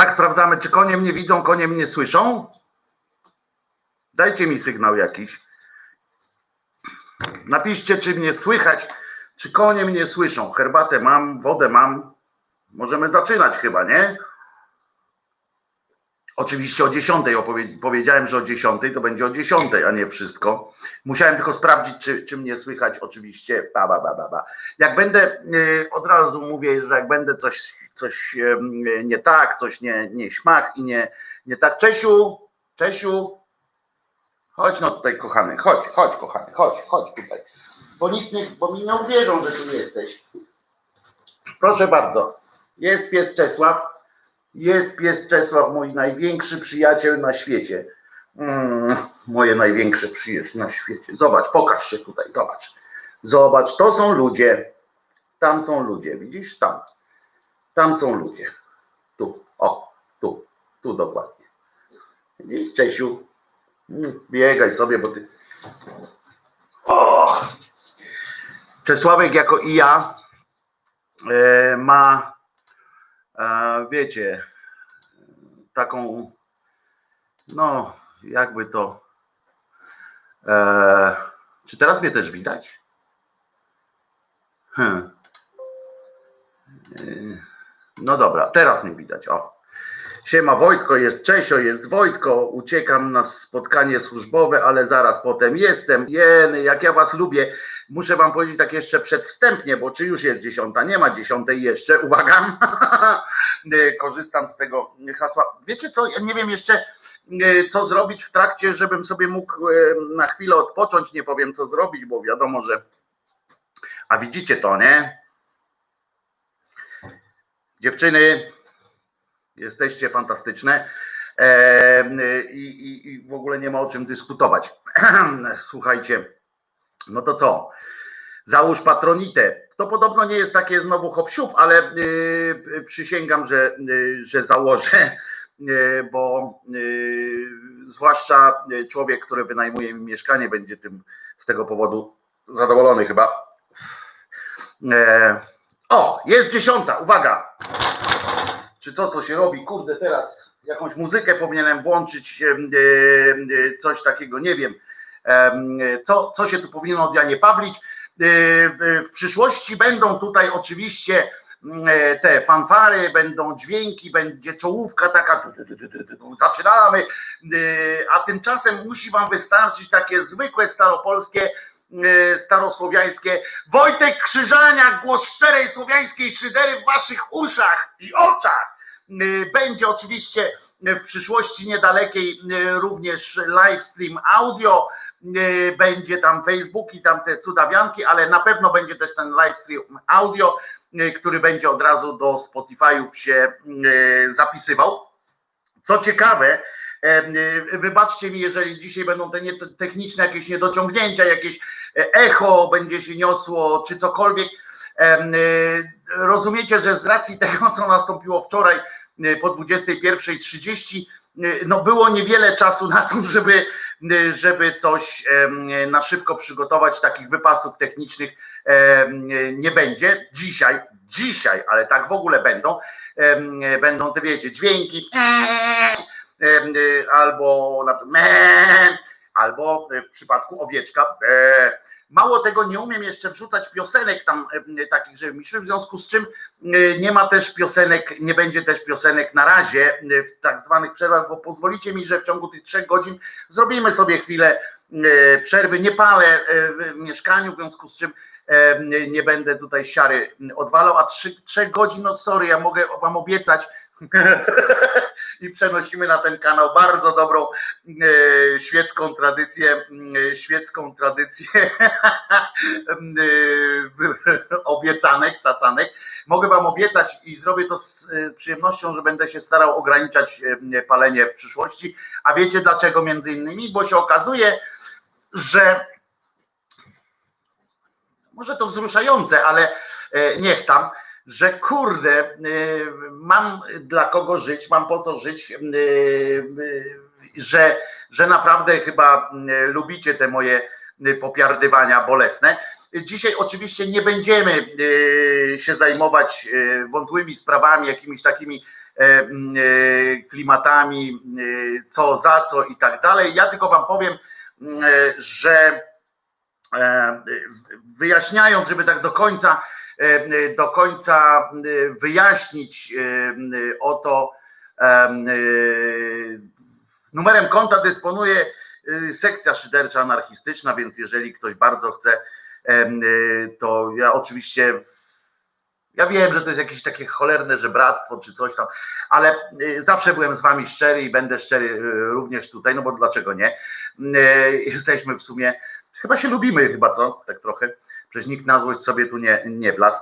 Tak sprawdzamy, czy konie mnie widzą, konie mnie słyszą. Dajcie mi sygnał jakiś. Napiszcie, czy mnie słychać, czy konie mnie słyszą. Herbatę mam, wodę mam. Możemy zaczynać chyba, nie? Oczywiście o 10 opowie- powiedziałem, że o 10 to będzie o 10, a nie wszystko. Musiałem tylko sprawdzić, czy, czy mnie słychać. Oczywiście, ba, ba, ba, ba. Jak będę, y, od razu mówię, że jak będę coś, coś em, nie tak, coś nie, nie śmak i nie, nie tak. Czesiu, Czesiu, chodź no tutaj kochany, chodź, chodź kochany, chodź, chodź tutaj. Bo nikt nie, bo mi nie uwierzą, że tu jesteś. Proszę bardzo, jest pies Czesław. Jest pies Czesław, mój największy przyjaciel na świecie. Mm, moje największe przyjaciel na świecie. Zobacz, pokaż się tutaj, zobacz. Zobacz, to są ludzie. Tam są ludzie, widzisz? Tam. Tam są ludzie. Tu, o, tu, tu dokładnie. Widzisz, Czesiu? Mm, Biegaj sobie, bo ty. O! Czesławek jako i ja e, ma wiecie, taką, no, jakby to. E, czy teraz mnie też widać? Hmm. E, No dobra, teraz mnie widać. O. Siema Wojtko, jest Czesio, jest Wojtko, uciekam na spotkanie służbowe, ale zaraz potem jestem. Jeny, jak ja was lubię. Muszę wam powiedzieć tak jeszcze przedwstępnie, bo czy już jest dziesiąta? Nie ma dziesiątej jeszcze, uwaga. Korzystam z tego hasła. Wiecie co, ja nie wiem jeszcze e, co zrobić w trakcie, żebym sobie mógł e, na chwilę odpocząć. Nie powiem co zrobić, bo wiadomo, że a widzicie to, nie? Dziewczyny, jesteście fantastyczne e, i, i, i w ogóle nie ma o czym dyskutować. Słuchajcie, no to co? Załóż patronitę. To podobno nie jest takie znowu hop ale y, przysięgam, że, y, że założę, y, bo y, zwłaszcza człowiek, który wynajmuje mi mieszkanie, będzie tym z tego powodu zadowolony chyba. E, o, jest dziesiąta, uwaga. Czy co to się robi? Kurde, teraz jakąś muzykę powinienem włączyć, coś takiego, nie wiem. Co, co się tu powinno od Janie Pawlić? E, W przyszłości będą tutaj oczywiście e, te fanfary, będą dźwięki, będzie czołówka taka, zaczynamy, E, a tymczasem musi wam wystarczyć takie zwykłe staropolskie, starosłowiańskie Wojtek Krzyżania, głos szczerej słowiańskiej szydery w waszych uszach i oczach. Będzie oczywiście w przyszłości niedalekiej również live stream audio, będzie tam Facebook i tam te cudawianki, ale na pewno będzie też ten live stream audio, y, który będzie od razu do Spotify'ów się y, zapisywał. Co ciekawe, y, wybaczcie mi, jeżeli dzisiaj będą te techniczne jakieś niedociągnięcia, jakieś e, echo będzie się niosło, czy cokolwiek. Y, Rozumiecie, że z racji tego, co nastąpiło wczoraj y, po 21.30, y, no było niewiele czasu na to, żeby, y, żeby coś na szybko przygotować. Takich wypasów technicznych nie będzie. Dzisiaj, dzisiaj, ale tak w ogóle będą. Będą te, wiecie, dźwięki y, albo albo w przypadku owieczka Mało tego, nie umiem jeszcze wrzucać piosenek tam e, takich, żeby mi w związku z czym e, nie ma też piosenek, nie będzie też piosenek na razie e, w tak zwanych przerwach, bo pozwolicie mi, że w ciągu tych trzech godzin zrobimy sobie chwilę przerwy. Nie palę w mieszkaniu, w związku z czym nie będę tutaj siary odwalał, a trzy, trzech godzin, no sorry, ja mogę wam obiecać, i przenosimy na ten kanał bardzo dobrą e, świecką tradycję, e, świecką tradycję e, obiecanek, cacanek. Mogę wam obiecać i zrobię to z przyjemnością, że będę się starał ograniczać palenie w przyszłości. A wiecie dlaczego między innymi? Bo się okazuje, że może to wzruszające, ale niech tam, że kurde, e, mam dla kogo żyć, mam po co żyć, e, e, że, że naprawdę chyba e, lubicie te moje e, popiardywania bolesne. Dzisiaj oczywiście nie będziemy e, się zajmować e, wątłymi sprawami, jakimiś takimi klimatami, co za co i tak dalej. Ja tylko wam powiem, że wyjaśniając, żeby tak do końca do końca wyjaśnić o to, numerem konta dysponuje sekcja szydercza anarchistyczna, więc jeżeli ktoś bardzo chce, to ja oczywiście ja wiem, że to jest jakieś takie cholerne żebractwo czy coś tam, ale zawsze byłem z wami szczery i będę szczery również tutaj, no bo dlaczego nie? Jesteśmy w sumie, chyba się lubimy chyba, co? Tak trochę. Przecież nikt na złość sobie tu nie, nie wlazł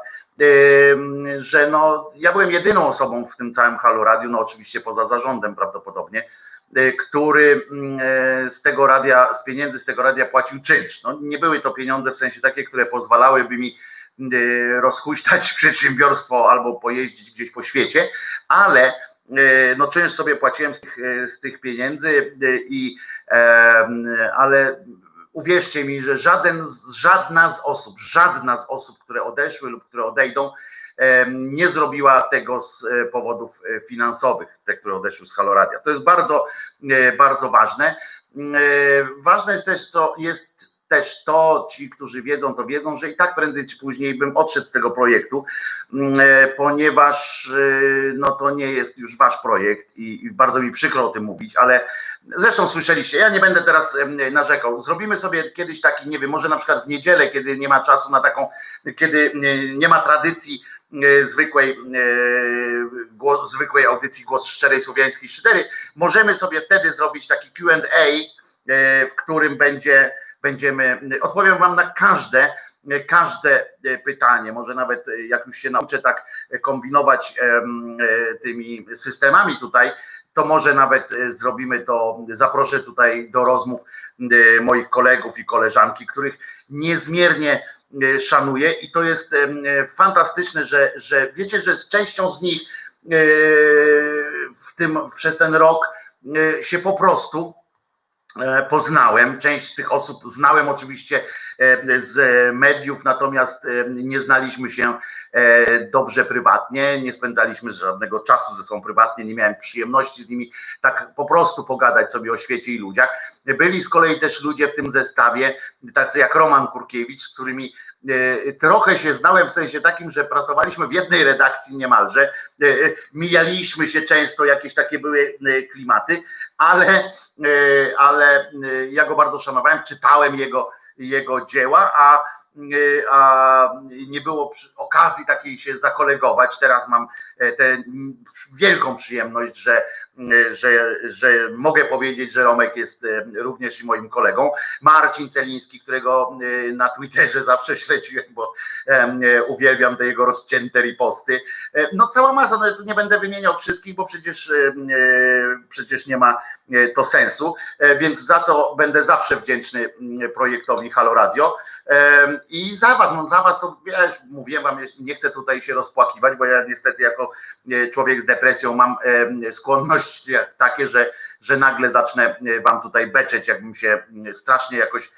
że no, ja byłem jedyną osobą w tym całym Halo Radiu, no oczywiście poza zarządem prawdopodobnie, y, który y, z tego radia, z pieniędzy z tego radia płacił czynsz. No, nie były to pieniądze w sensie takie, które pozwalałyby mi y, rozhuśtać przedsiębiorstwo albo pojeździć gdzieś po świecie, ale no czynsz sobie płaciłem z tych, z tych pieniędzy i ale uwierzcie mi, że żaden, żadna z osób, żadna z osób, które odeszły lub które odejdą, nie zrobiła tego z e, powodów e, finansowych, te, które odeszły z Haloradia. To jest bardzo, e, bardzo ważne. Ważne jest też, co jest też to, ci, którzy wiedzą, to wiedzą, że i tak prędzej czy później bym odszedł z tego projektu, mm, e, ponieważ e, no to nie jest już wasz projekt i, bardzo mi przykro o tym mówić, ale zresztą słyszeliście, ja nie będę teraz narzekał. Zrobimy sobie kiedyś taki, nie wiem, może na przykład w niedzielę, kiedy nie ma czasu na taką, kiedy nie ma tradycji e, zwykłej, głos, zwykłej audycji Głos Szczerej Słowiańskiej Szydery, możemy sobie wtedy zrobić taki Q&A, w którym będzie będziemy, odpowiem Wam na każde, każde pytanie, może nawet jak już się nauczę tak kombinować tymi systemami tutaj, to może nawet zrobimy to, zaproszę tutaj do rozmów moich kolegów i koleżanki, których niezmiernie szanuję i to jest fantastyczne, że, że wiecie, że z częścią z nich w tym przez ten rok się po prostu E, poznałem. Część tych osób znałem oczywiście e, z mediów, natomiast e, nie znaliśmy się dobrze prywatnie, nie spędzaliśmy żadnego czasu ze sobą prywatnie, nie miałem przyjemności z nimi tak po prostu pogadać sobie o świecie i ludziach. Byli z kolei też ludzie w tym zestawie, tacy jak Roman Kurkiewicz, z którymi E, trochę się znałem w sensie takim, że pracowaliśmy w jednej redakcji niemalże, e, mijaliśmy się często, jakieś takie były e, klimaty, ale, ale ja go bardzo szanowałem, czytałem jego, jego dzieła, a, a nie było okazji takiej się zakolegować. Teraz mam tę wielką przyjemność, że że, że mogę powiedzieć, że Romek jest e, również i moim kolegą. Marcin Celiński, którego e, na Twitterze zawsze śledziłem, bo e, uwielbiam te jego rozcięte riposty. No cała masa, no tu nie będę wymieniał wszystkich, bo przecież, przecież nie ma to sensu, więc za to będę zawsze wdzięczny projektowi Halo Radio. I za was, no za was to wiesz, mówiłem wam, nie chcę tutaj się rozpłakiwać, bo ja niestety jako człowiek z depresją mam skłonność takie, że, że nagle zacznę wam tutaj beczeć, jakbym się strasznie jakoś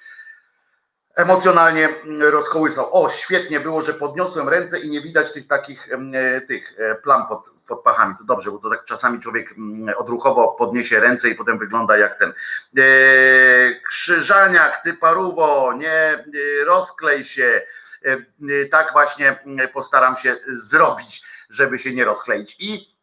emocjonalnie rozkołysał. O, świetnie było, że podniosłem ręce i nie widać tych takich tych e, plam pod, pod pachami. To dobrze, bo to tak czasami człowiek odruchowo podniesie ręce i potem wygląda jak ten. E, krzyżaniak, ty paruwo, nie e, rozklej się. Tak właśnie postaram się zrobić, żeby się nie rozkleić. I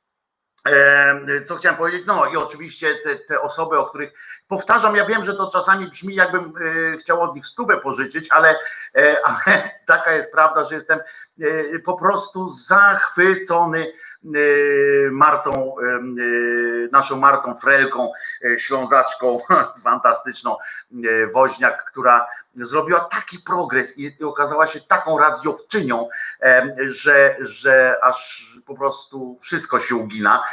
co chciałem powiedzieć? No i oczywiście te, te, osoby, o których powtarzam, ja wiem, że to czasami brzmi, jakbym e, chciał od nich stówę pożyczyć, ale, e, ale taka jest prawda, że jestem e, po prostu zachwycony Martą, naszą Martą Frelką, ślązaczką fantastyczną, woźniak, która zrobiła taki progres i okazała się taką radiowczynią, że, że aż po prostu wszystko się ugina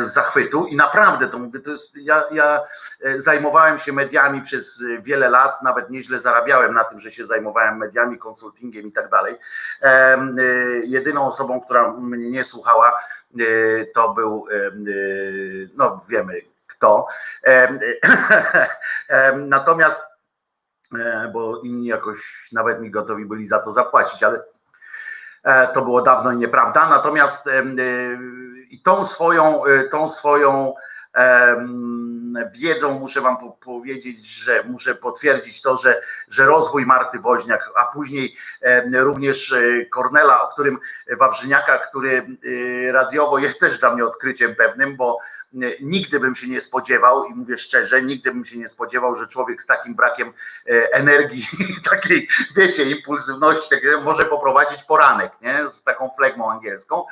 z zachwytu i naprawdę to mówię, to jest, ja, ja zajmowałem się mediami przez wiele lat, nawet nieźle zarabiałem na tym, że się zajmowałem mediami, konsultingiem i tak dalej. Jedyną osobą, która mnie nie słuchała, to był, no wiemy kto. Natomiast E, bo inni jakoś nawet mi gotowi byli za to zapłacić, ale e, to było dawno i nieprawda. Natomiast e, i tą swoją, tą swoją wiedzą muszę wam powiedzieć, że muszę potwierdzić to, że, że rozwój Marty Woźniak, a później również Kornela, o którym Wawrzyniaka, który radiowo jest też dla mnie odkryciem pewnym, bo nigdy bym się nie spodziewał i mówię szczerze, nigdy bym się nie spodziewał, że człowiek z takim brakiem e, energii, takiej, wiecie, impulsywności, może poprowadzić poranek, nie? Z taką flegmą angielską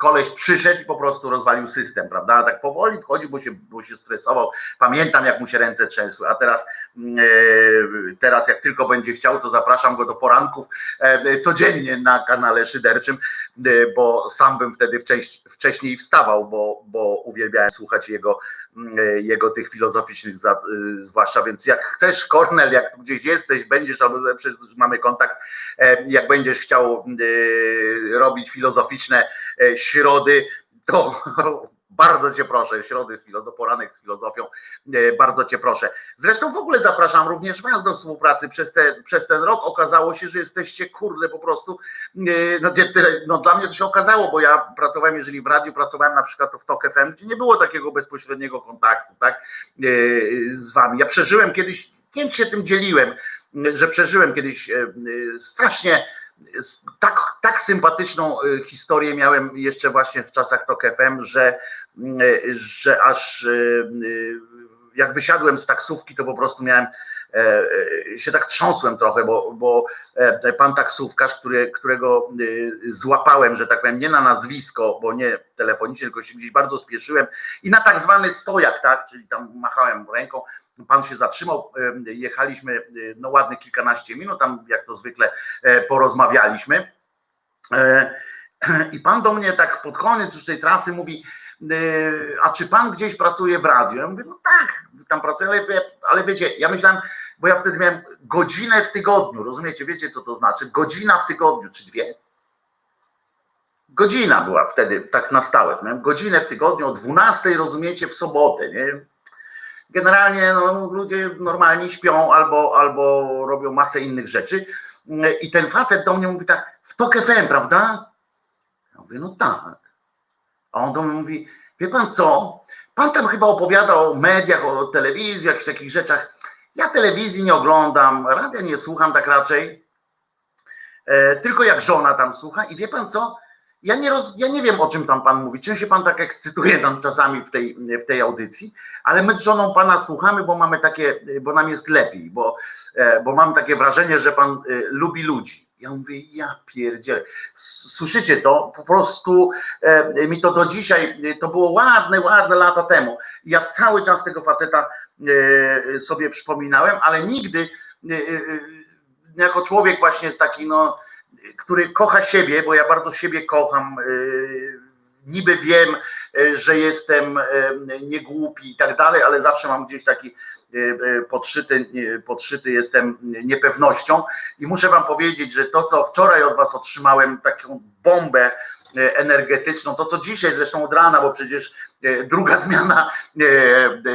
koleś przyszedł i po prostu rozwalił system, prawda? Tak powoli wchodzi, bo się, bo się stresował. Pamiętam, jak mu się ręce trzęsły, a teraz, mm, e, teraz jak tylko będzie chciał, to zapraszam go do poranków e, codziennie na kanale szyderczym, e, bo sam bym wtedy wcześniej wstawał, bo, bo uwielbiałem słuchać jego, mm, jego tych filozoficznych, zwłaszcza, więc jak chcesz, Kornel, jak tu gdzieś jesteś, będziesz, albo mamy kontakt, jak będziesz chciał robić filozoficzne środy, to bardzo cię proszę, środy z filozofią, poranek z filozofią, e, bardzo cię proszę. Zresztą w ogóle zapraszam również was do współpracy przez, te, przez ten rok. Okazało się, że jesteście kurde po prostu, e, no, no dla mnie to się okazało, bo ja pracowałem, jeżeli w radiu pracowałem na przykład w TOK FM, gdzie nie było takiego bezpośredniego kontaktu, tak, e, z wami. Ja przeżyłem kiedyś, nie wiem, się tym dzieliłem, że przeżyłem kiedyś strasznie tak, tak sympatyczną y, historię miałem jeszcze właśnie w czasach TOK FM, że, y, że aż y, jak wysiadłem z taksówki, to po prostu miałem e, e, się tak trząsłem trochę, bo, bo e, pan taksówkarz, który, którego złapałem, że tak powiem, nie na nazwisko, bo nie telefonicznie, tylko się gdzieś bardzo spieszyłem i na tak zwany stojak, tak, czyli tam machałem ręką, Pan się zatrzymał, jechaliśmy no ładne kilkanaście minut, tam jak to zwykle e, porozmawialiśmy. E, I pan do mnie tak pod koniec już tej trasy mówi, e, a czy pan gdzieś pracuje w radiu? Ja mówię, no tak, tam pracuję, ale, ale wiecie, ja myślałem, bo ja wtedy miałem godzinę w tygodniu, rozumiecie, wiecie co to znaczy? Godzina w tygodniu, czy dwie? Godzina była wtedy tak na stałe. Miałem godzinę w tygodniu o 12, rozumiecie, w sobotę, nie? Generalnie no, ludzie normalnie śpią albo, albo robią masę innych rzeczy. I ten facet do mnie mówi tak, w TOK FM, prawda? Ja mówię, no tak. A on do mnie mówi, wie pan co, pan tam chyba opowiada o mediach, o telewizji, jakichś takich rzeczach. Ja telewizji nie oglądam, radia nie słucham tak raczej, e, tylko jak żona tam słucha i wie pan co, ja nie, roz, ja nie wiem, o czym tam pan mówi, czym się pan tak ekscytuje tam czasami w tej, w tej audycji, ale my z żoną pana słuchamy, bo mamy takie, bo nam jest lepiej, bo, e, bo mam takie wrażenie, że pan e, lubi ludzi. Ja mówię, ja pierdzielę. Słyszycie to? Po prostu e, mi to do dzisiaj, to było ładne, ładne lata temu. Ja cały czas tego faceta sobie przypominałem, ale nigdy jako człowiek właśnie taki, no który kocha siebie, bo ja bardzo siebie kocham, y, niby wiem, y, że jestem y, niegłupi i tak dalej, ale zawsze mam gdzieś taki podszyty, podszyty jestem niepewnością. I muszę wam powiedzieć, że to, co wczoraj od was otrzymałem, taką bombę energetyczną, to co dzisiaj zresztą od rana, bo przecież druga zmiana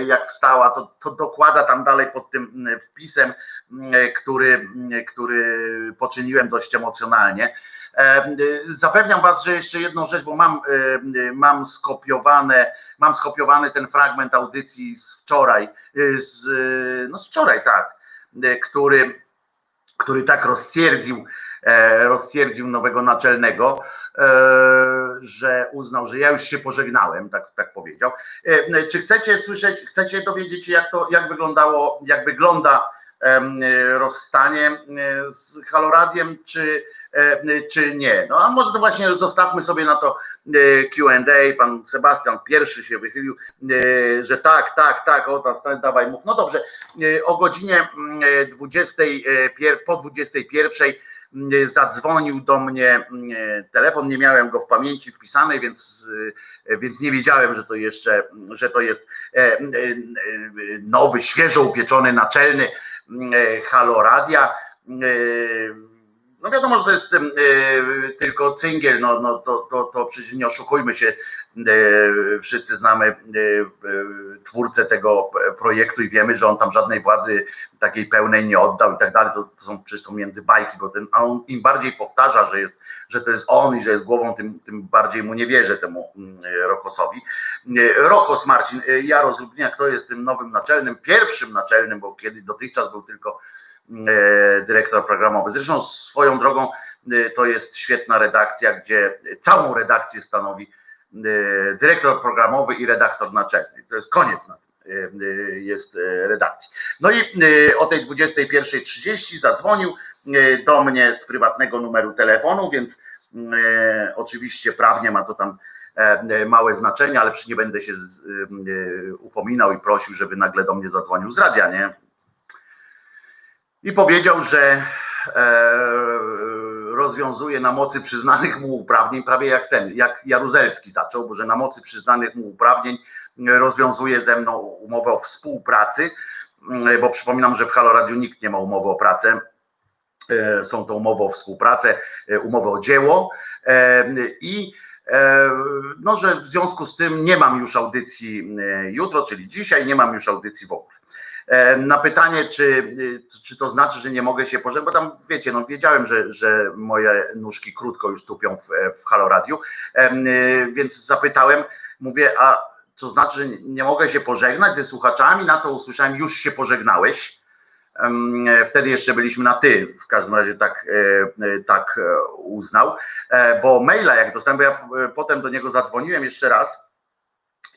jak wstała, to, to dokłada tam dalej pod tym wpisem który, który poczyniłem dość emocjonalnie. E, zapewniam Was, że jeszcze jedną rzecz, bo mam, e, mam skopiowane, mam skopiowany ten fragment audycji z wczoraj, z, no z wczoraj, tak, który, który tak rozstwierdził, rozstwierdził nowego naczelnego, że uznał, że ja już się pożegnałem, tak, tak powiedział. Czy chcecie słyszeć, chcecie dowiedzieć się, jak to, jak wyglądało, jak wygląda rozstanie z Haloradiem, czy, czy nie. No a może to właśnie zostawmy sobie na to QA. Pan Sebastian pierwszy się wychylił, że tak, tak, tak, o tam, dawaj mów. No dobrze, o godzinie 20, po 21 zadzwonił do mnie telefon, nie miałem go w pamięci wpisanej, więc, więc nie wiedziałem, że to jeszcze, że to jest nowy, świeżo upieczony naczelny E, Halo Radia. E, No wiadomo, że to jest tylko cyngiel, no, no to, to, to przecież nie oszukujmy się, wszyscy znamy twórcę tego projektu i wiemy, że on tam żadnej władzy takiej pełnej nie oddał i tak dalej, to, to są przecież to między bajki, bo ten, a on im bardziej powtarza, że, jest, że to jest on i że jest głową, tym, tym bardziej mu nie wierzę temu Rokosowi. Rokos Marcin, Jaro Lublina, kto jest tym nowym naczelnym, pierwszym naczelnym, bo kiedy dotychczas był tylko E, dyrektor programowy. Zresztą swoją drogą e, to jest świetna redakcja, gdzie całą redakcję stanowi e, dyrektor programowy i redaktor naczelny. To jest koniec na tym jest redakcji. No i o tej 21.30 zadzwonił do mnie z prywatnego numeru telefonu, więc oczywiście prawnie ma to tam małe znaczenie, ale przy nie będę się upominał i prosił, żeby nagle do mnie zadzwonił z radia, nie? I powiedział, że e, rozwiązuje na mocy przyznanych mu uprawnień, prawie jak ten, jak Jaruzelski zaczął, bo że na mocy przyznanych mu uprawnień rozwiązuje ze mną umowę o współpracy, mm, bo przypominam, że w Halo Radio nikt nie ma umowy o pracę. E, są to umowy o współpracę, e, umowy o dzieło i no, że w związku z tym nie mam już audycji jutro, czyli dzisiaj, nie mam już audycji w ogóle. Na pytanie, czy, czy to znaczy, że nie mogę się pożegnać, bo tam wiecie, no wiedziałem, że, że moje nóżki krótko już tupią w, w Halo Radiu, więc zapytałem, mówię, a to znaczy, że nie mogę się pożegnać ze słuchaczami, na co usłyszałem, już się pożegnałeś. Wtedy jeszcze byliśmy na ty, w każdym razie tak, e, e, tak e, uznał, bo maila jak dostałem, bo ja potem do niego zadzwoniłem jeszcze raz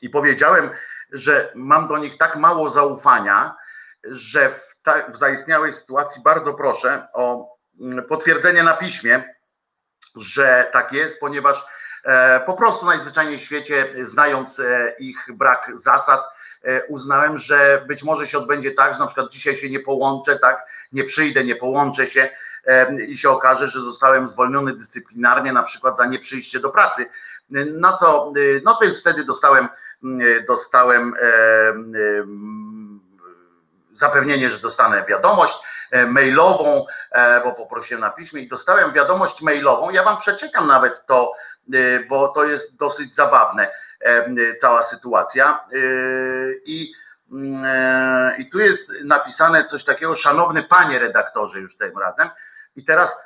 i powiedziałem, że mam do nich tak mało zaufania, że w, ta, w zaistniałej sytuacji bardzo proszę o mm, potwierdzenie na piśmie, że tak jest, ponieważ e, po prostu najzwyczajniej w świecie, znając e, ich brak zasad, e, uznałem, że być może się odbędzie tak, że na przykład dzisiaj się nie połączę, tak, nie przyjdę, nie połączę się i się okaże, że zostałem zwolniony dyscyplinarnie, na przykład za nieprzyjście do pracy. Na co, no więc wtedy dostałem dostałem zapewnienie, że dostanę wiadomość e, mailową, e, bo poprosiłem na piśmie i dostałem wiadomość mailową. Ja wam przeczytam nawet to, bo to jest dosyć zabawne, cała sytuacja. I, mm, i tu jest napisane coś takiego, szanowny panie redaktorze, już tym razem. I teraz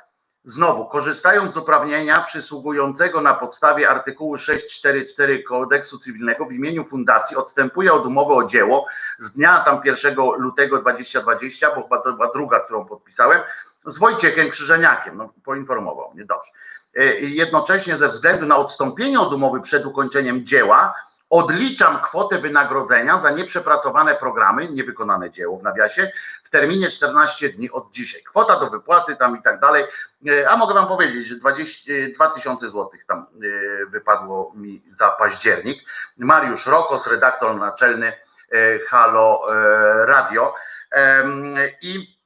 Znowu, korzystając z uprawnienia przysługującego na podstawie artykułu 644 kodeksu cywilnego w imieniu fundacji odstępuję od umowy o dzieło z dnia tam 1 lutego 2020, bo chyba to była druga, którą podpisałem, z Wojciechem Krzyżeniakiem, no, poinformował mnie, dobrze. E, jednocześnie ze względu na odstąpienie od umowy przed ukończeniem dzieła, odliczam kwotę wynagrodzenia za nieprzepracowane programy, niewykonane dzieło w nawiasie, w terminie 14 dni od dzisiaj. Kwota do wypłaty tam i tak dalej. E, a mogę wam powiedzieć, że 20, 2000 zł tam e, wypadło mi za październik. Mariusz Rokos, redaktor naczelny e, Halo Radio. I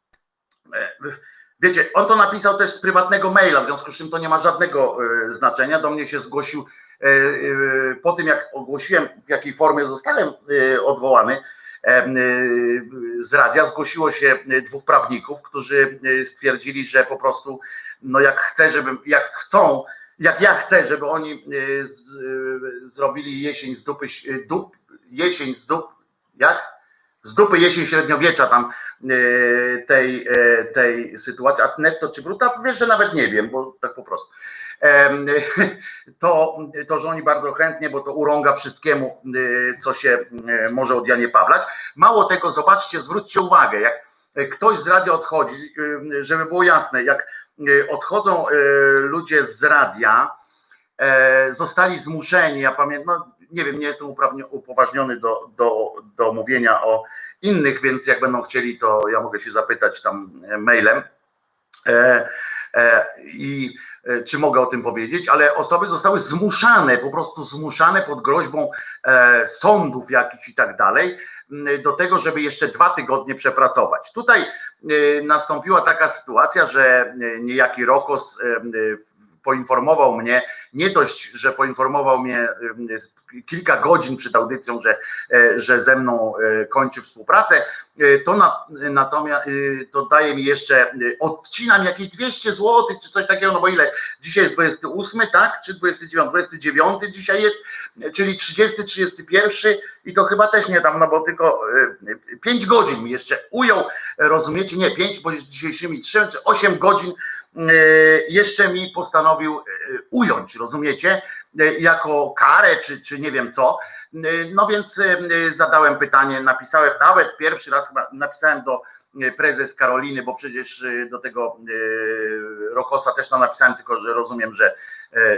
wiecie, on to napisał też z prywatnego maila, w związku z czym to nie ma żadnego znaczenia. Do mnie się zgłosił E, e, po tym jak ogłosiłem, w jakiej formie zostałem e, odwołany z radia, zgłosiło się dwóch prawników, którzy stwierdzili, że po prostu, no jak chcę, żebym, jak chcą, jak ja chcę, żeby oni z, zrobili jesień z dupy, dup, jesień z dup, jak? Z dupy jesień średniowiecza tam tej, tej sytuacji, a netto czy bruta, wiesz, że nawet nie wiem, bo tak po prostu to, to, że oni bardzo chętnie, bo to urąga wszystkiemu, y, co się y, może od Janie Pawlać. Mało tego, zobaczcie, zwróćcie uwagę, jak ktoś z radia odchodzi, y, żeby było jasne, jak odchodzą ludzie z radia, e, zostali zmuszeni, ja pamiętam, no, nie wiem, nie jestem upoważniony do, do, do mówienia o innych, więc jak będą chcieli, to ja mogę się zapytać tam mailem. E, e, I E, czy mogę o tym powiedzieć, ale osoby zostały zmuszane, po prostu zmuszane pod groźbą e, sądów jakichś i tak dalej, do tego, żeby jeszcze dwa tygodnie przepracować. Tutaj e, nastąpiła taka sytuacja, że niejaki Rokos poinformował mnie, nie dość, że poinformował mnie kilka godzin przed audycją, że, że ze mną kończy współpracę, to na, natomiast to daje mi jeszcze, odcina mi jakieś 200 zł czy coś takiego, no bo ile? Dzisiaj jest 28, tak? Czy 29? 29 dzisiaj jest, czyli 30, 31 i to chyba też nie dam, no bo tylko 5 godzin mi jeszcze ujął, rozumiecie? Nie, 5, bo jest dzisiejszymi 3 czy 8 godzin jeszcze mi postanowił ująć, rozumiecie? Jako karę, czy, czy nie wiem co. No więc zadałem pytanie, napisałem nawet pierwszy raz napisałem do prezes Karoliny, bo przecież do tego Rokosa też tam napisałem, tylko że rozumiem, że,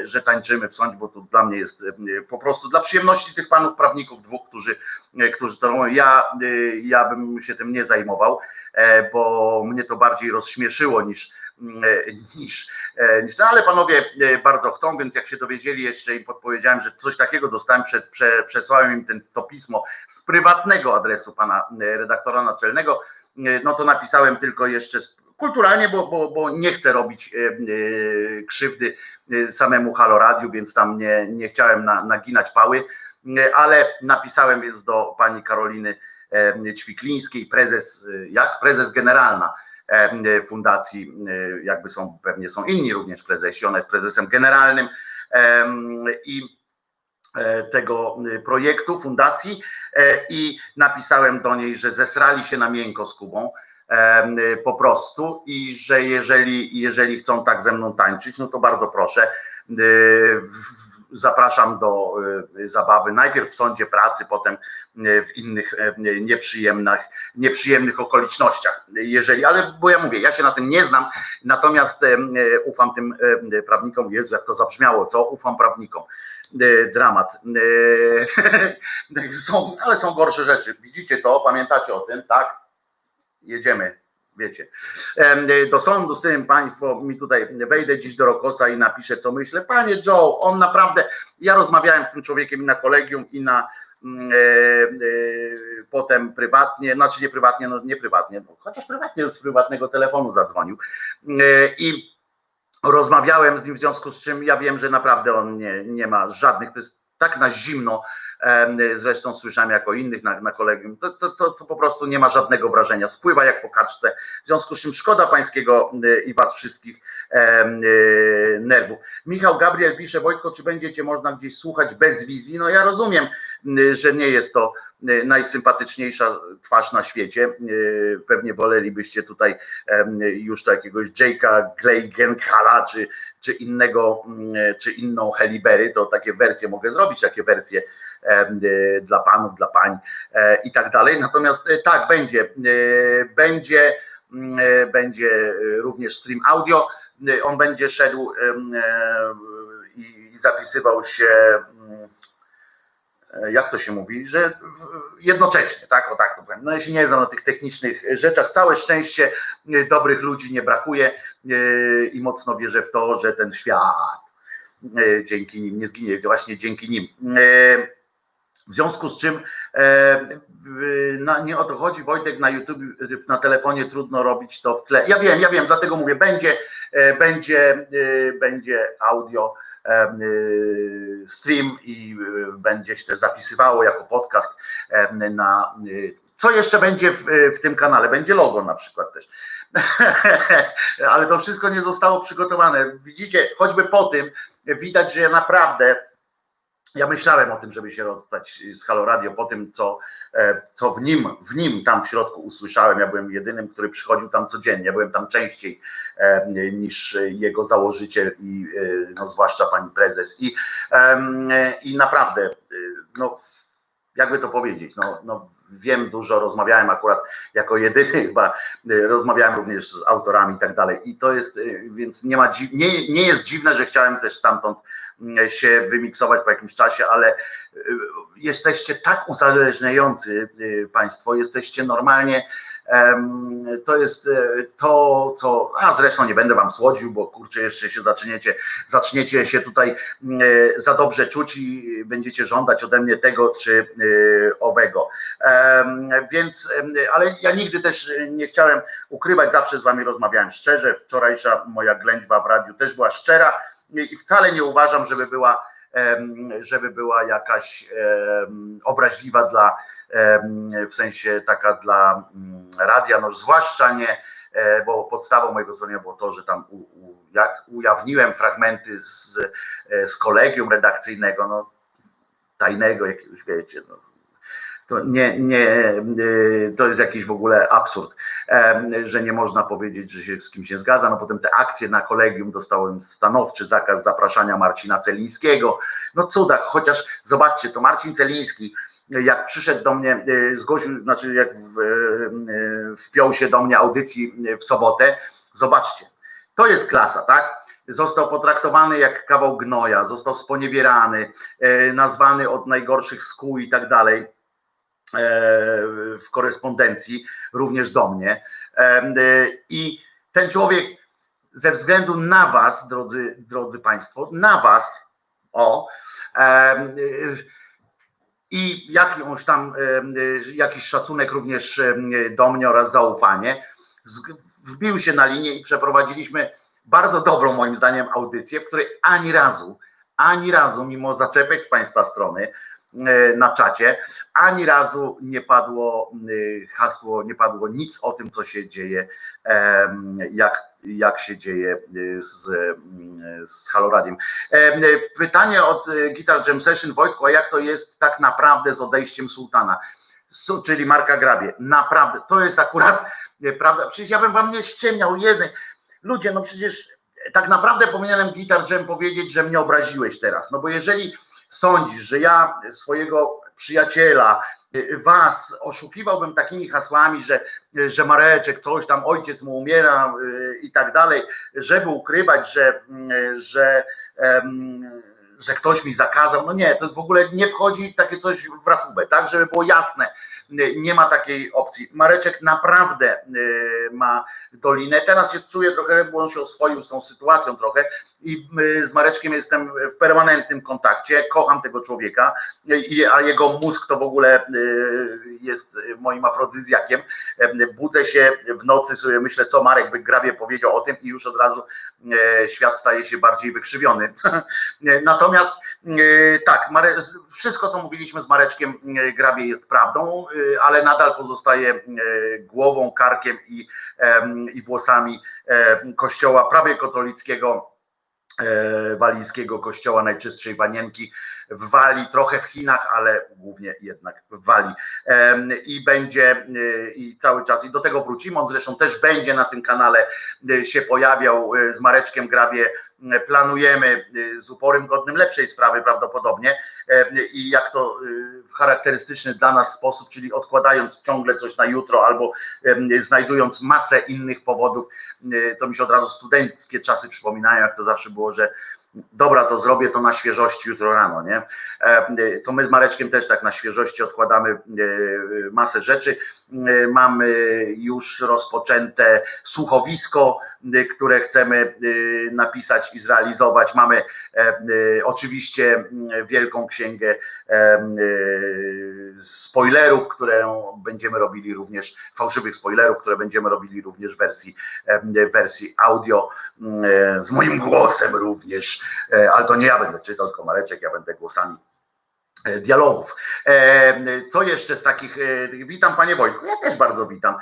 że tańczymy w sądzie, bo to dla mnie jest po prostu dla przyjemności tych panów prawników dwóch, którzy, którzy to robią. Ja, ja bym się tym nie zajmował, bo mnie to bardziej rozśmieszyło niż, niż, niż no ale panowie bardzo chcą, więc jak się dowiedzieli jeszcze i podpowiedziałem, że coś takiego dostałem, przed, prze, przesłałem im ten, to pismo z prywatnego adresu pana redaktora naczelnego, no to napisałem tylko jeszcze kulturalnie, bo, bo, bo nie chcę robić krzywdy samemu Halo Radiu, więc tam nie, nie chciałem na, naginać pały, ale napisałem jest do pani Karoliny Ćwiklińskiej, prezes, jak? Prezes generalna fundacji, jakby są, pewnie są inni również prezesi, ona jest prezesem generalnym i tego projektu, fundacji i napisałem do niej, że zesrali się na miękko z Kubą po prostu i że jeżeli, jeżeli chcą tak ze mną tańczyć, no to bardzo proszę, zapraszam do y, zabawy najpierw w sądzie pracy, potem y, w innych y, nieprzyjemnych, nieprzyjemnych okolicznościach. Jeżeli, ale bo ja mówię, ja się na tym nie znam, natomiast ufam tym prawnikom. Jezu, jak to zabrzmiało, co? Ufam prawnikom. Dramat. Są, ale są gorsze rzeczy. Widzicie to, pamiętacie o tym, tak? Jedziemy wiecie, do sądu z tym państwo mi tutaj wejdę dziś do Rokosa i napiszę co myślę. Panie Joe, on naprawdę, ja rozmawiałem z tym człowiekiem i na kolegium i na mm, e, e, potem prywatnie, znaczy nie prywatnie, no nie prywatnie, chociaż prywatnie z prywatnego telefonu zadzwonił e, i rozmawiałem z nim w związku z czym ja wiem, że naprawdę on nie, nie ma żadnych, to jest tak na zimno zresztą słyszałem jako innych na, na kolegium, to, to, to, to, po prostu nie ma żadnego wrażenia, spływa jak po kaczce, w związku z czym szkoda pańskiego i was wszystkich nerwów. Michał Gabriel pisze, Wojtko, czy będziecie można gdzieś słuchać bez wizji? No ja rozumiem, że nie jest to najsympatyczniejsza twarz na świecie. Pewnie wolelibyście tutaj już jakiegoś Jake'a Gleigenkala czy, czy innego, czy inną Helibery, to takie wersje mogę zrobić, takie wersje dla panów, dla pań i tak dalej. Natomiast tak, będzie, będzie, będzie również stream audio. On będzie szedł i zapisywał się jak to się mówi, że jednocześnie, tak, o tak to powiem. No jeśli nie znam na tych technicznych rzeczach, całe szczęście dobrych ludzi nie brakuje i mocno wierzę w to, że ten świat dzięki nim nie zginie, właśnie dzięki nim. W związku z czym nie o to chodzi, Wojtek na YouTube, na telefonie trudno robić to w tle. Ja wiem, ja wiem, dlatego mówię, będzie, będzie, będzie audio Y, stream i będzie się też zapisywało jako podcast na. Co jeszcze będzie w, w tym kanale? Będzie logo na przykład też. Ale to wszystko nie zostało przygotowane. Widzicie, choćby po tym widać, że ja naprawdę ja myślałem o tym, żeby się rozstać z Halo Radio po tym, co, e, co w nim, w nim tam w środku usłyszałem. Ja byłem jedynym, który przychodził tam codziennie. Ja byłem tam częściej e, niż jego założyciel i e, no, zwłaszcza pani prezes. I, i naprawdę, no, jakby to powiedzieć, no, no wiem dużo, rozmawiałem akurat jako jedyny chyba, rozmawiałem również z autorami i tak dalej. I to jest, więc nie ma, nie, nie jest dziwne, że chciałem też stamtąd się wymiksować po jakimś czasie, ale y, jesteście tak uzależniający y, Państwo, jesteście normalnie. To jest to, co. A zresztą nie będę wam słodził, bo kurczę, jeszcze się zaczniecie, zaczniecie się tutaj za dobrze czuć i będziecie żądać ode mnie tego czy owego. Więc, ale ja nigdy też nie chciałem ukrywać, zawsze z wami rozmawiałem szczerze. Wczorajsza moja ględźba w radiu też była szczera i wcale nie uważam, żeby była żeby była jakaś obraźliwa dla, w sensie taka dla mm, radia, no zwłaszcza nie, e, bo podstawą mojego zdania było to, że tam u, u, jak ujawniłem fragmenty z, e, z kolegium redakcyjnego, no tajnego jakiegoś, wiecie, no, to nie, nie, e, to jest jakiś w ogóle absurd, że nie można powiedzieć, że się z kimś nie zgadza. No potem te akcje na kolegium dostałem stanowczy zakaz zapraszania Marcina Celińskiego. No cudach, chociaż zobaczcie, to Marcin Celiński, jak przyszedł do mnie, e, zgłosił, znaczy jak w, e, wpiął się do mnie audycji w sobotę, zobaczcie, to jest klasa, tak? Został potraktowany jak kawał gnoja, został sponiewierany, nazwany od najgorszych skół i tak dalej w korespondencji, również do mnie. E, I ten człowiek ze względu na was, drodzy, drodzy Państwo, na was, o, e, i jakąś tam, jakiś szacunek również do mnie oraz zaufanie, wbił się na linię i przeprowadziliśmy bardzo dobrą moim zdaniem audycję, w której ani razu, ani razu, mimo zaczepek z Państwa strony, E, na czacie, ani razu nie padło e, hasło, nie padło nic o tym, co się dzieje, jak, jak się dzieje e, z, z Haloradiem. Pytanie od Guitar Jam Session, Wojtku, a jak to jest tak naprawdę z odejściem sułtana, czyli Marka Grabie? Naprawdę, to jest akurat prawda. Przecież ja bym wam nie ściemniał jednej. Ludzie, no przecież tak naprawdę powinienem Guitar Jam powiedzieć, że mnie obraziłeś teraz, no bo jeżeli sądzisz, że ja swojego przyjaciela, was oszukiwałbym takimi hasłami, że, że Mareczek, coś tam, ojciec mu umiera y, i tak dalej, żeby ukrywać, że, że, że ktoś mi zakazał. No nie, to w ogóle nie wchodzi takie coś w rachubę, tak, żeby było jasne nie ma takiej opcji. Mareczek naprawdę y, ma dolinę. Teraz się czuję trochę, bo on się oswoił z tą sytuacją trochę i y, z Mareczkiem jestem w permanentnym kontakcie. Kocham tego człowieka, a jego mózg to w ogóle y, jest moim afrodyzjakiem. Budzę się w nocy, sobie myślę, co Marek by grabie powiedział o tym i już od razu świat staje się bardziej wykrzywiony. Natomiast tak, wszystko co mówiliśmy z Mareczkiem grabie jest prawdą Y, ale nadal pozostaje y, głową, karkiem i, i włosami kościoła prawie katolickiego e, walijskiego kościoła najczystszej wanienki w Walii, trochę w Chinach, ale głównie jednak w Walii. I będzie y, i cały czas, i do tego wrócimy, on zresztą też będzie na tym kanale się pojawiał z Mareczkiem Grabie planujemy y, z uporem godnym lepszej sprawy prawdopodobnie. I jak to y, w charakterystyczny dla nas sposób, czyli odkładając ciągle coś na jutro albo znajdując masę innych powodów, y, to mi się od razu studenckie czasy przypominają, jak to zawsze było, że dobra, to zrobię to na świeżości jutro rano, nie? E, to my z Mareczkiem też tak na świeżości odkładamy e, masę rzeczy. E, mamy już rozpoczęte słuchowisko, które chcemy napisać i zrealizować. Mamy oczywiście wielką księgę spoilerów, które będziemy robili również, fałszywych spoilerów, które będziemy robili również w wersji, w wersji audio z moim głosem również E, ale to nie ja będę czytał, tylko Mareczek, ja będę głosami e, dialogów. E, co jeszcze z takich, witam panie Wojtku, ja też bardzo witam.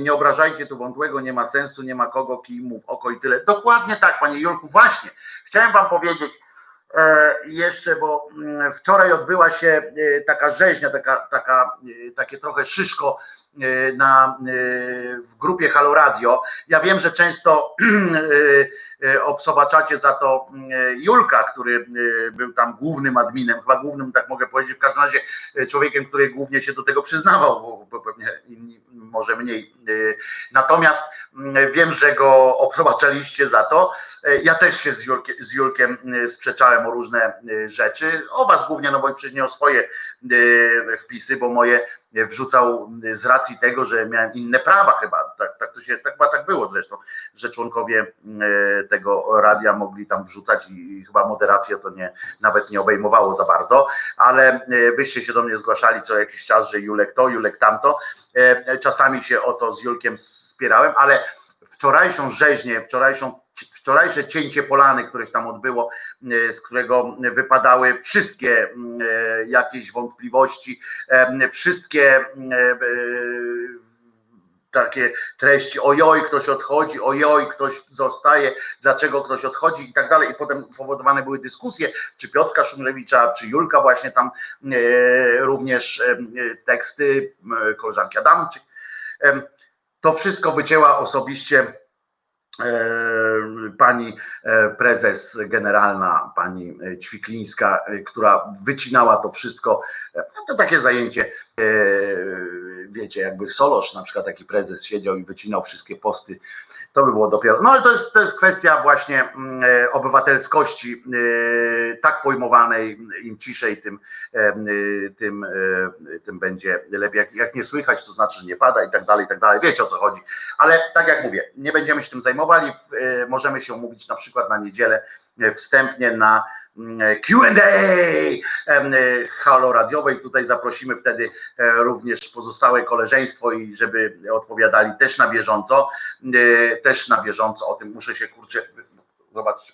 Nie obrażajcie tu wątłego, nie ma sensu, nie ma kogo, kij mów oko i tyle. Dokładnie tak, panie Julku, właśnie. Chciałem wam powiedzieć jeszcze, bo mm, wczoraj odbyła się taka rzeźnia, taka, taka, takie trochę szyszko E, na, e, w grupie Halo Radio. Ja wiem, że często e, obsobaczacie za to Julka, który był tam głównym adminem, chyba głównym, tak mogę powiedzieć, w każdym razie człowiekiem, który głównie się do tego przyznawał, bo pewnie inni może mniej. Natomiast wiem, że go obsobaczaliście za to. Ja też się z, Julkiem, z Julkiem sprzeczałem o różne rzeczy, o was głównie, no bo przecież nie o swoje wpisy, bo moje wrzucał z racji tego, że miałem inne prawa chyba, tak, tak to się, tak, chyba tak było zresztą, że członkowie tego radia mogli tam wrzucać i chyba moderacja to nie, nawet nie obejmowało za bardzo, ale wyście się do mnie zgłaszali co jakiś czas, że Julek to, Julek tamto, czasami się o to z Julkiem spierałem, ale wczorajszą rzeźnię, wczorajszą wczorajsze cięcie polany, które się tam odbyło, z którego wypadały wszystkie jakieś wątpliwości, wszystkie takie treści, ojoj, ktoś odchodzi, ojoj, ktoś zostaje, dlaczego ktoś odchodzi i tak dalej. I potem powodowane były dyskusje, czy Piotrka Szumlewicza, czy Julka właśnie tam e, również e, teksty, e, koleżanki Adamczyk. E, to wszystko wycięła osobiście e, pani e, prezes generalna, pani Ćwiklińska, która wycinała to wszystko. No to takie zajęcie wiecie, jakby Solosz, na przykład taki prezes siedział i wycinał wszystkie posty, to by było dopiero. No ale to jest, to jest kwestia właśnie mm, e, obywatelskości, e, tak pojmowanej, im ciszej, tym, e, tym, tym będzie lepiej. Jak, jak nie słychać, to znaczy, że nie pada i tak dalej, i tak dalej. Wiecie o co chodzi. Ale tak jak mówię, nie będziemy się tym zajmowali. Możemy się umówić na przykład na niedzielę wstępnie na QA halo radiowej. Tutaj zaprosimy wtedy e, również pozostałe koleżeństwo i żeby odpowiadali też na bieżąco, e, też na bieżąco o tym muszę się kurczę, zobaczcie,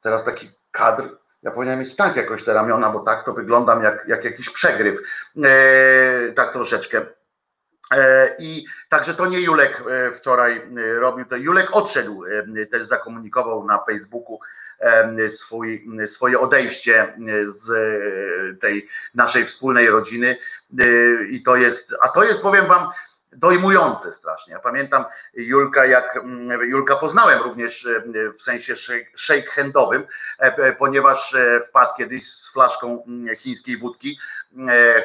teraz taki kadr, ja powinienem mieć tak jakoś te ramiona, bo tak to wyglądam jak, jak jakiś przegryw, e, tak troszeczkę. I także to nie Julek wczoraj robił, to Julek odszedł, też zakomunikował na Facebooku, swój, swoje odejście z tej naszej wspólnej rodziny. I to jest, a to jest, powiem wam, dojmujące strasznie. Ja pamiętam Julka, jak mm, Julka poznałem również e, w sensie shake handowym, e, ponieważ e, wpadł kiedyś z flaszką mm, chińskiej wódki,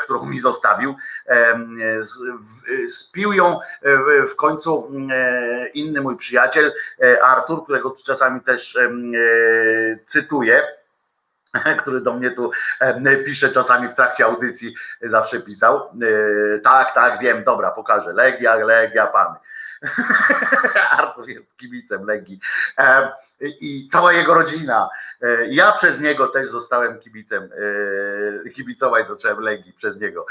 którą mi zostawił. Spił ją w końcu mm, inny mój przyjaciel, Artur, którego czasami też cytuję który do mnie tu pisze czasami w trakcie audycji, zawsze pisał. E, tak, tak, wiem, dobra, pokażę. Legia, Legia, Pany. Artur jest kibicem Legii i cała jego rodzina. E, ja przez niego też zostałem kibicem, e, kibicować zacząłem Legii przez niego.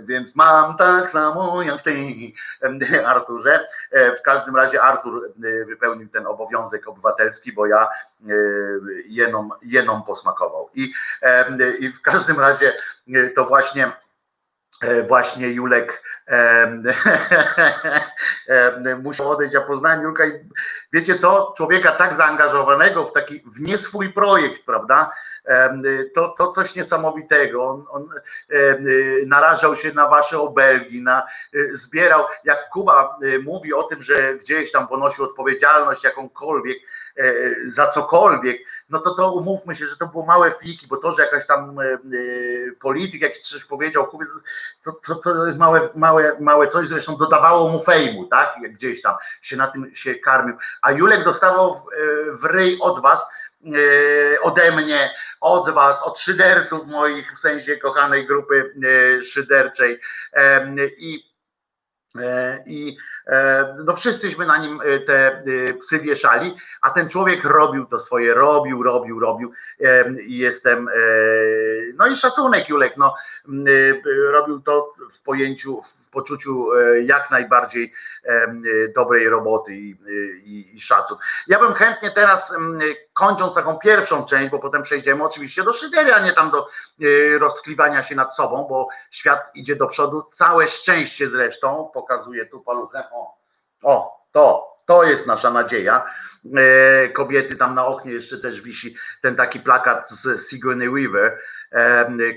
Więc mam tak samo jak ty, Arturze. W każdym razie Artur wypełnił ten obowiązek obywatelski, bo ja jeną, jeną posmakował. I, I w każdym razie to właśnie E, właśnie Julek musiał odejść. Ja poznałem Julka i wiecie co? Człowieka tak zaangażowanego w taki w nie swój projekt, prawda? To, to coś niesamowitego. On, on narażał się na wasze obelgi, na, e, zbierał, jak Kuba e, mówi o tym, że gdzieś tam ponosił odpowiedzialność jakąkolwiek, E, za cokolwiek, no to to umówmy się, że to było małe fiki, bo to, że jakaś tam e, e, polityk jakiś coś powiedział, to, to, to jest małe, małe, małe coś, zresztą dodawało mu fejmu, tak, gdzieś tam się na tym się karmił, a Julek dostawał w, ryj od was, ode mnie, od was, od szyderców moich, w sensie kochanej grupy szyderczej. I E, I e, no wszyscyśmy na nim e, te psy wieszali, a ten człowiek robił to swoje, robił, robił, robił i jestem, no i szacunek Julek, no robił to w pojęciu, poczuciu jak najbardziej dobrej roboty i, i, i szacun. Ja bym chętnie teraz kończąc taką pierwszą część, bo potem przejdziemy oczywiście do szydery, a nie tam do e, roztkliwania się nad sobą, bo świat idzie do przodu. Całe szczęście zresztą, pokazuje tu paluchę. O, o, to, to jest nasza nadzieja. E, kobiety tam na oknie jeszcze też wisi ten taki plakat z Sigourney Weaver, e,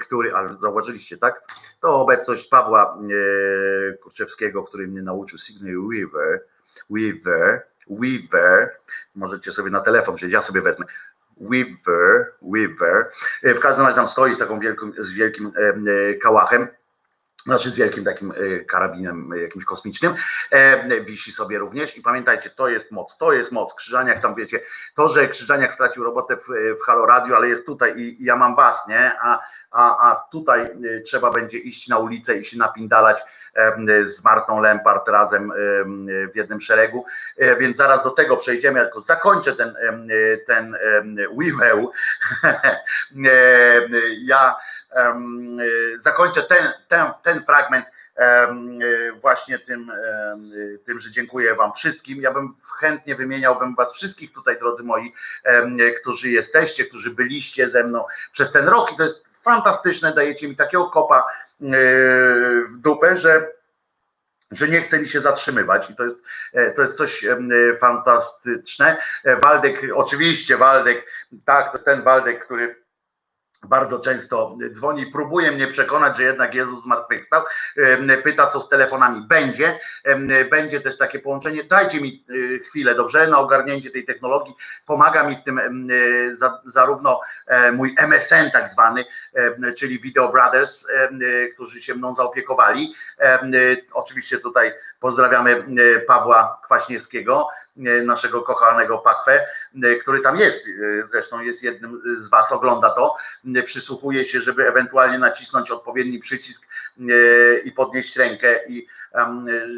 który, ale zauważyliście, tak? To obecność Pawła Kurczewskiego, który mnie nauczył Sigourney Weaver, Weaver, Weaver, możecie sobie na telefon wziąć, ja sobie wezmę. Weaver, Weaver. E, w każdym razie tam stoi z taką wielką, z wielkim e, kałachem. Znaczy z wielkim takim e, karabinem jakimś kosmicznym, wisi sobie również i pamiętajcie, to jest moc, to jest moc. Krzyżaniak tam wiecie, to, że Krzyżaniak stracił robotę w, w Halo Radio, ale jest tutaj i, i ja mam was, nie? A a, a tutaj y, trzeba będzie iść na ulicę i się napindalać z Martą Lempart razem w jednym szeregu, e, więc zaraz do tego przejdziemy, ja tylko zakończę ten, ten weaveł. Ja zakończę ten, ten, ten fragment właśnie tym, tym, że dziękuję Wam wszystkim. Ja bym chętnie wymieniałbym Was wszystkich tutaj, drodzy moi, którzy jesteście, którzy byliście ze mną przez ten rok i to jest fantastyczne, dajecie mi takiego kopa w dupę, że że nie chce mi się zatrzymywać i to jest, e, to jest coś fantastyczne. E, Waldek, oczywiście Waldek, tak, to jest ten Waldek, który bardzo często dzwoni, próbuje mnie przekonać, że jednak Jezus zmartwychwstał. Pyta, co z telefonami będzie. Będzie też takie połączenie. Dajcie mi y, chwilę, dobrze, na ogarnięcie tej technologii. Pomaga mi w tym zarówno e, mój MSN, tak zwany, czyli Video Brothers, którzy się mną zaopiekowali. Oczywiście tutaj pozdrawiamy Pawła Kwaśniewskiego, naszego kochanego Pakwę, który tam jest, zresztą jest jednym z Was, ogląda to, przysłuchuje się, żeby ewentualnie nacisnąć odpowiedni przycisk i podnieść rękę i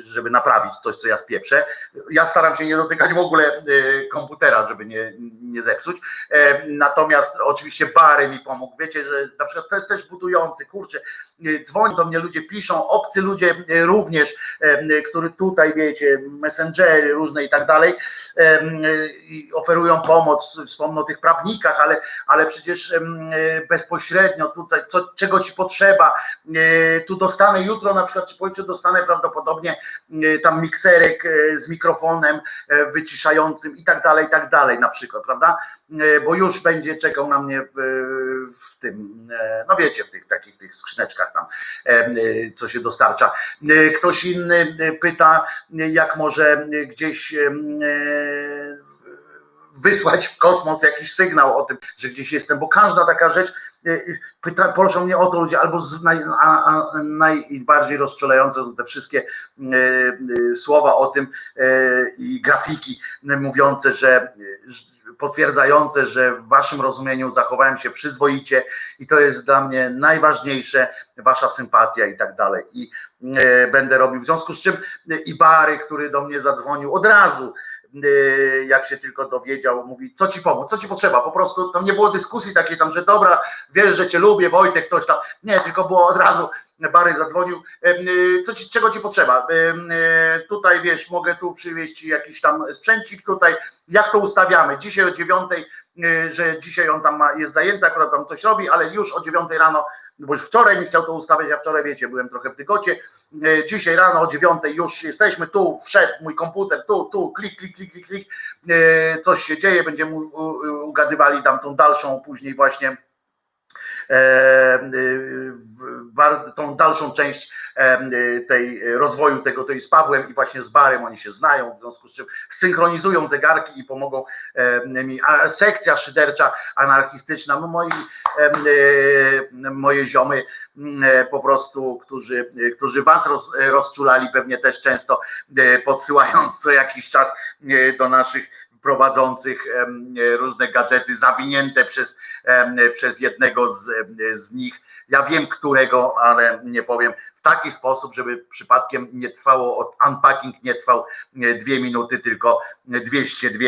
żeby naprawić coś, co ja spieprzę. Ja staram się nie dotykać w ogóle e, komputera, żeby nie, nie zepsuć. E, natomiast oczywiście Bary mi pomógł. Wiecie, że na przykład to jest też budujący, kurczę, e, dzwoni do mnie ludzie, piszą, obcy ludzie również, którzy tutaj, wiecie, messengery różne i tak dalej, oferują pomoc, wspomnę o tych prawnikach, ale, ale przecież bezpośrednio tutaj, co, czego ci potrzeba, tu dostanę jutro na przykład, czy pojutrze dostanę, prawda, prawdopodobnie e, tam mikserek e, z mikrofonem e, wyciszającym i tak dalej, i tak dalej na przykład, prawda? Bo już będzie czekał na mnie w tym, no wiecie, w tych takich tych skrzyneczkach tam, co się dostarcza. Ktoś inny pyta, jak może gdzieś wysłać w kosmos jakiś sygnał o tym, że gdzieś jestem, bo każda taka rzecz, e, e, pyta, proszą mnie o to ludzie, albo naj, a, a, najbardziej rozczulające są te wszystkie e, słowa o tym i grafiki mówiące, że potwierdzające, że w waszym rozumieniu zachowałem się przyzwoicie i to jest dla mnie najważniejsze, wasza sympatia i tak dalej. I będę robił, w związku z czym i Bary, który do mnie zadzwonił od razu, jak się tylko dowiedział, mówi, co ci pomóc, co ci potrzeba, po prostu tam nie było dyskusji takiej tam, że dobra, wiesz, że cię lubię, Wojtek, coś tam, nie, tylko było od razu, Bary zadzwonił, y, co ci, czego ci potrzeba, y, tutaj wiesz, mogę tu przywieźć jakiś tam sprzęcik tutaj, jak to ustawiamy, dzisiaj o dziewiątej, że dzisiaj on tam ma, jest zajęty, akurat tam coś robi, ale już o dziewiątej rano no bo już wczoraj mi chciał to ustawiać, ja wczoraj wiecie, byłem trochę w tygocie, dzisiaj rano o dziewiątej już jesteśmy, tu wszedł mój komputer, tu, tu, klik, klik, klik, klik, klik, e, coś się dzieje, będziemy ugadywali tam tą dalszą później właśnie tą dalszą część tej rozwoju tego, to jest z Pawłem i właśnie z Barem oni się znają, w związku z czym synchronizują zegarki i pomogą mi. A sekcja szydercza, anarchistyczna, no moi, moje ziomy po prostu, którzy, którzy was roz, rozczulali pewnie też często podsyłając co jakiś czas do naszych prowadzących różne gadżety zawinięte przez, przez jednego z, z nich. Ja wiem którego, ale nie powiem w taki sposób, żeby przypadkiem nie trwało, unpacking nie trwał dwie minuty, tylko 202.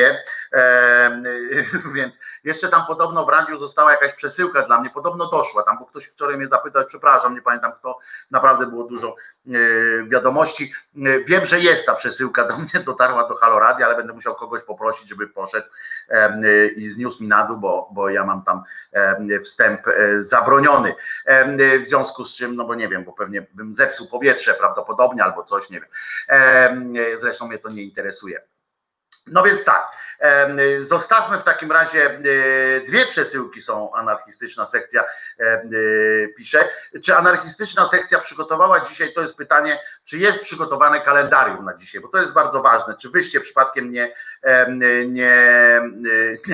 Więc jeszcze tam podobno w radiu została jakaś przesyłka dla mnie, podobno doszła tam, bo ktoś wczoraj mnie zapytał, przepraszam, nie pamiętam kto, naprawdę było dużo E, wiadomości. E, wiem, że jest ta przesyłka do mnie, dotarła do Haloradia, ale będę musiał kogoś poprosić, żeby poszedł e, i zniósł mi na dół, bo, bo ja mam tam wstęp zabroniony. W związku z czym, no bo nie wiem, bo pewnie bym zepsuł powietrze prawdopodobnie albo coś, nie wiem. Zresztą mnie to nie interesuje. No więc tak, zostawmy w takim razie, dwie przesyłki są anarchistyczna sekcja pisze. Czy anarchistyczna sekcja przygotowała dzisiaj, to jest pytanie, czy jest przygotowane kalendarium na dzisiaj, bo to jest bardzo ważne, czy wyście przypadkiem nie, nie, nie,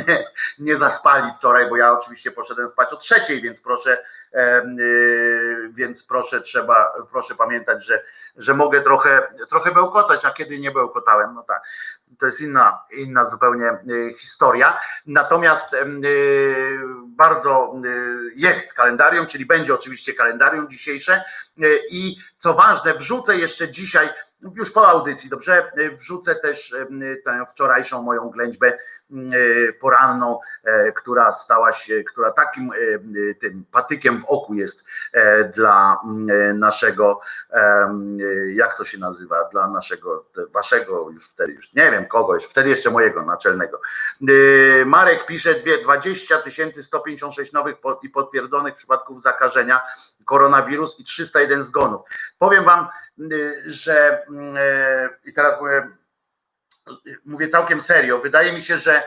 nie zaspali wczoraj, bo ja oczywiście poszedłem spać o trzeciej, więc proszę, więc proszę trzeba, proszę pamiętać, że, że mogę trochę, trochę bełkotać, a kiedy nie bełkotałem, no tak. To jest inna, inna zupełnie y, historia. Natomiast y, bardzo y, jest kalendarium, czyli będzie oczywiście kalendarium dzisiejsze. I co ważne, wrzucę jeszcze dzisiaj, już po audycji, dobrze, wrzucę też tę wczorajszą moją ględźbę poranną, która stała się, która takim tym patykiem w oku jest dla naszego, jak to się nazywa, dla naszego, waszego już wtedy, już nie wiem kogoś, wtedy jeszcze mojego naczelnego. Marek pisze 20 156 nowych i potwierdzonych przypadków zakażenia koronawirus i 301 zgonów. Powiem wam, że i teraz mówię, mówię całkiem serio, wydaje mi się, że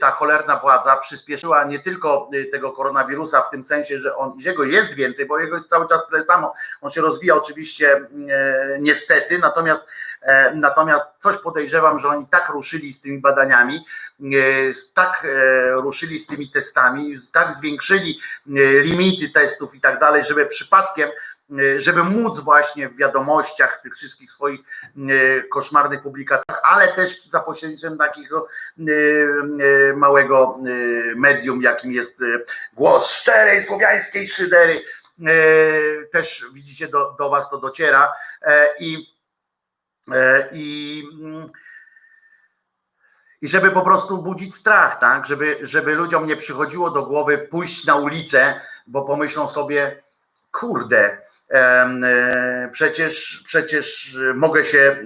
ta cholerna władza przyspieszyła nie tylko tego koronawirusa w tym sensie, że on jego jest więcej, bo jego jest cały czas tyle samo. On się rozwija oczywiście niestety, natomiast natomiast coś podejrzewam, że oni tak ruszyli z tymi badaniami, tak ruszyli z tymi testami, tak zwiększyli limity testów i tak dalej, żeby przypadkiem żeby móc właśnie w wiadomościach, tych wszystkich swoich e, koszmarnych publikacjach, ale też za pośrednictwem takiego e, e, małego medium, jakim jest głos szczerej słowiańskiej szydery, też widzicie, do, do was to dociera i i i żeby po prostu budzić strach, tak? Żeby, żeby ludziom nie przychodziło do głowy pójść na ulicę, bo pomyślą sobie, kurde, E, przecież, przecież mogę się e,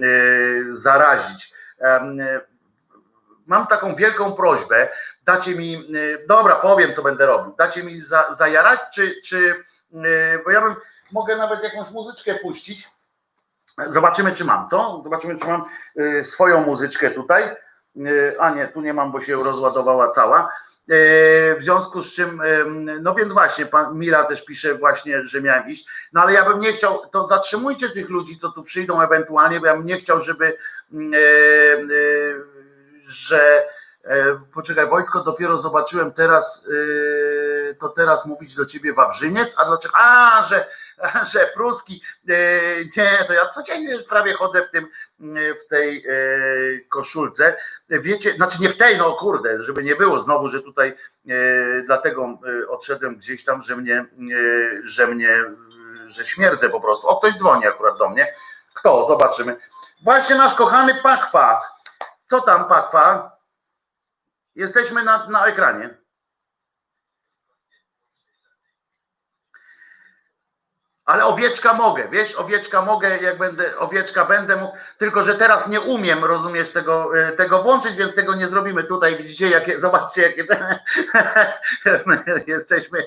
zarazić. Mam taką wielką prośbę, dacie mi, e, dobra, powiem, co będę robił, dacie mi za, zajarać, czy, czy, bo ja bym, mogę nawet jakąś muzyczkę puścić, zobaczymy, czy mam, co? Zobaczymy, czy mam swoją muzyczkę tutaj, a nie, tu nie mam, bo się rozładowała cała, E, w związku z czym, no więc właśnie, pan Mira też pisze właśnie, że miałem iść, no ale ja bym nie chciał, to zatrzymujcie tych ludzi, co tu przyjdą ewentualnie, bo ja bym nie chciał, żeby, e, e, że poczekaj, Wojtko, dopiero zobaczyłem teraz, to teraz mówić do ciebie Wawrzyniec, a dlaczego? A, że, że pruski. Nie, to ja codziennie prawie chodzę w tym, w tej koszulce. Wiecie, znaczy nie w tej, no kurde, żeby nie było znowu, że tutaj dlatego odszedłem gdzieś tam, że mnie, że mnie, że śmierdzę po prostu. O, ktoś dzwoni akurat do mnie. Kto? Zobaczymy. Właśnie nasz kochany Pakwa. Co tam, Pakwa? Jesteśmy na, na ekranie. Ale owieczka mogę, wiesz, owieczka mogę, jak będę, owieczka będę mógł, tylko że teraz nie umiem, rozumiesz, tego, e, tego włączyć, więc tego nie zrobimy tutaj. Widzicie, jakie, zobaczcie, jakie jesteśmy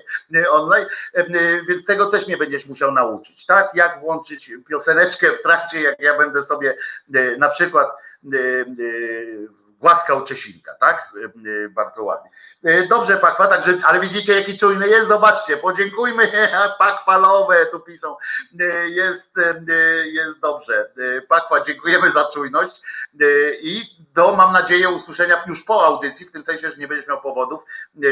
online, e, więc tego też mnie będziesz musiał nauczyć, tak? Jak włączyć pioseneczkę w trakcie, jak ja będę sobie na przykład głaskał Czesinka, tak? E, e, bardzo ładnie. E, dobrze, Pakwa, także, ale widzicie, jaki czujny jest? Zobaczcie, podziękujmy, Pakwalowe tu piszą. Jest, jest dobrze. Pakwa, dziękujemy za czujność i do, mam nadzieję, usłyszenia już po audycji, w tym sensie, że nie będziesz miał powodów,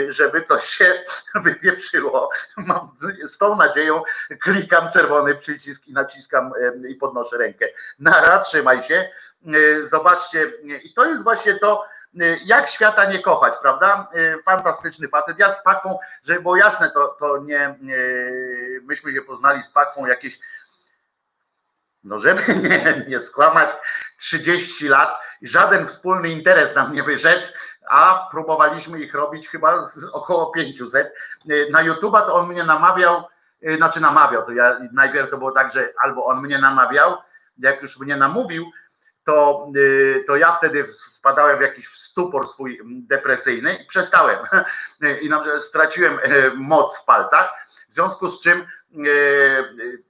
żeby coś się wypieprzyło. Mam, z tą nadzieją klikam czerwony przycisk i naciskam i podnoszę rękę. Nara, trzymaj się. E, zobaczcie, i to jest właśnie to, e, jak świata nie kochać, prawda? Fantastyczny facet. Ja z Pakwą, żeby było jasne, to, to nie, myśmy się poznali z Pakwą jakieś, no żeby nie, nie skłamać, 30 lat żaden wspólny interes nam nie wyszedł, a próbowaliśmy ich robić chyba z około 500. Na YouTube'a to on mnie namawiał, znaczy namawiał, to ja najpierw to było tak, że albo on mnie namawiał, jak już mnie namówił, to, y, to ja wtedy wpadałem w jakiś stupor swój depresyjny i przestałem. I straciłem e, moc w palcach, w związku z czym e,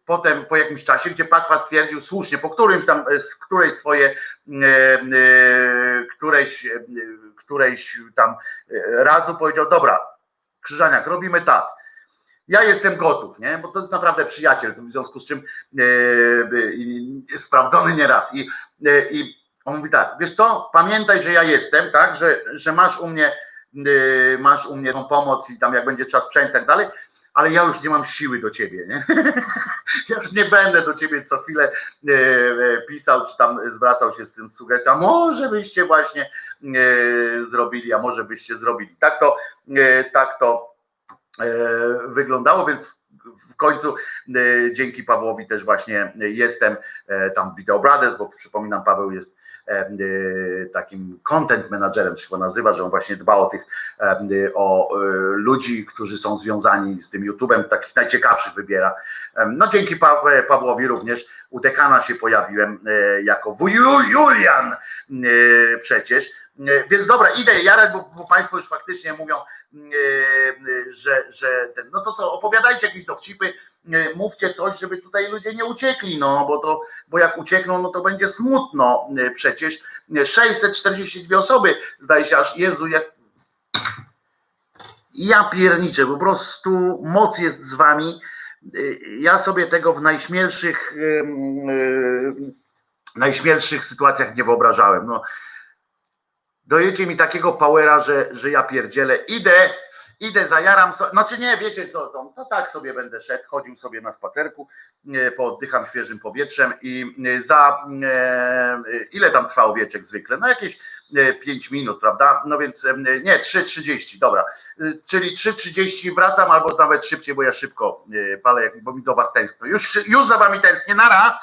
potem po jakimś czasie, gdzie Pakwa stwierdził słusznie, po którymś tam, e, z którejś swoje, którejś, którejś tam razu powiedział, dobra, Krzyżaniak, robimy tak, ja jestem gotów, nie? bo to jest naprawdę przyjaciel, w związku z czym e, sprawdzony nieraz. I, e, I on mówi tak, wiesz co, pamiętaj, że ja jestem, tak, że, że masz u mnie e, masz u mnie tą pomoc i tam jak będzie czas sprzęt i tak dalej, ale ja już nie mam siły do ciebie, nie? ja już nie będę do ciebie co chwilę e, e, pisał, czy tam zwracał się z tym sugestią, a może byście właśnie e, zrobili, a może byście zrobili. Tak to, tak to E, wyglądało, więc w końcu dzięki Pawłowi też właśnie jestem tam Video Brothers, bo przypominam, Paweł jest takim content managerem się chyba nazywa, że on właśnie dba o tych o ludzi, którzy są związani z tym YouTube'em, takich najciekawszych wybiera. No dzięki Pawłowi również u dekana się pojawiłem jako Julian przecież E, więc dobra, idę Jarek, bo, bo Państwo już faktycznie mówią, e, że, że ten, no to co, opowiadajcie jakieś dowcipy, e, mówcie coś, żeby tutaj ludzie nie uciekli, no bo to, bo jak uciekną, no to będzie smutno przecież. 642 osoby, zdaje się aż, Jezu, jak ja pierniczę, po prostu moc jest z wami. Ja sobie tego w najśmielszych najśmielszych sytuacjach nie wyobrażałem. No, dojecie mi takiego powera, że, że ja pierdzielę, idę, idę, zajaram sobie, znaczy nie, wiecie co, to, to tak sobie będę szedł, chodził sobie na spacerku, pooddycham świeżym powietrzem i za, e, ile tam trwa owieczek zwykle? No jakieś 5 e, minut, prawda? No więc e, nie, 3.30, dobra, czyli 3.30 wracam albo nawet szybciej, bo ja szybko palę, bo mi do was tęskno. Już, już za wami tęsknię, nara!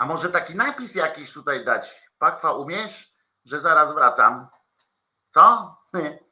A może taki napis jakiś tutaj dać? Pakwa umiesz, że zaraz wracam. Co?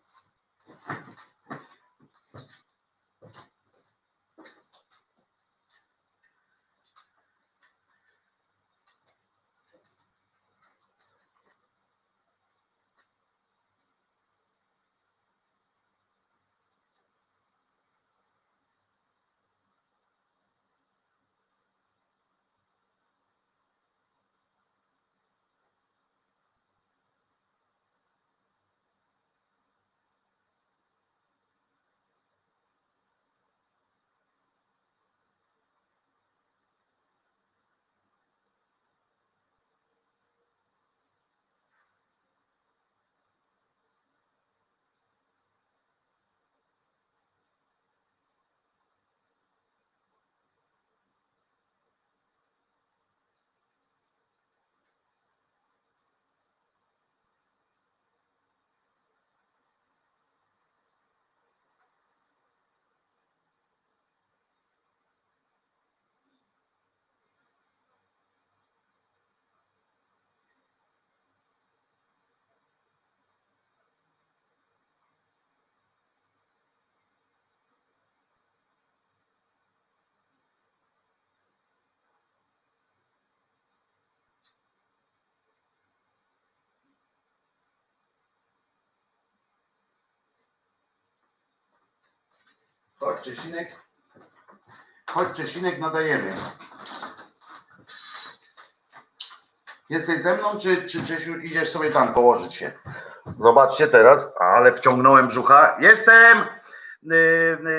Chodź Czesinek. Chodź Czesinek, nadajemy. Jesteś ze mną, czy, czy Czesiu idziesz sobie tam położyć się? Zobaczcie teraz, ale wciągnąłem brzucha. Jestem! Y,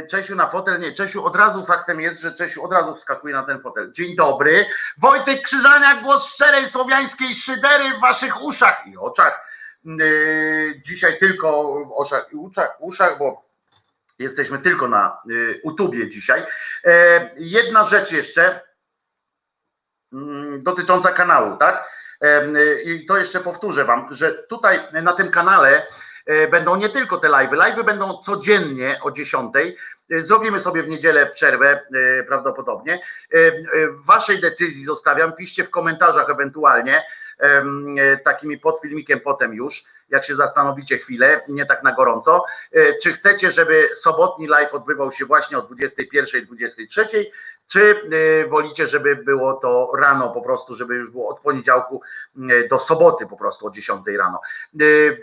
y, Czesiu na fotel, nie, Czesiu od razu faktem jest, że Czesiu od razu wskakuje na ten fotel. Dzień dobry. Wojtek Krzyżaniak, głos szczerej słowiańskiej szydery w waszych uszach i oczach. Y, dzisiaj tylko w oczach i uszach, uszach bo Jesteśmy tylko na YouTubie y, dzisiaj. E, jedna rzecz jeszcze mm, dotycząca kanału, tak? E, I to jeszcze powtórzę Wam, że tutaj na tym kanale e, będą nie tylko te live'y, live'y będą codziennie o 10. Zrobimy sobie w niedzielę przerwę prawdopodobnie. Waszej decyzji zostawiam, piszcie w komentarzach ewentualnie takimi pod filmikiem potem już jak się zastanowicie chwilę, nie tak na gorąco, e, czy chcecie, żeby sobotni live odbywał się właśnie o 21, 23, czy e, wolicie, żeby było to rano po prostu, żeby już było od poniedziałku e, do soboty po prostu o 10 rano.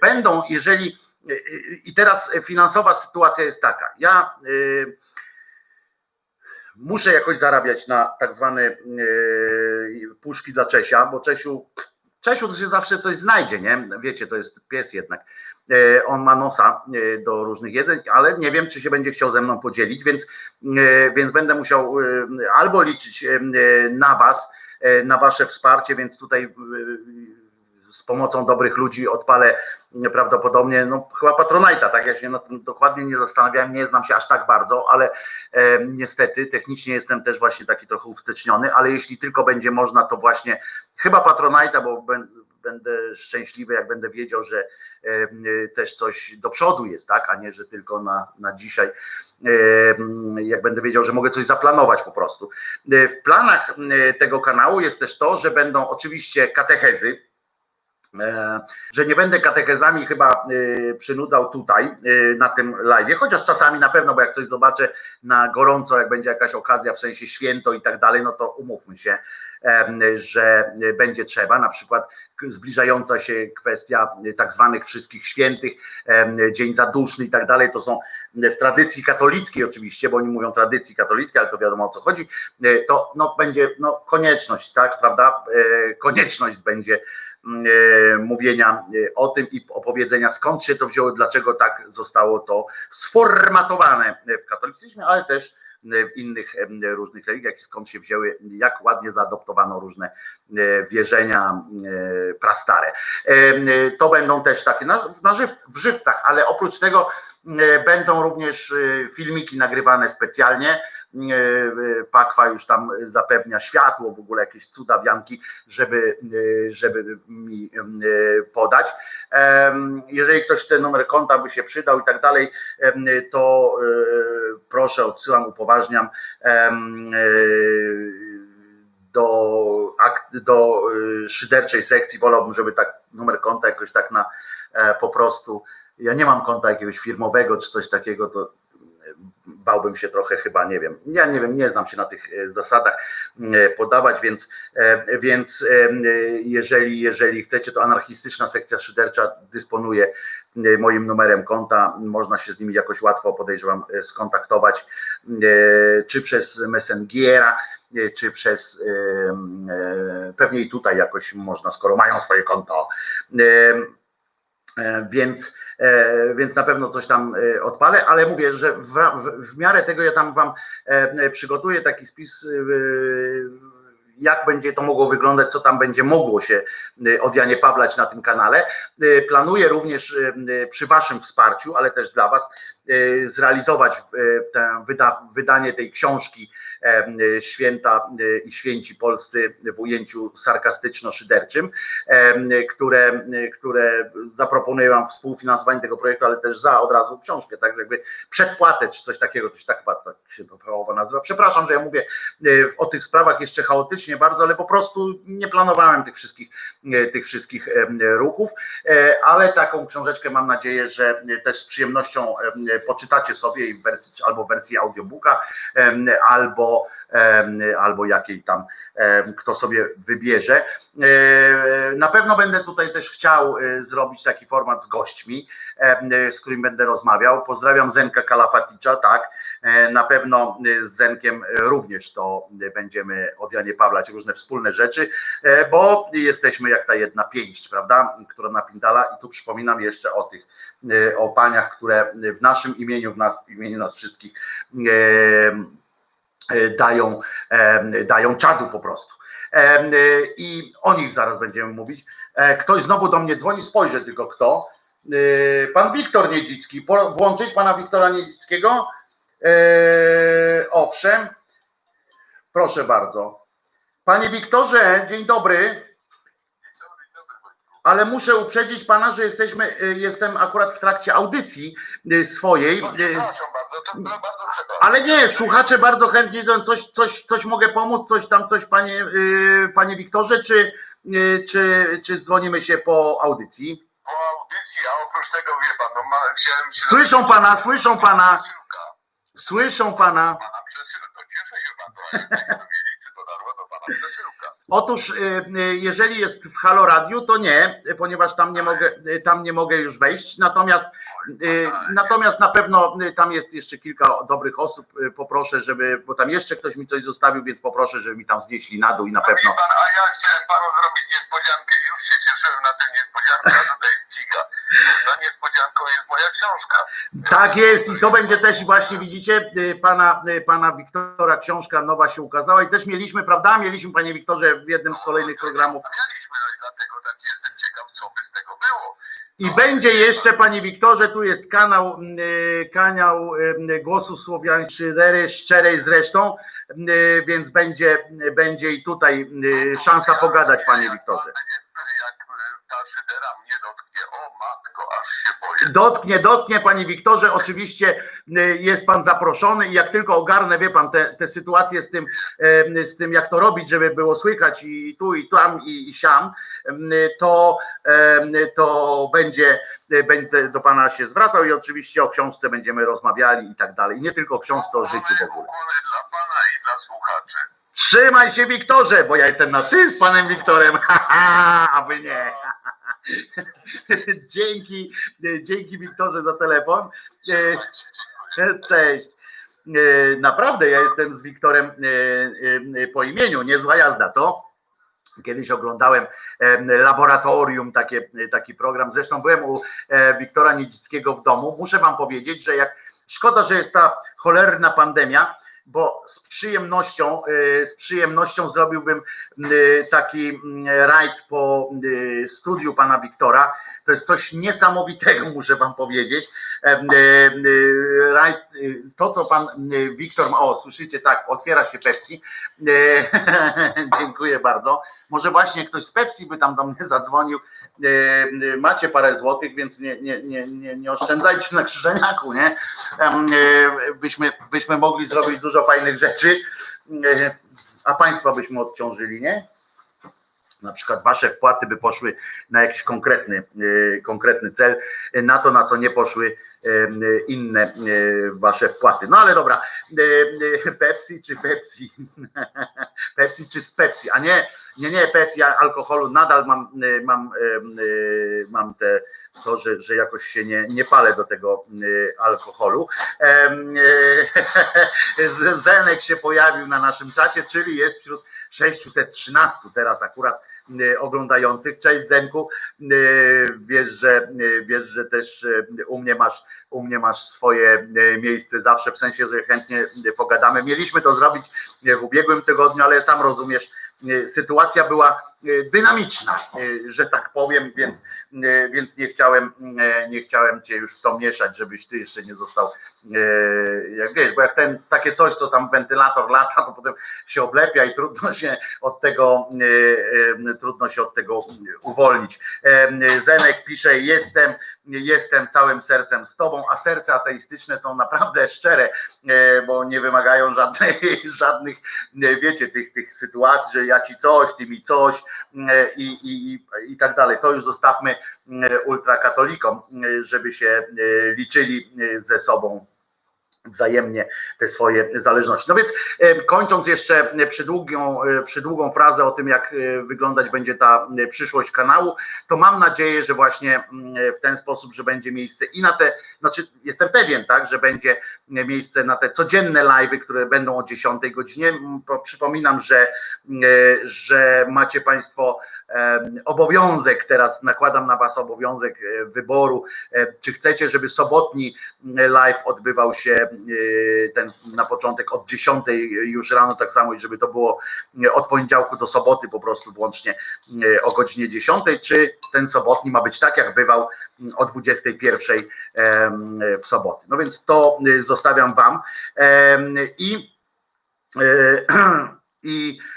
Będą, jeżeli i teraz finansowa sytuacja jest taka. Ja muszę jakoś zarabiać na tak zwane puszki dla Czesia, bo Czesiu Czesiu to się zawsze coś znajdzie, nie? Wiecie, to jest pies jednak. E, on ma nosa e, do różnych jedzeń, ale nie wiem, czy się będzie chciał ze mną podzielić, więc, e, więc będę musiał albo liczyć na Was, na Wasze wsparcie, więc tutaj z pomocą dobrych ludzi odpalę prawdopodobnie, no chyba Patronite'a, tak? Ja się na tym dokładnie nie zastanawiałem, nie znam się aż tak bardzo, ale e, niestety technicznie jestem też właśnie taki trochę uwsteczniony, ale jeśli tylko będzie można, to właśnie chyba Patronite'a, bo będę szczęśliwy, jak będę wiedział, że e, też coś do przodu jest, tak, a nie, że tylko na, na dzisiaj, e, jak będę wiedział, że mogę coś zaplanować po prostu. E, w planach tego kanału jest też to, że będą oczywiście katechezy, że nie będę katechezami chyba przynudzał tutaj na tym live, chociaż czasami na pewno, bo jak coś zobaczę na gorąco, jak będzie jakaś okazja, w sensie święto i tak dalej, no to umówmy się, że będzie trzeba, na przykład zbliżająca się kwestia tak zwanych wszystkich świętych, Dzień Zaduszny i tak dalej, to są w tradycji katolickiej oczywiście, bo oni mówią tradycji katolickiej, ale to wiadomo o co chodzi, e, to no, będzie no, konieczność, tak, prawda, e, konieczność będzie e, mówienia o tym i opowiedzenia skąd się to wzięło, dlaczego tak zostało to sformatowane w katolicyzmie, ale też w innych różnych religiach, skąd się wzięły, jak ładnie zaadoptowano różne e, wierzenia e, prastare. To będą też takie na, żyw, w żywcach, ale oprócz tego będą również e, filmiki nagrywane specjalnie E, Pakwa już tam zapewnia światło, w ogóle jakieś cudawianki, żeby, e, żeby mi e, podać. Jeżeli ktoś chce numer konta, by się przydał i tak dalej, to proszę, odsyłam, upoważniam do, do szyderczej sekcji. Wolałbym, żeby tak numer konta jakoś tak na po prostu. Ja nie mam konta jakiegoś firmowego czy coś takiego, to bałbym się trochę chyba, nie wiem, ja nie wiem, nie znam się na tych e, zasadach e, podawać, więc, e, więc jeżeli, jeżeli chcecie, to anarchistyczna sekcja szydercza dysponuje moim numerem konta, można się z nimi jakoś łatwo podejrzewam skontaktować, czy przez Messengera, czy przez pewnie i tutaj jakoś można, skoro mają swoje konto. Więc E, więc na pewno coś tam e, odpalę, ale mówię, że w, w, w miarę tego ja tam wam e, przygotuję taki spis jak będzie to mogło wyglądać, co tam będzie mogło się od Janie Pawlać na tym kanale. Planuję również przy Waszym wsparciu, ale też dla Was, zrealizować wydanie tej książki święta i święci polscy w ujęciu sarkastyczno-szyderczym, które, które zaproponuję wam współfinansowanie tego projektu, ale też za od razu książkę, tak jakby przedpłatę czy coś takiego, coś tak tak się to fachowo nazywa. Przepraszam, że ja mówię e, o tych sprawach jeszcze chaotycznie bardzo, ale po prostu nie planowałem tych wszystkich, e, tych wszystkich ruchów, e, ale taką książeczkę mam nadzieję, że też z przyjemnością poczytacie sobie w wersji, albo w wersji audiobooka, albo albo jakiej tam kto sobie wybierze. Na pewno będę tutaj też chciał e, zrobić taki format z gośćmi, z którym będę rozmawiał. Pozdrawiam Zenka Kalafaticza, tak. E, na pewno z Zenkiem również to będziemy od Janie Pawlać różne wspólne rzeczy, e, bo jesteśmy jak ta jedna pięść, prawda, która napindala i tu przypominam jeszcze o tych, o paniach, które w naszym imieniu, w, nas, w imieniu nas wszystkich E, dają, e, dają czadu po prostu. E, I o nich zaraz będziemy mówić. Ktoś znowu do mnie dzwoni, spojrzę tylko kto. Pan Wiktor Niedzicki. Włączyć pana Wiktora Niedzickiego? Owszem. Proszę bardzo. Panie Wiktorze, dzień dobry ale muszę uprzedzić pana, że jesteśmy, y, jestem akurat w trakcie audycji y, swojej. No, przepraszam bardzo, to bardzo przepraszam. Ale nie, słuchacze bardzo chętnie coś, coś, coś mogę pomóc, coś tam, coś panie, y, panie Wiktorze, czy, czy, czy dzwonimy się po audycji? Po audycji, a oprócz tego wie pan, no ma, chciałem się... Słyszą pana, słyszą pana. Słyszą pana. Pana przesyłka, cieszę się bardzo, Otóż y, y, jeżeli jest w Halo Radio, to nie, ponieważ tam nie mogę, y, tam nie mogę już wejść. Natomiast natomiast na pewno tam jest jeszcze kilka dobrych osób. Poproszę, żeby, bo tam jeszcze ktoś mi coś zostawił, więc poproszę, żeby mi tam znieśli na dół i na pewno. Pan, a ja chciałem panu zrobić niespodziankę, już się cieszyłem na tę niespodziankę, a tutaj ciga. No niespodzianką jest moja książka. Tak jest i to będzie też właśnie widzicie pana, pana Wiktora książka nowa się ukazała i też mieliśmy, prawda? Mieliśmy panie Wiktorze w jednym z kolejnych programów. Mieliśmy, no i dlatego tak jestem ciekaw, I będzie jeszcze, panie Wiktorze, tu jest kanał, y, kanał y, Głosu Słowiańszczydery, szczerej zresztą, y, więc będzie, będzie i tutaj y, szansa pogadać, panie Wiktorze. Będzie, y, ta szydera mnie dotknie, o matko, aż się boję. Dotknie, dotknie, panie Wiktorze, oczywiście y, jest pan zaproszony i jak tylko ogarnę, wie pan, te, te sytuacje z tym, y, z tym, jak to robić, żeby było słychać i tu, i tam, i, i siam, y, to, to będzie, będę do pana się zwracał i oczywiście o książce będziemy rozmawiali i tak dalej. Nie tylko o książce, o życiu w ogóle. Dla pana i dla słuchaczy. Trzymaj się, Wiktorze, bo ja jestem na ty z panem Wiktorem, a wy nie. Dzięki, dzięki Wiktorze za telefon. Dziękuję. Cześć. E, Naprawdę ja jestem z Wiktorem e, e, po imieniu, niezła jazda, co? Kiedyś oglądałem e, laboratorium, takie, taki program. Zresztą byłem u e, Wiktora Niedzickiego w domu. Muszę wam powiedzieć, że jak szkoda, że jest ta cholerna pandemia, bo z przyjemnością, e, z przyjemnością zrobiłbym e, taki mm, rajd po e, studiu pana Wiktora. To jest coś niesamowitego, muszę wam powiedzieć. Rajd, to co pan Wiktor ma, o słyszycie, tak, otwiera się Pepsi. Dziękuję bardzo. Może właśnie ktoś z Pepsi by tam do mnie zadzwonił. E, e, Macie parę złotych, więc nie, nie, nie, nie, nie oszczędzajcie na krzyżeniaku, nie? E, Byśmy, byśmy mogli zrobić dużo fajnych rzeczy, a państwa byśmy odciążyli, nie? Na przykład wasze wpłaty by poszły na jakiś konkretny, konkretny cel, na to, na co nie poszły inne e, wasze wpłaty. No ale dobra, E, e, Pepsi czy Pepsi? Pepsi czy z Pepsi? A nie, nie, nie, Pepsi, ja alkoholu nadal mam, e, mam, e, e, mam te, to, że, że jakoś się nie, nie palę do tego e, alkoholu. E, Zenek się pojawił na naszym czacie, czyli jest wśród 613 teraz akurat e, oglądających. Cześć Zenku, E, wiesz, że e, wiesz, że też u mnie masz u mnie masz swoje miejsce zawsze, w sensie, że chętnie pogadamy. Mieliśmy to zrobić w ubiegłym tygodniu, ale sam rozumiesz, sytuacja była e, dynamiczna, e, że tak powiem, więc, e, więc nie chciałem, e, nie chciałem cię już w to mieszać, żebyś ty jeszcze nie został, e, jak wiesz, bo jak ten takie coś, co tam wentylator lata, to potem się oblepia i trudno się od tego, e, e, trudno się od tego uwolnić. E, Zenek pisze, jestem, jestem całym sercem z tobą, a serca ateistyczne są naprawdę szczere, e, bo nie wymagają żadnej, żadnych, e, wiecie, tych, tych sytuacji, że ja ci coś, ty mi coś e, i, i, i tak dalej. To już zostawmy ultrakatolikom, żeby się liczyli ze sobą wzajemnie te swoje zależności. No więc e, kończąc jeszcze przydługą, e, przydługą frazę o tym, jak e, wyglądać będzie ta e, przyszłość kanału, to mam nadzieję, że właśnie mm, w ten sposób, że będzie miejsce i na te, znaczy jestem pewien, tak, że będzie miejsce na te codzienne live'y, które będą o 10 godzinie. Mm, Przypominam, że, e, że macie Państwo e, obowiązek, teraz nakładam na Was obowiązek e, wyboru, e, czy chcecie, żeby sobotni live odbywał się e, ten na początek od 10 już rano, tak samo i żeby to było e, od poniedziałku do soboty po prostu włącznie e, o godzinie 10, czy ten sobotni ma być tak, jak bywał o 21 em, w soboty. No więc to e, zostawiam Wam i e, i e,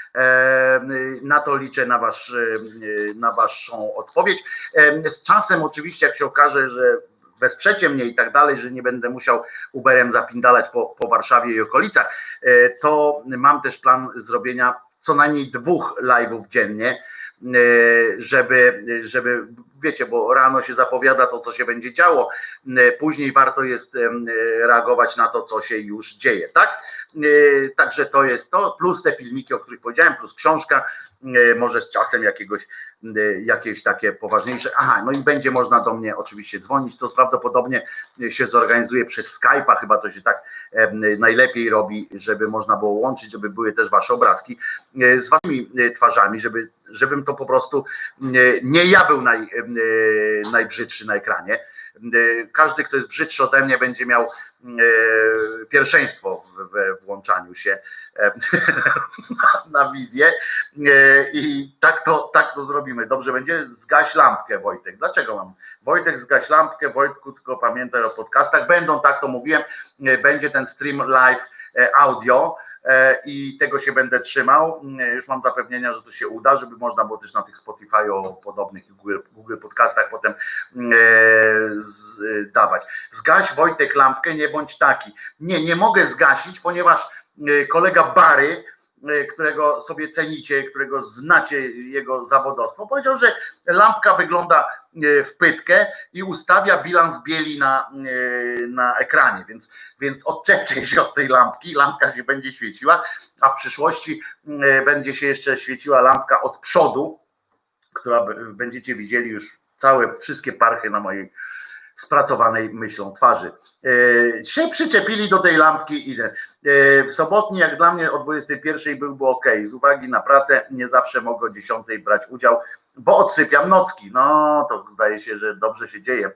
na to liczę na, wasz, e, na Waszą odpowiedź. E, Z czasem, oczywiście, jak się okaże, że wesprzecie mnie i tak dalej, że nie będę musiał Uberem zapindalać po, po Warszawie i okolicach, e, to mam też plan zrobienia co najmniej dwóch live'ów dziennie, e, żeby, żeby, wiecie, bo rano się zapowiada to, co się będzie działo, e, później warto jest e, reagować na to, co się już dzieje, tak? E, Także to jest to, plus te filmiki, o których powiedziałem, plus książka, e, może z czasem jakiegoś, e, jakieś takie poważniejsze. Aha, no i będzie można do mnie oczywiście dzwonić, to prawdopodobnie się zorganizuje przez Skype'a, chyba to się tak najlepiej robi, żeby można było łączyć, żeby były też wasze obrazki z waszymi twarzami, żeby, żebym to po prostu nie ja był naj, najbrzydszy na ekranie, Każdy, kto jest brzydszy ode mnie, będzie miał pierwszeństwo we włączaniu się na wizję i tak to, tak to zrobimy. Dobrze będzie? Zgaś lampkę, Wojtek. Dlaczego mam? Wojtek, zgaś lampkę, Wojtku, tylko pamiętaj o podcastach. Będą, tak to mówiłem, będzie ten stream live audio i tego się będę trzymał. Już mam zapewnienia, że to się uda, żeby można było też na tych Spotify o podobnych Google, Google podcastach potem dawać. Zgaś Wojtek lampkę, nie bądź taki. Nie, nie mogę zgasić, ponieważ kolega Bary, którego sobie cenicie, którego znacie jego zawodowstwo, powiedział, że lampka wygląda w pytkę i ustawia bilans bieli na, na ekranie, więc, więc odczepcie się od tej lampki, lampka się będzie świeciła, a w przyszłości będzie się jeszcze świeciła lampka od przodu, która będziecie widzieli już całe, wszystkie parchy na mojej spracowanej myślą twarzy. Się przyczepili do tej lampki i w sobotni, jak dla mnie o 21 byłby ok. Z uwagi na pracę nie zawsze mogę o 10 brać udział, bo odsypiam nocki. No to zdaje się, że dobrze się dzieje.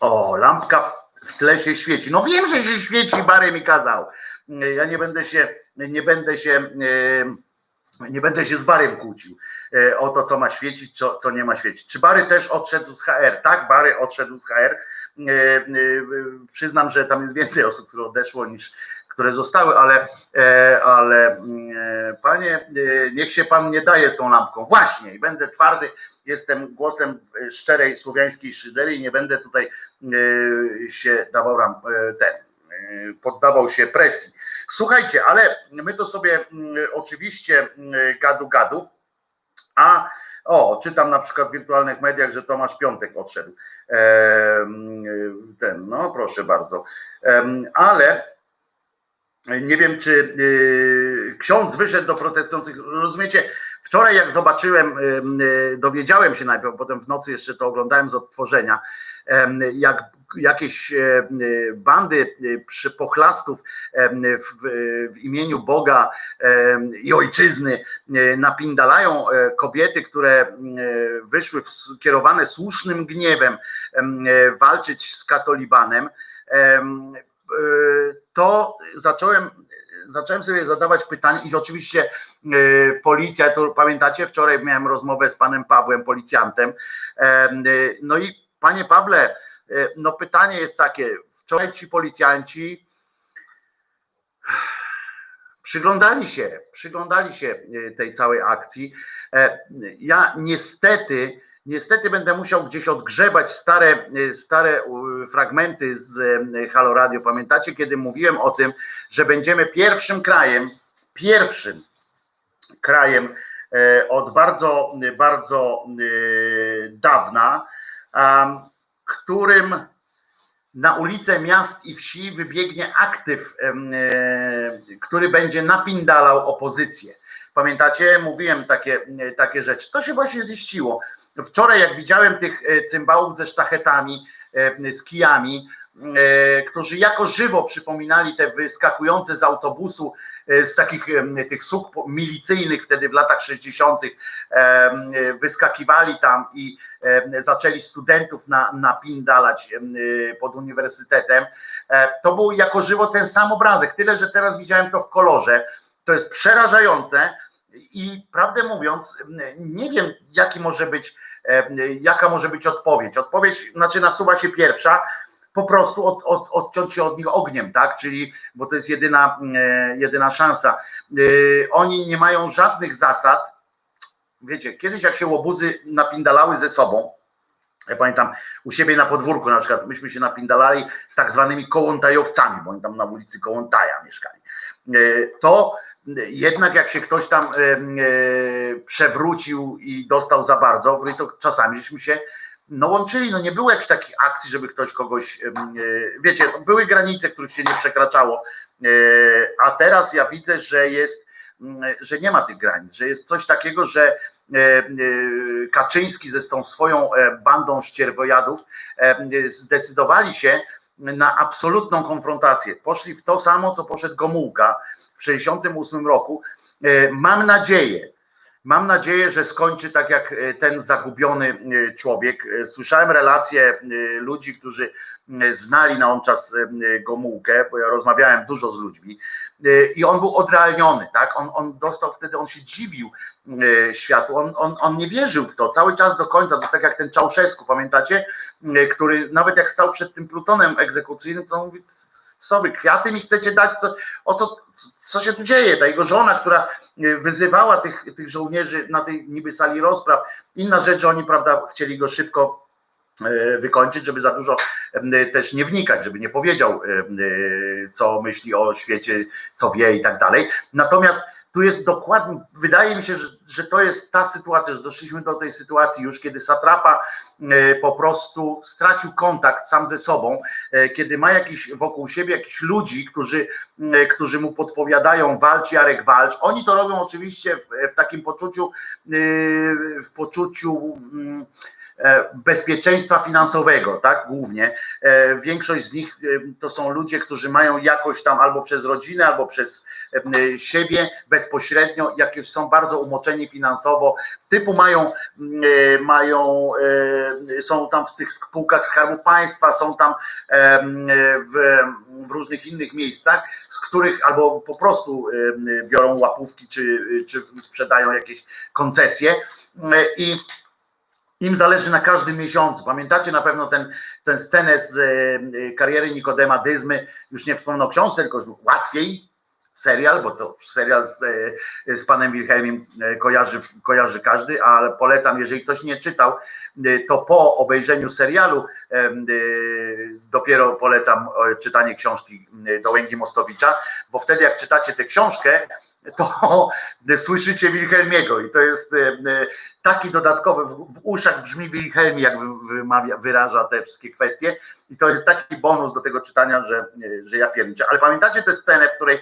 O, lampka w tle się świeci. No wiem, że się świeci, Bary mi kazał. Ja nie będę się, nie będę się, nie będę się z Barym kłócił o to, co ma świecić, co, co nie ma świecić. Czy Bary też odszedł z HR? Tak, Bary odszedł z HR. Przyznam, że tam jest więcej osób, które odeszło niż które zostały, ale, ale panie, niech się pan nie daje z tą lampką. Właśnie, i będę twardy, jestem głosem szczerej słowiańskiej szydery i nie będę tutaj się dawał ram, ten, poddawał się presji. Słuchajcie, ale my to sobie oczywiście gadu gadu, a o, czytam na przykład w wirtualnych mediach, że Tomasz Piątek odszedł. Ten, no proszę bardzo. Ale nie wiem, czy ksiądz wyszedł do protestujących. Rozumiecie, wczoraj jak zobaczyłem, dowiedziałem się najpierw, potem w nocy jeszcze to oglądałem z odtworzenia, jak jakieś bandy pochlastów w, w imieniu Boga i ojczyzny napindalają kobiety, które wyszły kierowane słusznym gniewem walczyć z katolibanem, to zacząłem zacząłem sobie zadawać pytanie i oczywiście policja, to pamiętacie, wczoraj miałem rozmowę z panem Pawłem, policjantem, no i panie Pawle, no pytanie jest takie, wczoraj ci policjanci przyglądali się, przyglądali się tej całej akcji. Ja niestety, niestety będę musiał gdzieś odgrzebać stare, stare fragmenty z Halo Radio. Pamiętacie, kiedy mówiłem o tym, że będziemy pierwszym krajem, pierwszym krajem od bardzo, bardzo dawna, którym na ulice miast i wsi wybiegnie aktyw, który będzie napindalał opozycję. Pamiętacie? Mówiłem takie, takie rzeczy. To się właśnie ziściło. Wczoraj, jak widziałem tych cymbałów ze sztachetami, z kijami, którzy jako żywo przypominali te wyskakujące z autobusu, z takich tych suk milicyjnych wtedy w latach 60. wyskakiwali tam i zaczęli studentów na, napindalać pod uniwersytetem. To był jako żywo ten sam obrazek, tyle że teraz widziałem to w kolorze. To jest przerażające i prawdę mówiąc, nie wiem, jaki może być, jaka może być odpowiedź. Odpowiedź, znaczy nasuwa się pierwsza, po prostu od, od, odciąć się od nich ogniem, tak? Czyli, bo to jest jedyna, jedyna szansa. Oni nie mają żadnych zasad. Wiecie, kiedyś jak się łobuzy napindalały ze sobą, ja pamiętam u siebie na podwórku na przykład, myśmy się napindalali z tak zwanymi kołątajowcami, bo oni tam na ulicy Kołątaja mieszkali. To jednak jak się ktoś tam przewrócił i dostał za bardzo, to czasami żeśmy się no łączyli, no nie było jakichś takich akcji, żeby ktoś kogoś, wiecie, były granice, których się nie przekraczało, a teraz ja widzę, że jest, że nie ma tych granic, że jest coś takiego, że Kaczyński ze tą swoją bandą ścierwojadów zdecydowali się na absolutną konfrontację. Poszli w to samo, co poszedł Gomułka w 68 roku. Mam nadzieję, Mam nadzieję, że skończy tak jak ten zagubiony człowiek. Słyszałem relacje ludzi, którzy znali na on czas Gomułkę, bo ja rozmawiałem dużo z ludźmi i on był odrealniony, tak? On, on dostał wtedy, on się dziwił światu, on, on, on nie wierzył w to cały czas do końca, to tak jak ten Czałszewsku, pamiętacie, który nawet jak stał przed tym plutonem egzekucyjnym, to on mówi, co kwiaty mi chcecie dać, co, o co, co się tu dzieje? Ta jego żona, która wyzywała tych, tych żołnierzy na tej niby sali rozpraw, inna rzecz, że oni prawda, chcieli go szybko wykończyć, żeby za dużo też nie wnikać, żeby nie powiedział, co myśli o świecie, co wie i tak dalej. Natomiast tu jest dokładnie, wydaje mi się, że, że to jest ta sytuacja, że doszliśmy do tej sytuacji już, kiedy satrapa po prostu stracił kontakt sam ze sobą, kiedy ma jakiś wokół siebie jakichś ludzi, którzy, którzy mu podpowiadają walcz Jarek walcz. Oni to robią oczywiście w, w takim poczuciu, w poczuciu E, bezpieczeństwa finansowego, tak, głównie. E, większość z nich e, to są ludzie, którzy mają jakoś tam albo przez rodzinę, albo przez siebie bezpośrednio, jakieś są bardzo umoczeni finansowo, typu mają, mają są tam w tych spółkach Skarbu Państwa, są tam w, w różnych innych miejscach, z których albo po prostu biorą łapówki, czy, czy sprzedają jakieś koncesje i im zależy na każdym miesiącu. Pamiętacie na pewno ten, ten scenę z e, kariery Nikodema Dyzmy, już nie wspomnę o książce, tylko łatwiej, serial, bo to serial z, e, z panem Wilhelmem e, kojarzy, kojarzy każdy, ale polecam, jeżeli ktoś nie czytał, to po obejrzeniu serialu dopiero polecam czytanie książki Dołęgi Mostowicza, bo wtedy jak czytacie tę książkę, to słyszycie Wilhelmiego i to jest e, taki dodatkowy, w uszach brzmi Wilhelmi, jak wymawia, wyraża te wszystkie kwestie i to jest taki bonus do tego czytania, że, że ja pierniczę. Ale pamiętacie tę scenę, w której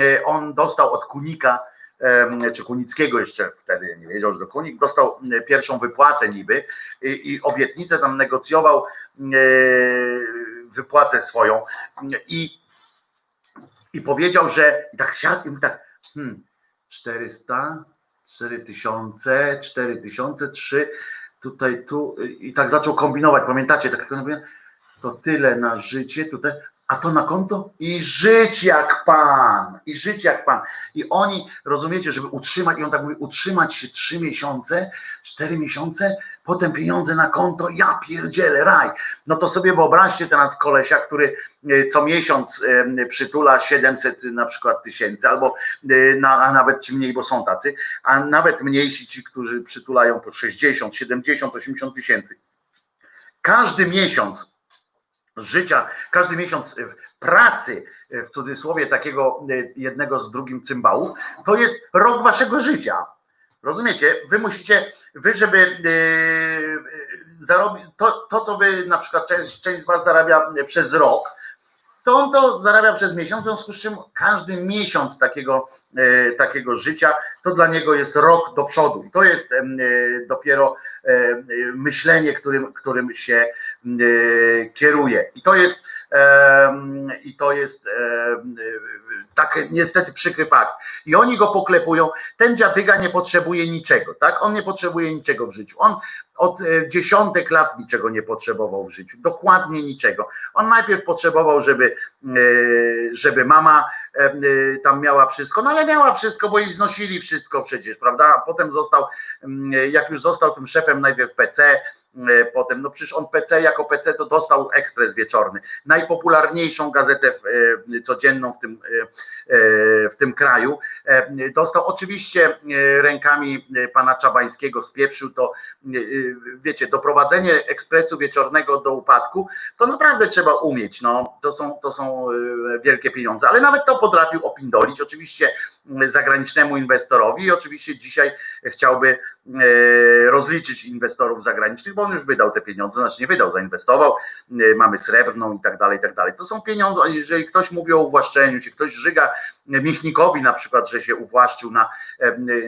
e, on dostał od Kunika, czy Kunickiego jeszcze wtedy nie wiedział, że to Kunik, dostał pierwszą wypłatę niby i, obietnicę tam negocjował e, wypłatę swoją i, i powiedział, że i tak siadł i mówi tak, hmm, 400, 4000, 4000, 3, tutaj, tu i tak zaczął kombinować, pamiętacie, tak to tyle na życie, tutaj, a to na konto? I żyć jak pan, i żyć jak pan. I oni, rozumiecie, żeby utrzymać, i on tak mówi, utrzymać się trzy miesiące, cztery miesiące, potem pieniądze na konto, ja pierdzielę, raj. No to sobie wyobraźcie teraz kolesia, który e, co miesiąc e, przytula 700 na przykład tysięcy, albo e, a nawet ci mniej, bo są tacy, a nawet mniejsi ci, którzy przytulają po 60, 70, 80 tysięcy. Każdy miesiąc życia, każdy miesiąc pracy, w cudzysłowie takiego jednego z drugim cymbałów, to jest rok waszego życia. Rozumiecie? Wy musicie, wy żeby zarobić, to, to co wy na przykład część, część z was zarabia przez rok, to on to zarabia przez miesiąc, w związku z czym każdy miesiąc takiego, e, takiego życia to dla niego jest rok do przodu. I to jest e, dopiero e, myślenie, którym, którym się kieruje. I to jest i to jest tak niestety przykry fakt. I oni go poklepują. Ten dziadyga nie potrzebuje niczego, tak? On nie potrzebuje niczego w życiu. On od e, dziesiątek lat niczego nie potrzebował w życiu, dokładnie niczego. On najpierw potrzebował, żeby, e, żeby mama tam miała wszystko, no ale miała wszystko, bo jej znosili wszystko przecież, prawda? Potem został, jak już został tym szefem najpierw PC, E, potem, no przecież on PC jako PC to dostał ekspres wieczorny, najpopularniejszą gazetę codzienną w tym, w tym kraju. Dostał oczywiście rękami pana Czabańskiego, spieprzył to, wiecie, doprowadzenie ekspresu wieczornego do upadku, to naprawdę trzeba umieć, no, to są, to są wielkie pieniądze, ale nawet to potrafił opindolić, oczywiście zagranicznemu inwestorowi i oczywiście dzisiaj chciałby rozliczyć inwestorów zagranicznych, bo on już wydał te pieniądze, znaczy nie wydał, zainwestował, y, mamy srebrną i tak dalej, i tak dalej. To są pieniądze, jeżeli ktoś mówi o uwłaszczeniu się, ktoś żyga Michnikowi na przykład, że się uwłaszczył na,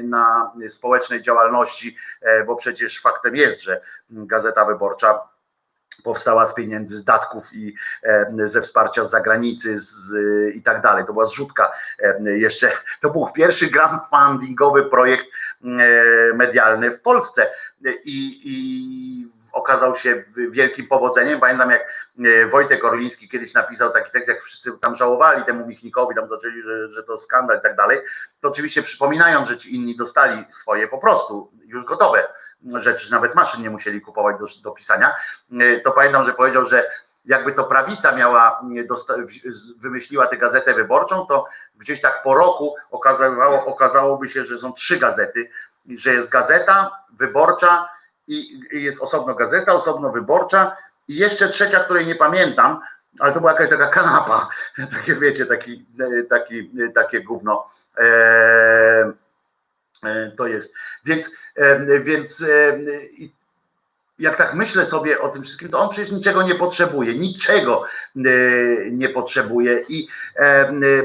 na społecznej działalności, e, bo przecież faktem jest, że Gazeta Wyborcza powstała z pieniędzy, z datków i ze wsparcia z zagranicy z, i tak dalej. To była zrzutka jeszcze, to był pierwszy crowdfundingowy projekt medialny w Polsce i, i okazał się wielkim powodzeniem. Pamiętam jak Wojtek Orliński kiedyś napisał taki tekst, jak wszyscy tam żałowali temu Michnikowi, tam zaczęli, że, że to skandal i tak dalej, to oczywiście przypominając, że ci inni dostali swoje po prostu już gotowe rzeczy, że nawet maszyn nie musieli kupować do, do pisania, to pamiętam, że powiedział, że jakby to prawica miała, wymyśliła tę gazetę wyborczą, to gdzieś tak po roku okazało, okazałoby się, że są trzy gazety, że jest gazeta wyborcza i, jest osobno gazeta, osobno wyborcza i jeszcze trzecia, której nie pamiętam, ale to była jakaś taka kanapa, takie wiecie, taki, taki, takie gówno. Eee, to jest. Więc, więc jak tak myślę sobie o tym wszystkim, to on przecież niczego nie potrzebuje, niczego e, nie potrzebuje, i,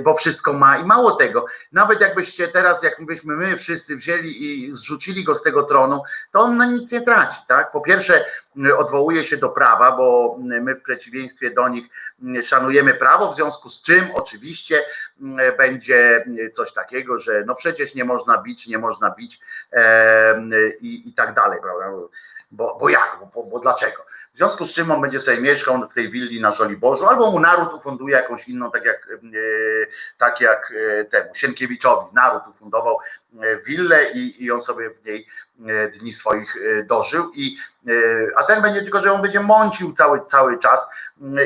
bo wszystko ma i mało tego. Nawet jakbyście teraz, jakbyśmy my wszyscy wzięli i zrzucili go z tego tronu, to on na nic nie traci. Tak? Po pierwsze, odwołuje się do prawa, bo my w przeciwieństwie do nich szanujemy prawo, w związku z czym oczywiście będzie coś takiego, że no przecież nie można bić, nie można bić i, i tak dalej, prawda? Bo, bo jak? Bo, bo, dlaczego? W związku z czym on będzie sobie mieszkał w tej willi na Żoliborzu, albo mu naród ufunduje jakąś inną, tak jak, e, tak jak e, temu Sienkiewiczowi. Naród ufundował e, willę i, i on sobie w niej dni swoich dożył. I, a ten będzie tylko, że on będzie mącił cały, cały czas.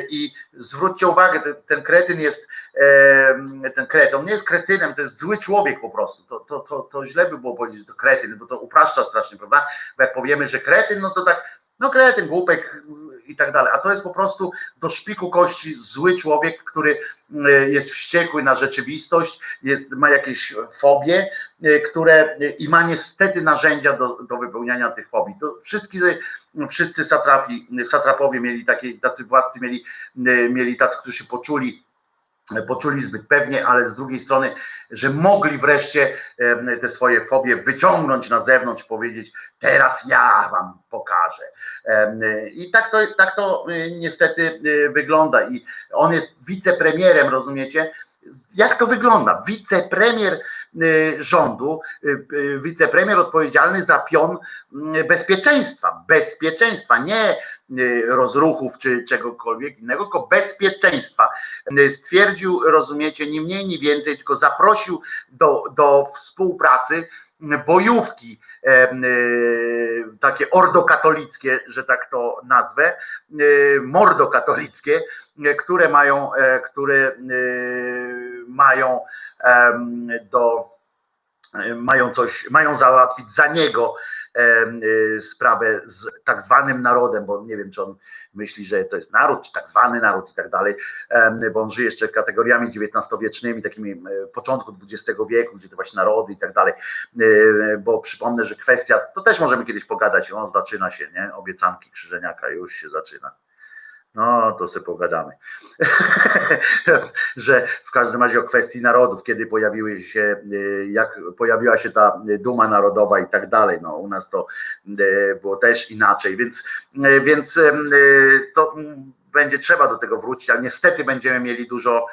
I zwróćcie uwagę, ten, ten kretyn jest ten kretyn, on nie jest kretynem, to jest zły człowiek po prostu. To, to, to, to źle by było powiedzieć, że to kretyn, bo to upraszcza strasznie, prawda? Bo jak powiemy, że kretyn, no to tak, no kretyn, głupek i tak dalej. A to jest po prostu do szpiku kości zły człowiek, który jest wściekły na rzeczywistość, jest, ma jakieś fobie, które i ma niestety narzędzia do, do wypełniania tych fobii. To wszyscy, wszyscy satrapi, satrapowie mieli takie, tacy władcy mieli, mieli tacy, którzy się poczuli poczuli zbyt pewnie, ale z drugiej strony, że mogli wreszcie te swoje fobie wyciągnąć na zewnątrz, powiedzieć, teraz ja wam pokażę. I tak to, tak to y, niestety y, wygląda. I on jest wicepremierem, rozumiecie? Jak to wygląda? Wicepremier rządu, y, y, wicepremier odpowiedzialny za pion bezpieczeństwa, bezpieczeństwa, nie rozruchów czy czegokolwiek innego, tylko bezpieczeństwa. Stwierdził, rozumiecie, ni mniej, ni więcej, tylko zaprosił do, do współpracy bojówki takie ordokatolickie, że tak to nazwę, mordokatolickie, które mają, które mają do mają coś, mają załatwić za niego y, sprawę z tak zwanym narodem, bo nie wiem, czy on myśli, że to jest naród, czy tak zwany naród i tak dalej, bo on żyje jeszcze kategoriami XIX-wiecznymi, takimi początku XX wieku, gdzie to właśnie narody i tak dalej, y, bo przypomnę, że kwestia, to też możemy kiedyś pogadać, on zaczyna się, nie, obiecanki Krzyżeniaka już się zaczyna. No, to sobie pogadamy. że w każdym razie o kwestii narodów, kiedy pojawiły się, y, jak pojawiła się ta duma narodowa i tak dalej. No, u nas to y, było też inaczej, więc, y, więc to będzie trzeba do tego wrócić, ale niestety będziemy mieli dużo,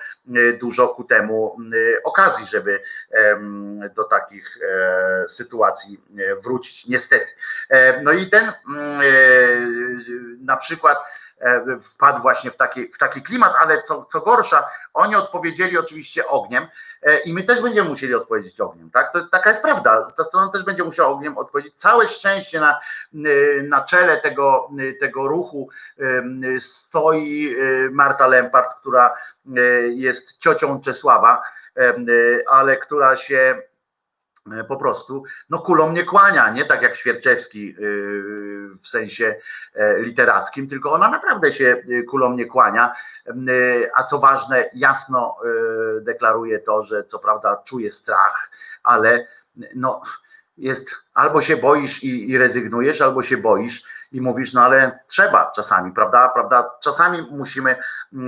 dużo ku temu okazji, żeby do takich e, sytuacji wrócić. Niestety. E, no i ten mm, e, na przykład E, wpadł właśnie w taki, w taki klimat, ale co, co gorsza, oni odpowiedzieli oczywiście ogniem e, i my też będziemy musieli odpowiedzieć ogniem, tak? To, taka jest prawda. Ta strona też będzie musiała ogniem odpowiedzieć. Całe szczęście na, na czele tego, tego ruchu stoi Marta Lempart, która jest ciocią Czesława, ale która się E, po prostu no kulą nie kłania, nie tak jak Świerczewski e, w sensie e, literackim, tylko ona naprawdę się kulą nie kłania, a co ważne jasno deklaruje to, że co prawda czuje strach, ale no jest albo się boisz i, i rezygnujesz, albo się boisz i mówisz, no ale trzeba czasami, prawda? prawda? Czasami musimy,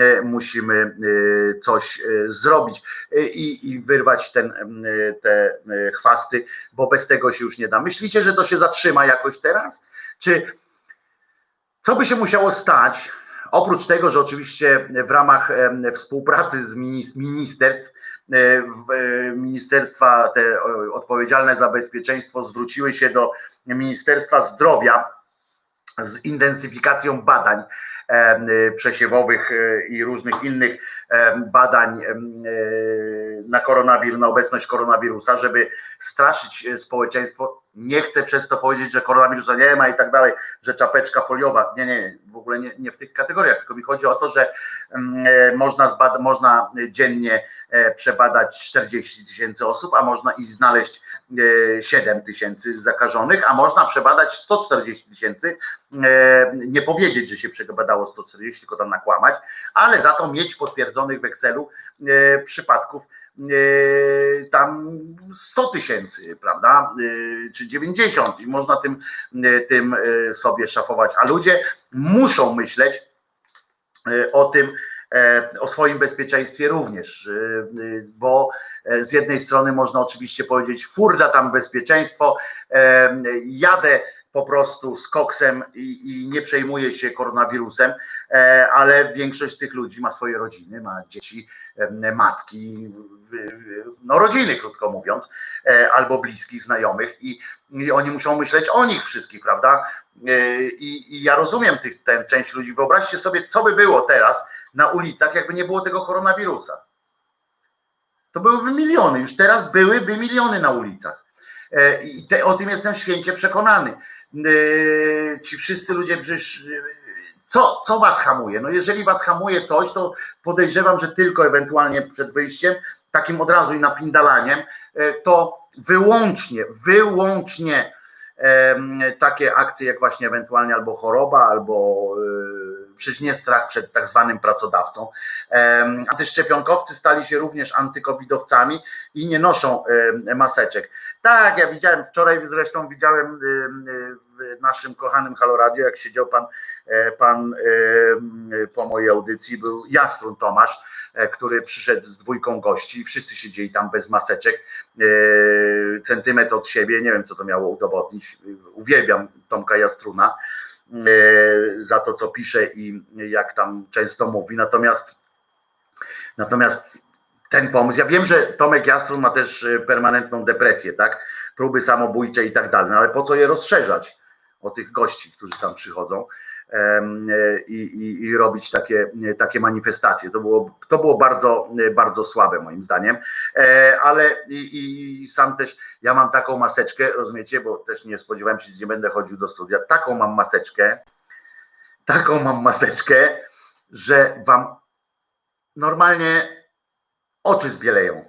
e, musimy e, coś e, zrobić i, i wyrwać ten, te chwasty, bo bez tego się już nie da. Myślicie, że to się zatrzyma jakoś teraz? Czy Co by się musiało stać, oprócz tego, że oczywiście w ramach współpracy z ministerstw, ministerstwa te odpowiedzialne za bezpieczeństwo zwróciły się do Ministerstwa Zdrowia z intensyfikacją badań przesiewowych e, i różnych innych badań e, na koronawirus, na obecność koronawirusa, żeby straszyć społeczeństwo. Nie chcę przez to powiedzieć, że koronawirusa nie ma i tak dalej, że czapeczka foliowa. Nie, nie, w ogóle nie, nie w tych kategoriach, tylko mi chodzi o to, że można, zbada, można dziennie przebadać 40 tysięcy osób, a można i znaleźć 7 tysięcy zakażonych, a można przebadać 140 tysięcy, nie powiedzieć, że się przebadało 140, tylko tam nakłamać, ale za to mieć potwierdzonych w Excelu przypadków tam 100 tysięcy, prawda, czy 90 i można tym, tym sobie szafować, a ludzie muszą myśleć o tym, o swoim bezpieczeństwie również, bo z jednej strony można oczywiście powiedzieć, furda tam bezpieczeństwo, jadę po prostu z koksem i, i, nie przejmuje się koronawirusem, ale większość tych ludzi ma swoje rodziny, ma dzieci, matki, no rodziny krótko mówiąc, albo bliskich, znajomych i, i oni muszą myśleć o nich wszystkich, prawda? I, i ja rozumiem tych, tę część ludzi. Wyobraźcie sobie, co by było teraz na ulicach, jakby nie było tego koronawirusa to byłyby miliony. Już teraz byłyby miliony na ulicach. E, I te, o tym jestem święcie przekonany. E, ci wszyscy ludzie przecież. Co, co was hamuje? No jeżeli was hamuje coś, to podejrzewam, że tylko ewentualnie przed wyjściem, takim od razu i napindalaniem, e, to wyłącznie, wyłącznie takie akcje jak właśnie ewentualnie albo choroba, albo przecież nie strach przed tak zwanym pracodawcą. Antyszczepionkowcy stali się również antykowidowcami i nie noszą maseczek. Tak, ja widziałem, wczoraj zresztą widziałem w naszym kochanym Haloradio, jak siedział pan, e, pan po mojej audycji, był Jastrun Tomasz, e, który przyszedł z dwójką gości i wszyscy siedzieli tam bez maseczek, e, centymetr od siebie, nie wiem co to miało udowodnić, uwielbiam Tomka Jastruna, za to, co pisze i jak tam często mówi. Natomiast, natomiast ten pomysł, ja wiem, że Tomek Jastrun ma też e, permanentną depresję, tak? Próby samobójcze i tak dalej, no ale po co je rozszerzać o tych gości, którzy tam przychodzą? I, i, i, robić takie, takie manifestacje. To było, to było bardzo, bardzo słabe moim zdaniem, e, ale i, i sam też, ja mam taką maseczkę, rozumiecie, bo też nie spodziewałem się, że nie będę chodził do studia, taką mam maseczkę, taką mam maseczkę, że wam normalnie oczy zbieleją.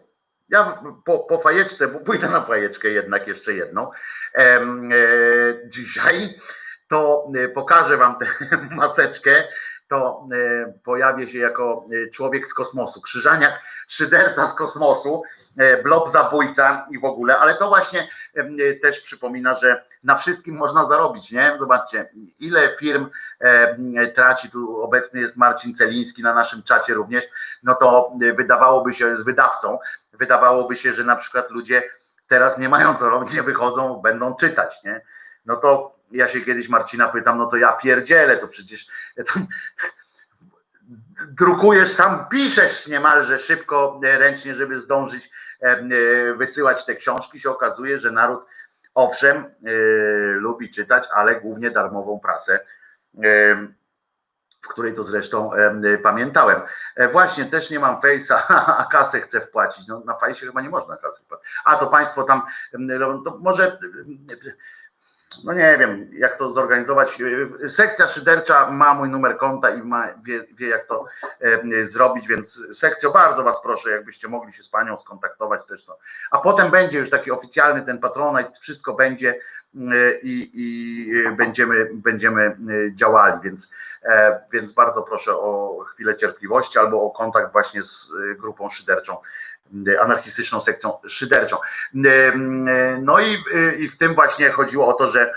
Ja po, po fajeczce, bo pójdę na fajeczkę jednak jeszcze jedną e, dzisiaj to e, pokażę wam tę maseczkę, to e, pojawię się jako e, człowiek z kosmosu, krzyżaniak, szyderca z kosmosu, blob zabójca i w ogóle, ale to właśnie też przypomina, że na wszystkim można zarobić, nie? Zobaczcie, ile firm traci, tu obecny jest Marcin Celiński na naszym czacie również, no to wydawałoby się, z wydawcą, wydawałoby się, że na przykład ludzie teraz nie mają co robić, nie wychodzą, będą czytać, nie? No to ja się kiedyś Marcina pytam, no to ja pierdzielę, to przecież tam, drukujesz, sam piszesz niemalże szybko, e, ręcznie, żeby zdążyć e, e, wysyłać te książki, się okazuje, że naród owszem lubi czytać, ale głównie darmową prasę, w której to zresztą pamiętałem. Właśnie, też nie mam fejsa, a kasę chcę wpłacić. No, na fejsie chyba nie można kasy wpłacić. A to państwo tam, to może no nie wiem, jak to zorganizować. Sekcja szydercza ma mój numer konta i ma, wie, wie jak to e, zrobić, więc sekcjo, bardzo Was proszę, jakbyście mogli się z Panią skontaktować też to. A potem będzie już taki oficjalny ten patronat, wszystko będzie e, i, i będziemy, będziemy e, działali, więc, e, więc bardzo proszę o chwilę cierpliwości albo o kontakt właśnie z e, grupą szyderczą anarchistyczną sekcją szyderczą. No i, i w tym właśnie chodziło o to, że,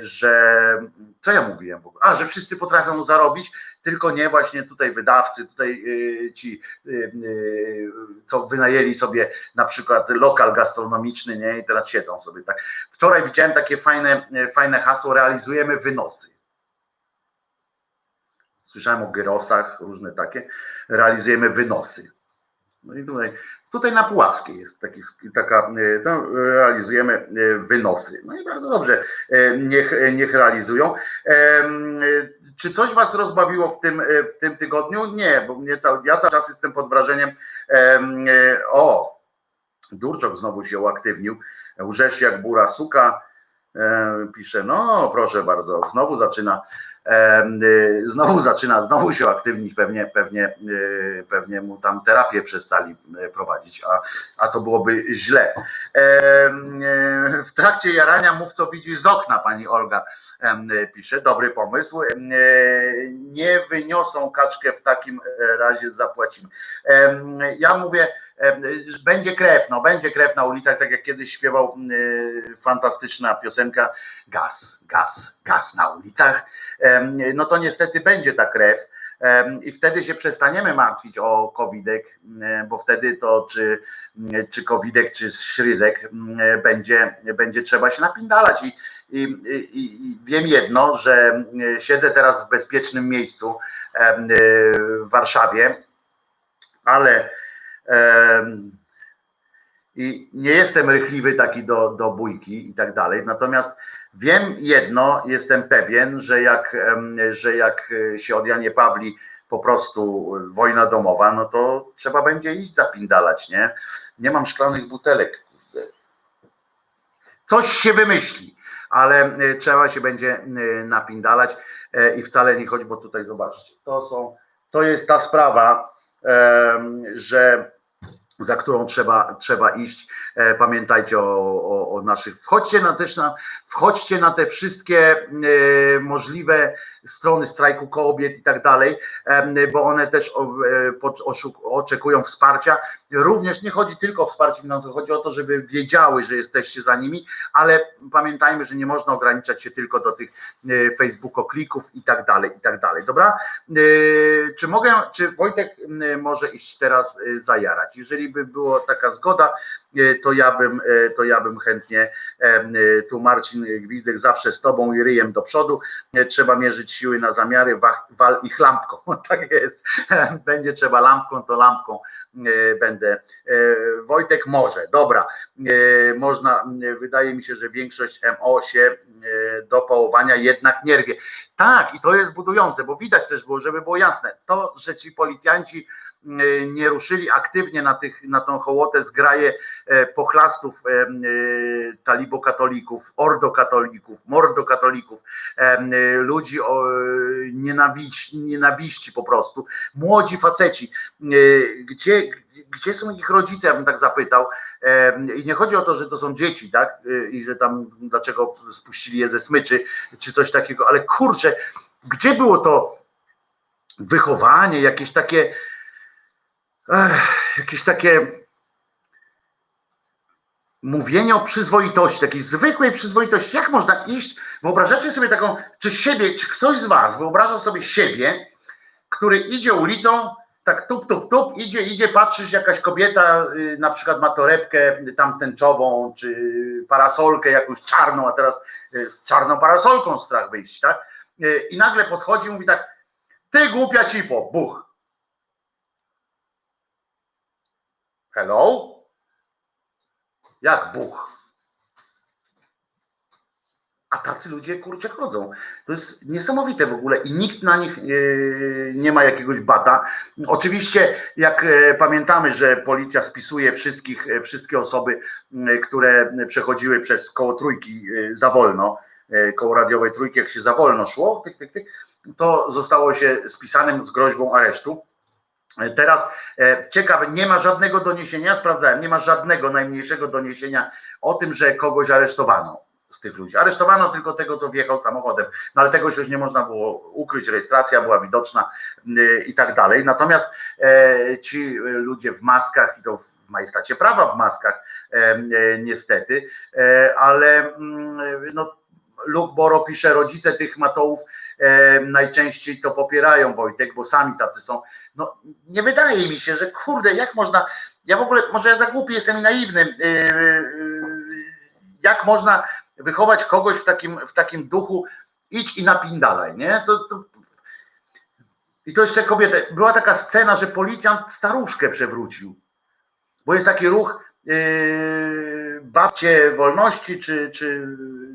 że co ja mówiłem w ogóle? A, że wszyscy potrafią zarobić, tylko nie właśnie tutaj wydawcy, tutaj y, ci, y, y, co wynajęli sobie na przykład lokal gastronomiczny, nie? I teraz siedzą sobie tak. Wczoraj widziałem takie fajne, fajne hasło, realizujemy wynosy. słyszałem o gyrosach, różne takie, realizujemy wynosy. No i tutaj, tutaj na Puławskiej jest taki, taka, e, tam realizujemy e, wynosy. No i bardzo dobrze, e, niech, niech realizują. Czy coś was rozbawiło w tym, w tym tygodniu? Nie, bo mnie cały, ja cały czas jestem pod wrażeniem. O, Durczok znowu się uaktywnił. Łżesz jak bura suka. Pisze, no proszę bardzo, znowu zaczyna znowu zaczyna, znowu się aktywnić, pewnie, pewnie, y, pewnie mu tam terapię przestali y, prowadzić, a, a to byłoby źle. W trakcie jarania mów, co widzisz z okna, pani Olga pisze, dobry pomysł. Nie wyniosą kaczkę w takim razie zapłacimy. Ja mówię, będzie krew, no będzie krew na ulicach, tak jak kiedyś śpiewał fantastyczna piosenka Gaz, gaz, gaz na ulicach. No to niestety będzie ta krew i wtedy się przestaniemy martwić o covidek, bo wtedy to czy, czy covidek, czy śrydek będzie, będzie trzeba się napindalać i, i, i, i wiem jedno, że siedzę teraz w bezpiecznym miejscu w Warszawie, ale i nie jestem rychliwy taki do, do bójki i tak dalej. Natomiast wiem jedno, jestem pewien, że jak, że jak się od Janie Pawli po prostu wojna domowa, no to trzeba będzie iść zapindalać, nie? Nie mam szklanych butelek. Coś się wymyśli, ale e, trzeba się będzie e, napindalać e, i wcale nie chodzi, bo tutaj zobaczcie, to są, to jest ta sprawa, że za którą trzeba, trzeba iść. E, pamiętajcie o, o, o naszych. Wchodźcie na też na, wchodźcie na te wszystkie e, możliwe strony strajku kobiet i tak dalej, bo one też oczekują wsparcia. Również nie chodzi tylko o wsparcie finansowe, chodzi o to, żeby wiedziały, że jesteście za nimi, ale pamiętajmy, że nie można ograniczać się tylko do tych e, Facebookoklików i tak dalej, i tak dalej. Dobra? E, czy mogę, czy Wojtek może iść teraz e, zajarać? Jeżeli by była taka zgoda, to ja bym, to ja bym chętnie, tu Marcin Gwizdek zawsze z tobą i ryjem do przodu, trzeba mierzyć siły na zamiary, wal ich lampką, tak jest, będzie trzeba lampką, to lampką będę. Wojtek może, dobra, można, wydaje mi się, że większość MO się do połowania jednak nie rwie. Tak, i to jest budujące, bo widać też było, żeby było jasne, to, że ci policjanci nie ruszyli aktywnie na, tych, na tą hołotę zgraje e, pochlastów e, e, talibokatolików, ordokatolików, mordokatolików, ludzi o nienawiści, nienawiści po prostu, młodzi faceci. Gdzie, gdzie są ich rodzice, ja bym tak zapytał. I nie chodzi o to, że to są dzieci, tak? I że tam dlaczego spuścili je ze smyczy, czy coś takiego, ale kurczę, gdzie było to wychowanie, jakieś takie ech, jakieś takie mówienie o przyzwoitości, takiej zwykłej przyzwoitości. Jak można iść? Wyobrażacie sobie taką, czy siebie, czy ktoś z Was wyobraża sobie siebie, który idzie ulicą, tak tup, tup, tup, idzie, idzie, patrzysz, jakaś kobieta y, na przykład ma torebkę tam tęczową, czy parasolkę jakąś czarną, a teraz y, z czarną parasolką strach wyjść, tak? Y, I nagle podchodzi i mówi tak, ty głupia cipo, buch. Hello? Jak Bóg? A tacy ludzie kurczę chodzą. To jest niesamowite w ogóle i nikt na nich e, nie ma jakiegoś bata. Oczywiście, jak e, pamiętamy, że policja spisuje wszystkich, e, wszystkie osoby, które przechodziły przez koło trójki za wolno, koło radiowej trójki, jak się za wolno szło, tyk, tyk, tyk, to zostało się spisanym z groźbą aresztu Teraz e, ciekawe, nie ma żadnego doniesienia, sprawdzałem, nie ma żadnego najmniejszego doniesienia o tym, że kogoś aresztowano z tych ludzi. Aresztowano tylko tego, co wjechał samochodem, no ale tego już nie można było ukryć, rejestracja była widoczna i tak dalej. Natomiast e, ci ludzie w maskach, i to w majestacie prawa w maskach, e, niestety, ale mm, no, Luke Boro pisze, rodzice tych matołów najczęściej to popierają Wojtek, bo sami tacy są no nie wydaje mi się, że kurde, jak można, ja w ogóle, może ja za głupi jestem i naiwny, yy, yy, jak można wychować kogoś w takim, w takim duchu, idź i napindalaj, nie? To, to I to jeszcze kobietę. Była taka scena, że policjant staruszkę przewrócił. Bo jest taki ruch babcie wolności, czy, czy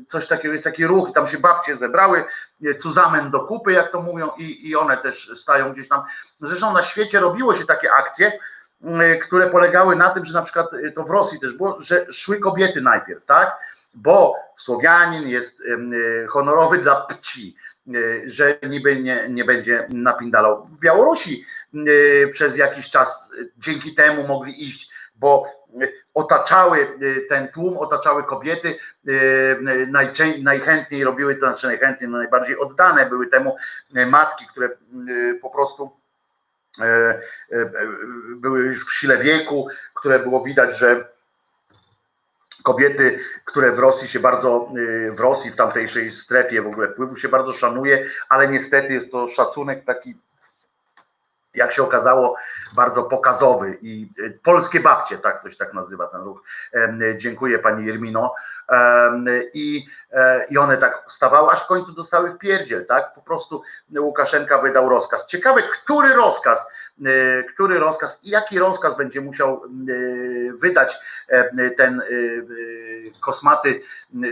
coś takiego, jest taki ruch, tam się babcie zebrały, yy, cuzamen do kupy, jak to mówią, i, i one też stają gdzieś tam. Zresztą na świecie robiło się takie akcje, yy, które polegały na tym, że na przykład yy, to w Rosji też było, że szły kobiety najpierw, tak? Bo Słowianin jest yy, honorowy dla pci, yy, że niby nie, nie będzie napindalał. W Białorusi yy, przez jakiś czas yy, dzięki temu mogli iść, bo otaczały y, ten tłum, otaczały kobiety, najczę- najchętniej robiły to, znaczy najchętniej, no najbardziej oddane były temu matki, które po prostu e, e, były już w sile wieku, które było widać, że kobiety, które w Rosji się bardzo, w Rosji, w tamtejszej strefie w ogóle wpływu się bardzo szanuje, ale niestety jest to szacunek taki jak się okazało, bardzo pokazowy i y, polskie babcie, tak ktoś tak nazywa ten ruch. Em, Dziękuję pani Jermino. Em, I, e, I one tak stawały, aż w końcu dostały w pierdziel, tak? Po prostu Łukaszenka wydał rozkaz. Ciekawe, który rozkaz, który rozkaz i jaki rozkaz będzie musiał wydać e, ten kosmaty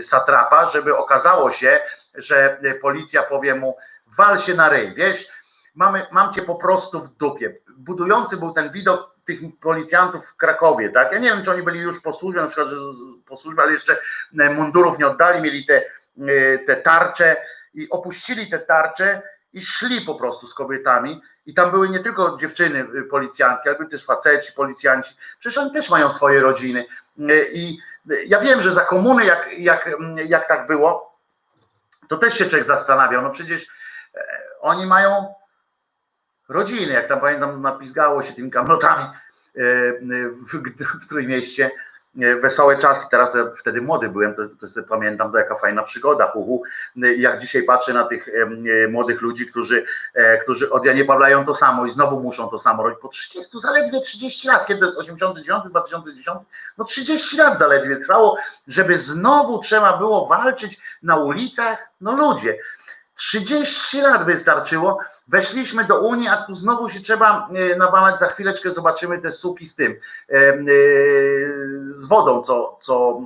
satrapa, żeby okazało się, że policja powie mu, wal się na ryj, wiesz, mamy, mam cię po prostu w dupie. Budujący był ten widok tych policjantów w Krakowie, tak? Ja nie wiem, czy oni byli już po służbie, na przykład, że po służbie, ale jeszcze e, mundurów nie oddali, mieli te, e, te tarcze i opuścili te tarcze i szli po prostu z kobietami. I tam były nie tylko dziewczyny y, policjantki, ale były też faceci, policjanci. Przecież oni też mają swoje rodziny. E, I ja wiem, że za komuny, jak, jak, jak tak było, to też się człowiek zastanawiał. No przecież e, oni mają rodziny, jak tam pamiętam, napizgało się tymi kamlotami e, w, w Trójmieście. E, Wesołe czasy, teraz wtedy młody byłem, to, to pamiętam, to jaka fajna przygoda. Uhu. Jak dzisiaj patrzę na tych e, młodych ludzi, którzy, e, którzy od Janie Pawlają to samo i znowu muszą to samo robić po 30, zaledwie 30 lat, kiedy to jest 89, 2010, no 30 lat zaledwie trwało, żeby znowu trzeba było walczyć na ulicach, no ludzie. 30 lat wystarczyło. Weszliśmy do Unii, a tu znowu się trzeba e, nawalać. Za chwileczkę zobaczymy te suki z tym, e, e, z wodą, co, co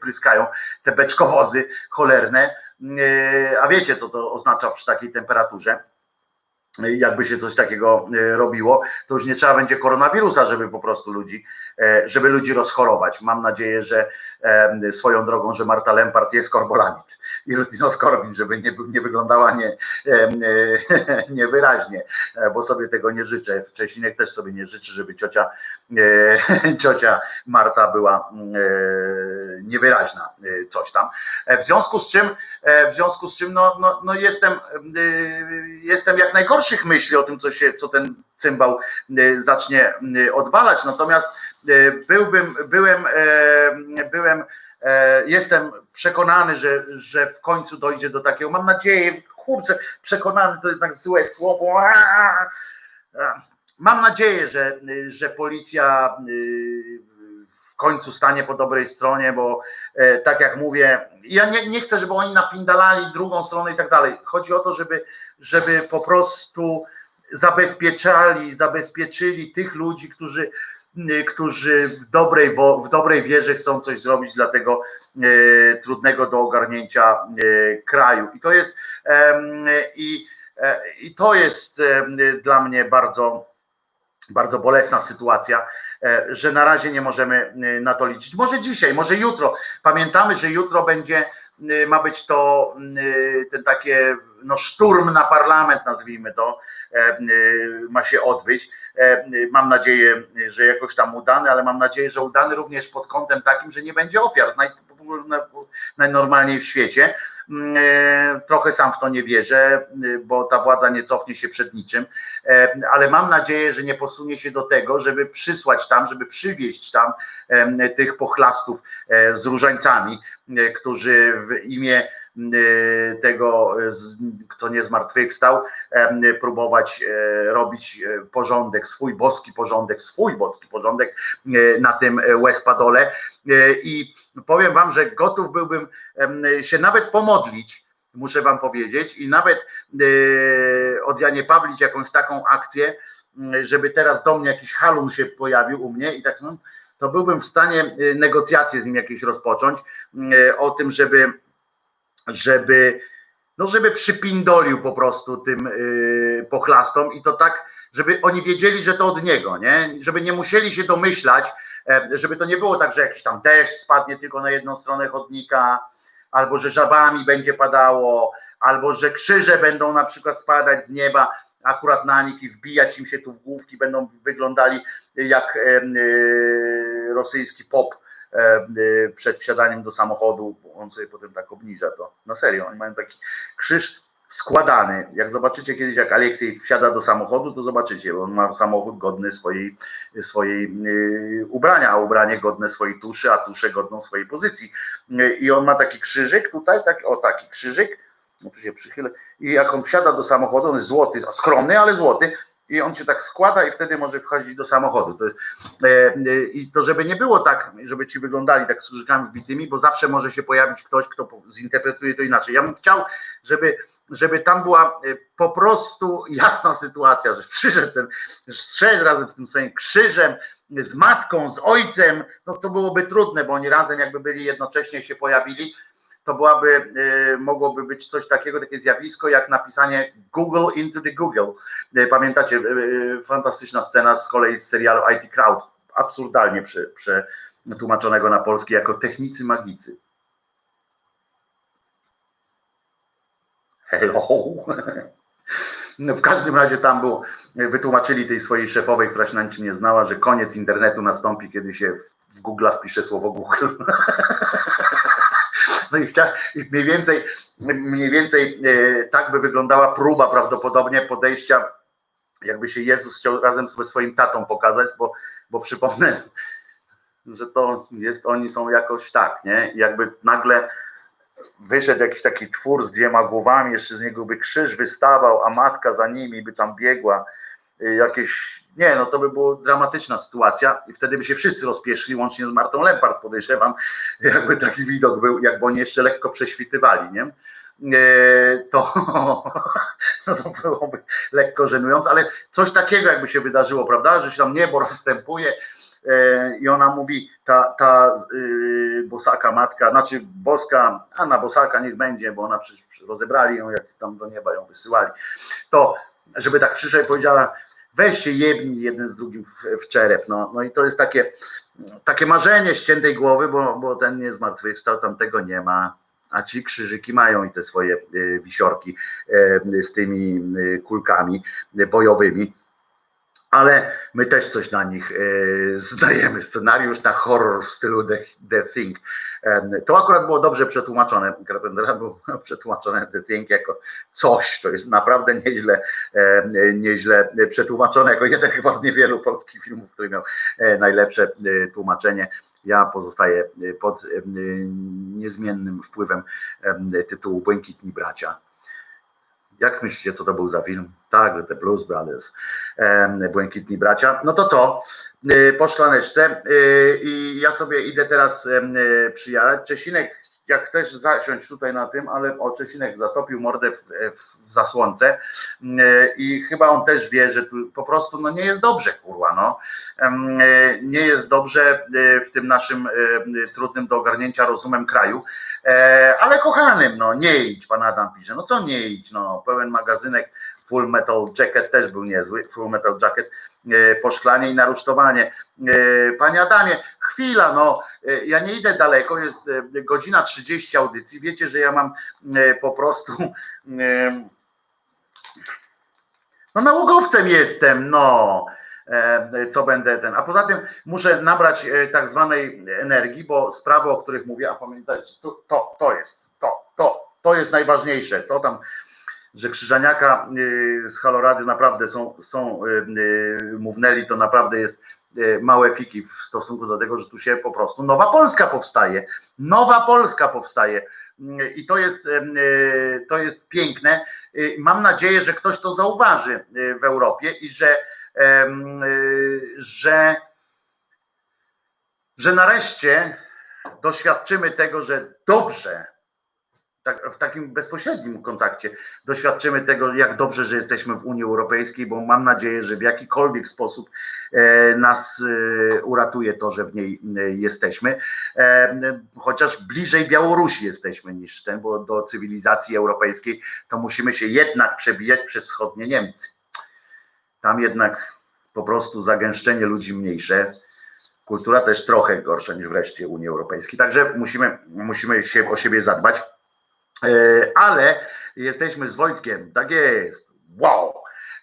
pryskają, te beczkowozy cholerne. A wiecie, co to oznacza przy takiej temperaturze? jakby się coś takiego robiło, to już nie trzeba będzie koronawirusa, żeby po prostu ludzi, żeby ludzi rozchorować. Mam nadzieję, że e, swoją drogą, że Marta Lempart jest korbolamid i Rutino Skorbin, żeby nie, nie wyglądała nie, e, e, niewyraźnie, e, bo sobie tego nie życzę. Wcześniej też sobie nie życzy, żeby ciocia, e, ciocia Marta była e, niewyraźna, e, coś tam. E, W związku z czym, e, w związku z czym no, no, no jestem, e, jestem jak najgorszych myśli o tym, co się, co ten cymbał e, zacznie e, odwalać. Natomiast e, byłbym, byłem, e, byłem, e, jestem przekonany, że, że w końcu dojdzie do takiego, mam nadzieję, kurczę, przekonany to jednak złe słowo. Mam nadzieję, że, że policja y, w końcu stanie po dobrej stronie, bo e, tak jak mówię, ja nie, nie chcę, żeby oni napindalali drugą stronę i tak dalej. Chodzi o to, żeby, żeby po prostu zabezpieczali, zabezpieczyli tych ludzi, którzy, którzy w dobrej, w dobrej wierze chcą coś zrobić dla tego e, trudnego do ogarnięcia e, kraju. I to jest i, e, i to jest dla mnie bardzo bardzo bolesna sytuacja, e, że na razie nie możemy na to liczyć. Może dzisiaj, może jutro. Pamiętamy, że jutro będzie, ma być to e, ten takie no, szturm na parlament, nazwijmy to, e, e, ma się odbyć. E, Mam nadzieję, że jakoś tam udany, ale mam nadzieję, że udany również pod kątem takim, że nie będzie ofiar naj, najnormalniej w świecie. Mm, e, Trochę sam w to nie wierzę, e, bo ta władza nie cofnie się przed niczym, E, ale mam nadzieję, że nie posunie się do tego, żeby przysłać tam, żeby przywieźć tam tych pochlastów e, z różańcami, którzy w imię tego, e, z- kto nie zmartwychwstał, em, próbować e, robić e, porządek, swój boski porządek, swój boski porządek e, na tym łespadole. I powiem wam, że gotów byłbym się nawet pomodlić, muszę wam powiedzieć. I nawet od Janie Pawlić jakąś taką akcję, żeby teraz do mnie jakiś halun się pojawił u mnie i tak, no, to byłbym w stanie negocjacje z nim jakieś rozpocząć o tym, żeby, żeby, no żeby przypindolił po prostu tym yy, pochlastom i to tak, żeby oni wiedzieli, że to od niego, nie? Żeby nie musieli się domyślać, e, żeby to nie było tak, że jakiś tam deszcz spadnie tylko na jedną stronę chodnika, albo że żabami będzie padało, albo że krzyże będą na przykład spadać z nieba akurat na nich i wbijać im się tu w główki, będą wyglądali jak e, rosyjski pop przed wsiadaniem do samochodu, bo on sobie potem tak obniża to. No serio, oni mają taki krzyż składany. Jak zobaczycie kiedyś, jak Aleksiej wsiada do samochodu, to zobaczycie, bo on ma samochód godny swojej, swojej yy, ubrania, a ubranie godne swojej tuszy, a tusze godną swojej pozycji. I on ma taki krzyżyk tutaj, tak, o taki krzyżyk, no tu się przychylę, i jak on wsiada do samochodu, on jest złoty, skromny, ale złoty, i on się tak składa i wtedy może wchodzić do samochodu. To jest, e, e, I to żeby nie było tak, żeby ci wyglądali tak z krzyżykami wbitymi, bo zawsze może się pojawić ktoś, kto zinterpretuje to inaczej. Ja bym chciał, żeby, żeby tam była e, po prostu jasna sytuacja, że przyszedł ten, szedł razem z tym swoim krzyżem, z matką, z ojcem, no to byłoby trudne, bo oni razem jakby byli jednocześnie się pojawili, to byłaby, e, mogłoby być coś takiego, takie zjawisko jak napisanie Google into the Google. E, Pamiętacie, e, fantastyczna scena z kolei z serialu IT Crowd, absurdalnie prze, przetłumaczonego na polski jako technicy magicy. Hello. No w każdym razie tam był, wytłumaczyli tej swojej szefowej, która się na niczym nie znała, że koniec internetu nastąpi, kiedy się w Google wpisze słowo Google. No i, chcia, i mniej więcej, mniej więcej e, tak by wyglądała próba prawdopodobnie podejścia, jakby się Jezus chciał razem ze swoim tatą pokazać, bo, bo przypomnę, że to jest, oni są jakoś tak, nie? Jakby nagle wyszedł jakiś taki twór z dwiema głowami, jeszcze z niego by krzyż wystawał, a matka za nimi by tam biegła, y, jakieś, nie no to by była dramatyczna sytuacja i wtedy by się wszyscy rozpieszli, łącznie z Martą Lempart podejrzewam, jakby taki widok był, jakby oni jeszcze lekko prześwitywali, nie? E, To, no to byłoby lekko żenujące, ale coś takiego jakby się wydarzyło, prawda, że się tam niebo rozstępuje e, i ona mówi, ta, ta yy, bosaka matka, znaczy boska, Anna Bosaka niech będzie, bo ona przecież rozebrali ją, jak tam do nieba ją wysyłali, to żeby tak przyszła i powiedziała, weź się jebnij jeden z drugim w, w czerep, no, no i to jest takie, takie marzenie ściętej głowy, bo, bo ten nie zmartwychwstał, tam tego nie ma, a ci krzyżyki mają i te swoje y, wisiorki y, z tymi y, kulkami bojowymi, ale my też coś na nich y, zdajemy, scenariusz na horror w stylu The, The Thing. To akurat było dobrze przetłumaczone, Carpentera było przetłumaczone The Thing jako coś, to jest naprawdę nieźle, nieźle przetłumaczone, jako jeden chyba z niewielu polskich filmów, który miał e, najlepsze e, tłumaczenie. Ja pozostaję e, pod niezmiennym wpływem em, tytułu Błękitni Bracia. Jak myślicie, co to był za film? Tak, The Blues Brothers, Błękitni Bracia. No to co? Y, Po szklaneczce y, i ja sobie idę teraz y, przyjarać. Czesinek, jak chcesz zasiąść tutaj na tym, ale o Czesinek zatopił mordę w, w zasłonce y, i chyba on też wie, że tu po prostu no nie jest dobrze, kurwa, no. Em, y, Nie jest dobrze y, w tym naszym trudnym do ogarnięcia rozumem kraju, E, ale kochanym, no nie idź, pan Adam pisze, no co nie idź, no pełen magazynek, Full Metal Jacket też był niezły, Full Metal Jacket, e, poszklanie i narusztowanie. E, Panie Adamie, chwila, no. E, ja nie idę daleko, jest godzina 30 audycji, wiecie, że ja mam po prostu no nałogowcem jestem, no. Co będę ten, a poza tym muszę nabrać tak zwanej energii, bo sprawy, o których mówię, a pamiętajcie, to, to, to jest, to, to, to jest najważniejsze, to tam, że Krzyżaniaka y, z Halorady naprawdę są, są y, y, mównęli, to naprawdę jest małe fiki w stosunku do tego, że tu się po prostu Nowa Polska powstaje, Nowa Polska powstaje i to jest, to jest piękne. Mam nadzieję, że ktoś to zauważy w Europie i że że, że nareszcie doświadczymy tego, że dobrze, tak, w takim bezpośrednim kontakcie doświadczymy tego, jak dobrze, że jesteśmy w Unii Europejskiej, bo mam nadzieję, że w jakikolwiek sposób e, nas e, uratuje to, że w niej e, jesteśmy. Chociaż bliżej Białorusi jesteśmy niż ten, bo do cywilizacji europejskiej to musimy się jednak przebijać przez wschodnie Niemcy. Tam jednak po prostu zagęszczenie ludzi mniejsze. Kultura też trochę gorsza niż wreszcie Unii Europejskiej. Także musimy, musimy się o siebie zadbać. E, ale jesteśmy z Wojtkiem, tak jest. Wow.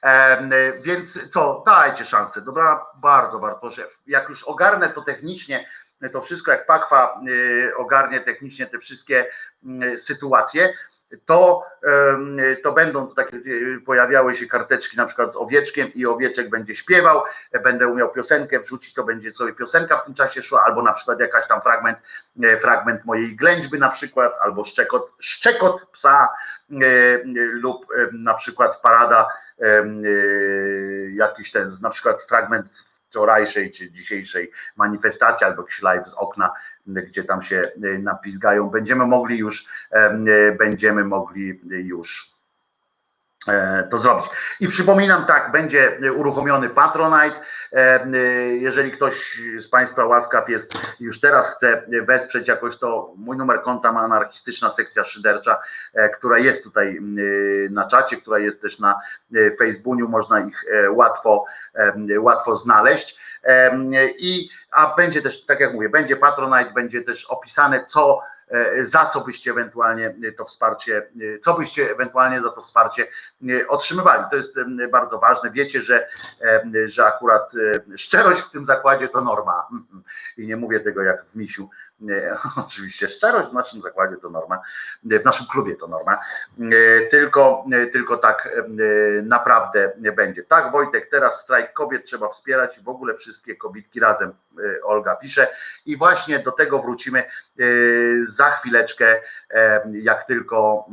E, więc co, dajcie szansę. Dobra, bardzo, bardzo proszę. Jak już ogarnę to technicznie, to wszystko, jak Pakwa e, ogarnie technicznie te wszystkie mm, sytuacje, to, to będą takie, pojawiały się karteczki na przykład z owieczkiem i owieczek będzie śpiewał, będę umiał piosenkę wrzucić, to będzie sobie piosenka w tym czasie szła, albo na przykład jakaś tam fragment, e, fragment mojej ględźby na przykład, albo szczekot, szczekot psa e, lub na przykład parada jakiś ten, na przykład fragment wczorajszej czy dzisiejszej manifestacji albo jakiś live z okna gdzie tam się e, napizgają, będziemy mogli już, e, będziemy mogli już. e, to zrobić. I przypominam, tak, będzie uruchomiony Patronite. Jeżeli ktoś z Państwa łaskaw jest, już teraz chce wesprzeć jakoś to, mój numer konta ma anarchistyczna sekcja szydercza, która jest tutaj na czacie, która jest też na Facebooku, można ich łatwo, łatwo znaleźć. I a będzie też, tak jak mówię, będzie Patronite, będzie też opisane, co, e, za co byście ewentualnie to wsparcie, e, co byście ewentualnie za to wsparcie e, otrzymywali. To jest bardzo ważne. Wiecie, że, że akurat szczerość w tym zakładzie to norma. I nie mówię tego jak w misiu, Oczywiście szczerość w naszym zakładzie to norma, w naszym klubie to norma, tylko, tylko tak naprawdę będzie. Tak, Wojtek, teraz strajk kobiet trzeba wspierać i w ogóle wszystkie kobietki razem, Olga pisze. I właśnie do tego wrócimy za chwileczkę, jak tylko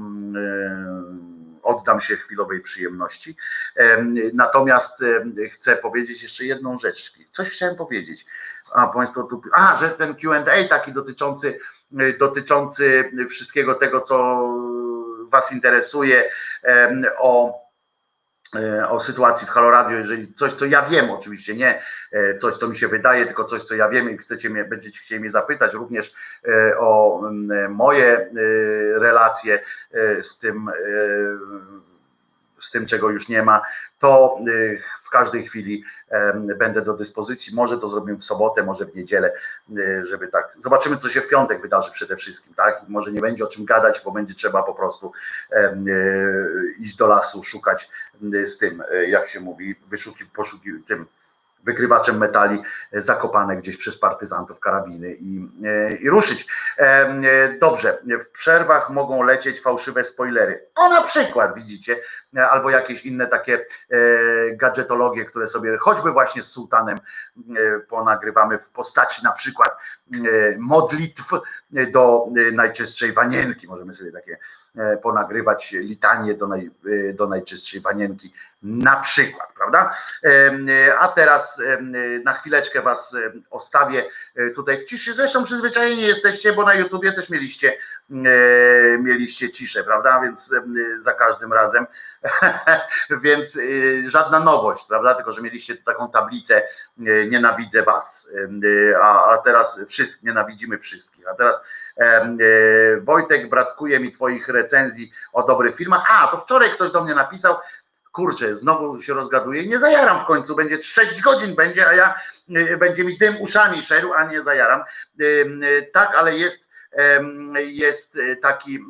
oddam się chwilowej przyjemności. Natomiast chcę powiedzieć jeszcze jedną rzecz. Coś chciałem powiedzieć a Państwo tu, a, że ten Q&A taki dotyczący, dotyczący wszystkiego tego, co Was interesuje o e, o sytuacji w Halo Radio, jeżeli coś, co ja wiem, oczywiście nie e, coś, co mi się wydaje, tylko coś, co ja wiem i chcecie mnie, będziecie chcieli mnie zapytać również e, o moje relacje z tym, z tym, czego już nie ma, to każdej chwili będę do dyspozycji. Może to zrobimy w sobotę, może w niedzielę, e, żeby tak. Zobaczymy, co się w piątek wydarzy przede wszystkim, tak? Może nie będzie o czym gadać, bo będzie trzeba po prostu e, iść do lasu, szukać z tym, jak się mówi, wyszukiwać, poszukiwać tym wykrywaczem metali zakopane gdzieś przez partyzantów karabiny i, i ruszyć. Dobrze, w przerwach mogą lecieć fałszywe spoilery. O na przykład, widzicie, albo jakieś inne takie e, gadżetologie, które sobie choćby właśnie z sułtanem e, ponagrywamy w postaci na przykład e, modlitw do najczystszej wanienki. Możemy sobie takie ponagrywać litanie do, naj, do najczystszej wanienki na przykład, prawda? A teraz na chwileczkę was ostawię tutaj w ciszy. Zresztą przyzwyczajeni jesteście, bo na YouTubie też mieliście, mieliście ciszę, prawda? Więc za każdym razem Więc y, żadna nowość, prawda? Tylko, że mieliście taką tablicę nienawidzę was, a, a teraz wszystkich nienawidzimy wszystkich. A teraz Wojtek, bratkuje mi twoich recenzji o dobrych filmach. A, to wczoraj ktoś do mnie napisał, kurczę, znowu się rozgaduję, nie zajaram w końcu, będzie 6 godzin będzie, a ja będzie mi tym uszami szedł, a nie zajaram. Tak, ale jest jest e, taki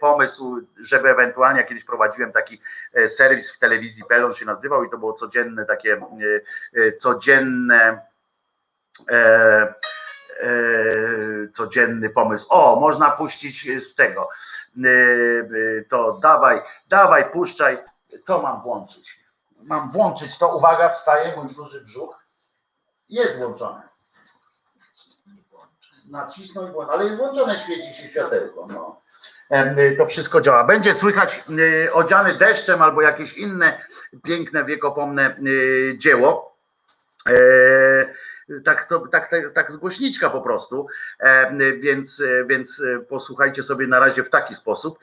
pomysł, żeby ewentualnie, ja kiedyś prowadziłem taki e, serwis w telewizji Pelon się nazywał i to było codzienne takie e, codzienne codzienny pomysł. O, można puścić z tego. To dawaj, dawaj, puszczaj. Co mam włączyć? Mam włączyć to. Uwaga, wstaje mój duży brzuch. Jest włączone nacisnąć, ale jest włączone, świeci się światełko. No. Y, to wszystko działa. Będzie słychać y, odziany deszczem albo jakieś inne piękne, wiekopomne y, dzieło. Tak, to, tak, tak, tak z głośniczka po prostu, e, więc, e, więc e, posłuchajcie sobie na razie w taki sposób.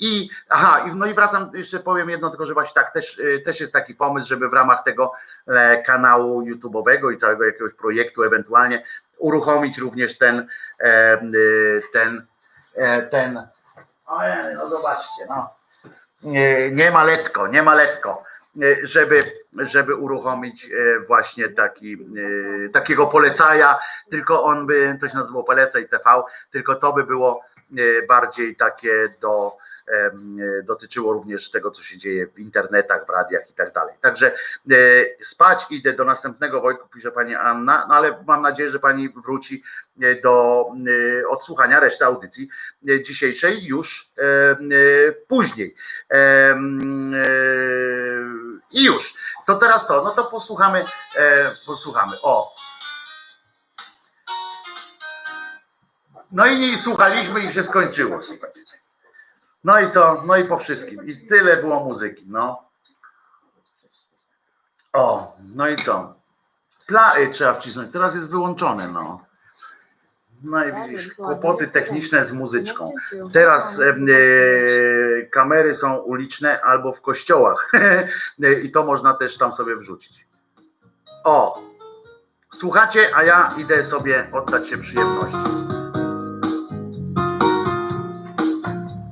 I aha, no i wracam, jeszcze powiem jedno, tylko że właśnie tak, też, też jest taki pomysł, żeby w ramach tego kanału YouTube'owego i całego jakiegoś projektu ewentualnie uruchomić również ten, ten, ten, ojej, no zobaczcie, no, nie ma letko, nie ma letko, żeby żeby uruchomić e, właśnie taki, e, takiego polecaja, tylko on by, to się polecaj TV, tylko to by było e, bardziej takie do, dotyczyło również tego, co się dzieje w internetach, w radiach i tak dalej. Także spać idę do następnego Wojtku, pisze pani Anna, no ale mam nadzieję, że pani wróci do odsłuchania reszty audycji dzisiejszej już później. I już. To teraz co? No to posłuchamy, e, posłuchamy. O. No i nie słuchaliśmy i się skończyło, słuchajcie. No i co? No i po wszystkim. I tyle było muzyki, no. O, no i co? Play trzeba wcisnąć. Teraz jest wyłączone, no. No i widzisz, kłopoty techniczne z muzyczką. Teraz e, kamery są uliczne albo w kościołach i to można też tam sobie wrzucić. O, słuchacie, a ja idę sobie oddać się przyjemności.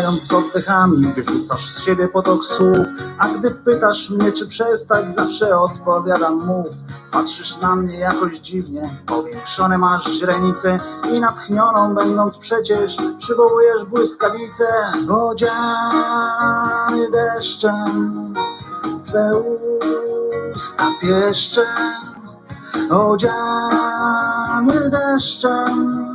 Oddychając z oddechami, wyrzucasz z siebie potok słów, a gdy pytasz mnie, czy przestać, zawsze odpowiadam mów. Patrzysz na mnie jakoś dziwnie, powiększone masz źrenice i natchnioną będąc przecież przywołujesz błyskawicę. Odziany deszczem, twe usta pieszczem, odziany deszczem.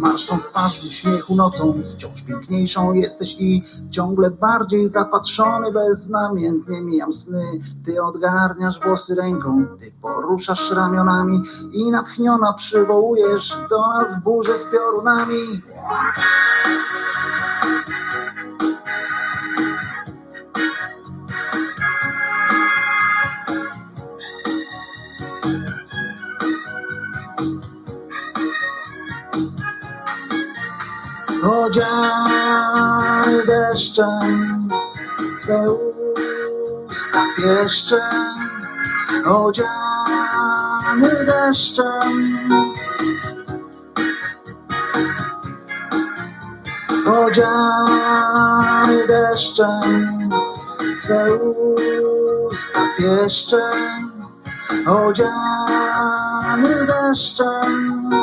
Marszcząc twarz w uśmiechu nocą, wciąż piękniejszą jesteś i ciągle bardziej zapatrzony, beznamiętnie mijam sny. Ty odgarniasz włosy ręką, ty poruszasz ramionami i natchniona przywołujesz do nas burzę z piorunami. Odziany deszczem, Twe usta pieszczem, odziany deszczem. Odziany deszczem, Twe usta pieszczem, odziany deszczem.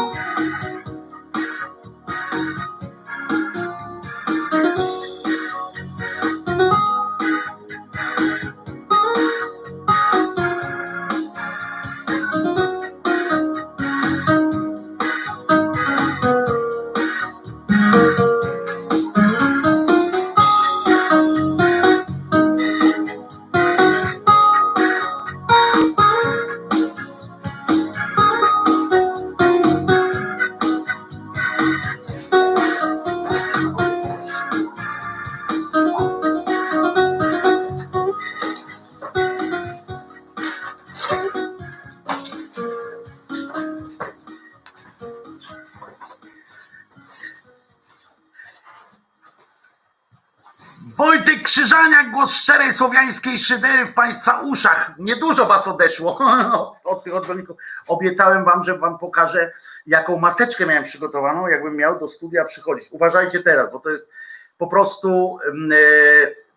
Szczerej słowiańskiej szydery w Państwa uszach. Niedużo Was odeszło od, od tych odbiorników. Obiecałem Wam, że Wam pokażę, jaką maseczkę miałem przygotowaną, jakbym miał do studia przychodzić. Uważajcie teraz, bo to jest po prostu. mm, e,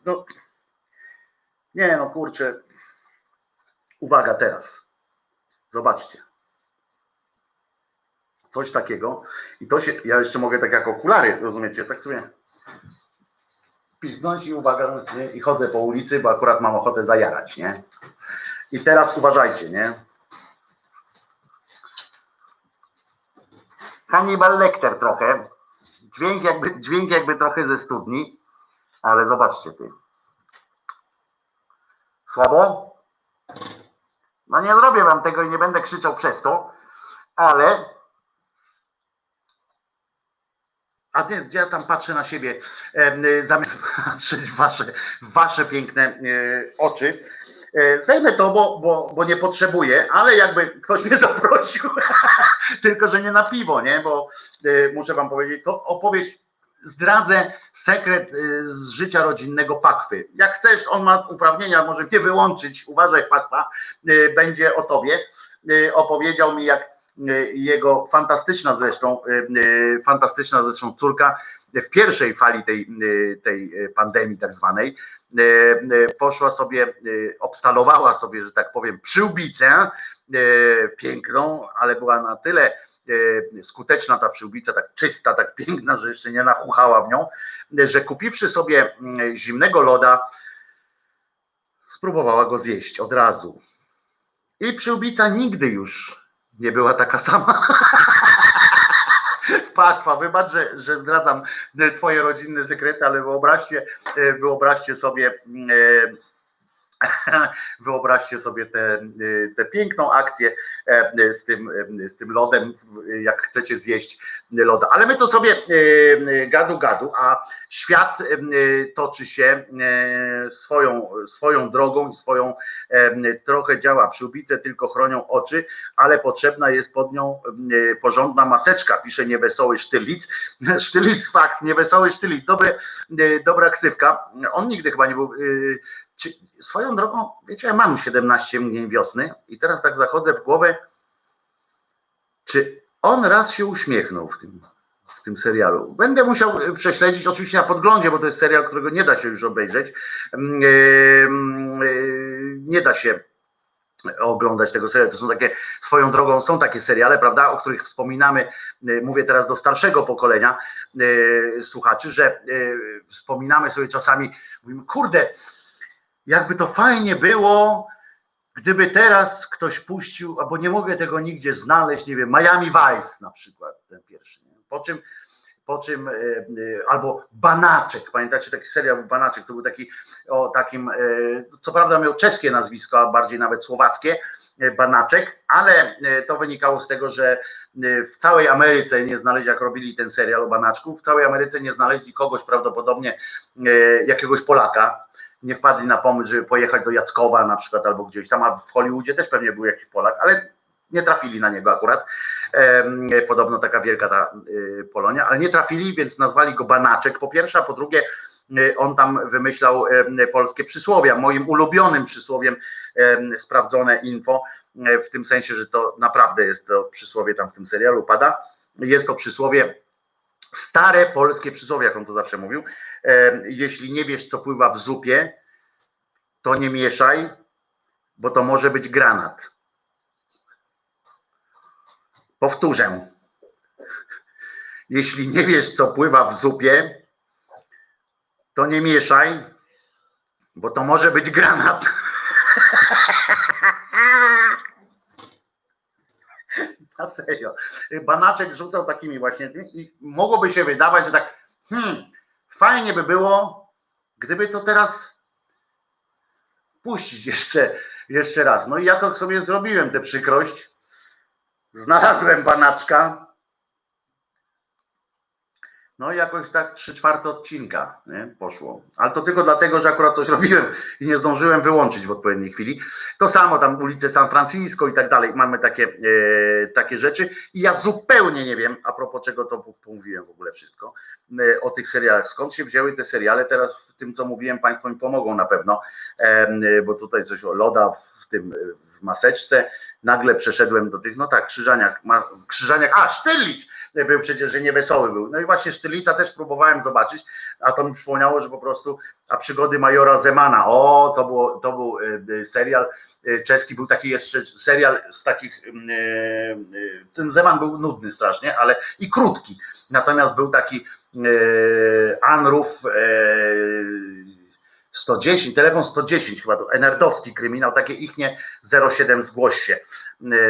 No, nie, no kurczę. Uwaga teraz. Zobaczcie. Coś takiego. I to się. Ja jeszcze mogę tak jak okulary, rozumiecie? Tak sobie piznąć i uwaga, nie? i chodzę po ulicy, bo akurat mam ochotę zajarać, nie? I teraz uważajcie, nie? Hannibal Lecter trochę. Dźwięk jakby, dźwięk jakby trochę ze studni, ale zobaczcie ty. Słabo? No nie zrobię wam tego i nie będę krzyczał przez to, ale a gdzie ja tam patrzę na siebie, zamiast patrzeć w wasze, wasze piękne y, oczy. E, Zdejmę to, bo, bo, bo nie potrzebuję, ale jakby ktoś mnie zaprosił, tylko że nie na piwo, nie? Bo y, muszę wam powiedzieć, to opowieść, zdradzę sekret z życia rodzinnego Pakwy. Jak chcesz, on ma uprawnienia, może cię wyłączyć, uważaj Pakwa, będzie o tobie. Opowiedział mi, jak jego fantastyczna zresztą, y, y, fantastyczna zresztą córka w pierwszej fali tej, y, tej y, pandemii tak zwanej, y, y, poszła sobie, y, obstalowała sobie, że tak powiem, przyłbicę y, piękną, ale była na tyle y, skuteczna ta przyłbica, tak czysta, tak piękna, że jeszcze nie nachuchała w nią, y, że kupiwszy sobie y, zimnego loda, spróbowała go zjeść od razu. I przyłbica nigdy już nie była taka sama. Pakwa, wybacz, że, że zdradzam e, twoje rodzinne sekrety, ale wyobraźcie, e, wyobraźcie sobie e, Wyobraźcie sobie tę tę piękną akcję e, z tym, e, z tym lodem, jak chcecie zjeść loda. Ale my to sobie e, gadu gadu, a świat e, toczy się e, swoją, swoją drogą i swoją e, trochę działa przyłbice, tylko chronią oczy, ale potrzebna jest pod nią e, porządna maseczka, pisze niewesoły sztylic. Sztylic fakt, niewesoły sztylic, dobre, e, dobra ksywka. On nigdy chyba nie był. Swoją drogą, wiecie, ja mam 17 mgnień wiosny i teraz tak zachodzę w głowę, czy on raz się uśmiechnął w tym, w tym serialu. Będę musiał e, prześledzić, oczywiście na podglądzie, bo to jest serial, którego nie da się już obejrzeć. Mm, e, mm, e, Nie da się oglądać tego serialu. To są takie, swoją drogą są takie seriale, prawda, o których wspominamy, mówię teraz do starszego pokolenia słuchaczy, że wspominamy sobie czasami, mówimy, kurde, jakby to fajnie było, gdyby teraz ktoś puścił, albo nie mogę tego nigdzie znaleźć, nie wiem, Miami Vice na przykład, ten pierwszy. Po czym, po czym e, e, albo Banaczek, pamiętacie taki serial Banaczek, to był taki o takim, e, co prawda miał czeskie nazwisko, a bardziej nawet słowackie, Banaczek, ale to wynikało z tego, że w całej Ameryce nie znaleźli, jak robili ten serial o Banaczku, w całej Ameryce nie znaleźli kogoś prawdopodobnie, jakiegoś Polaka, nie wpadli na pomysł, żeby pojechać do Jackowa na przykład albo gdzieś tam, a w Hollywoodzie też pewnie był jakiś Polak, ale nie trafili na niego akurat. Podobno taka wielka ta y, Polonia, ale nie trafili, więc nazwali go Banaczek po pierwsze, a po drugie y, on tam wymyślał polskie przysłowia. Moim ulubionym przysłowiem em, sprawdzone info, e, w tym sensie, że to naprawdę jest to przysłowie tam w tym serialu pada. Jest to przysłowie stare polskie przysłowie, jak on to zawsze mówił. E, Jeśli nie wiesz, co pływa w zupie, to nie mieszaj, bo to może być granat. Powtórzę. Jeśli nie wiesz, co pływa w zupie, to nie mieszaj, bo to może być granat. Na serio. Banaczek rzucał takimi właśnie i mogłoby się wydawać, że tak hmm, fajnie by było, gdyby to teraz puścić jeszcze, jeszcze raz. No i ja to sobie zrobiłem, tę przykrość. Znalazłem banaczka. No jakoś tak trzy czwarte odcinka nie? poszło. Ale to tylko dlatego, że akurat coś robiłem i nie zdążyłem wyłączyć w odpowiedniej chwili. To samo tam ulice San Francisco i tak dalej. Mamy takie, e, takie rzeczy. I ja zupełnie nie wiem, a propos czego to mówiłem w ogóle wszystko, e, o tych serialach. Skąd się wzięły te seriale? Teraz w tym, co mówiłem, Państwo mi pomogą na pewno, e, bo tutaj coś o loda w tym w maseczce. Nagle przeszedłem do tych, no tak, Krzyżaniak, ma, Krzyżaniak, a Sztylic był przecież, że niewesoły był. No i właśnie Sztylica też próbowałem zobaczyć, a to mi przypomniało, że po prostu, a przygody Majora Zemana, o, to, było, to był e, serial e, czeski, był taki jeszcze serial z takich, mm, e, ten Zeman był nudny strasznie, ale i krótki, natomiast był taki Anruf 110, telefon 110 chyba, to enerdowski kryminał, takie ich nie 07 zgłoś się,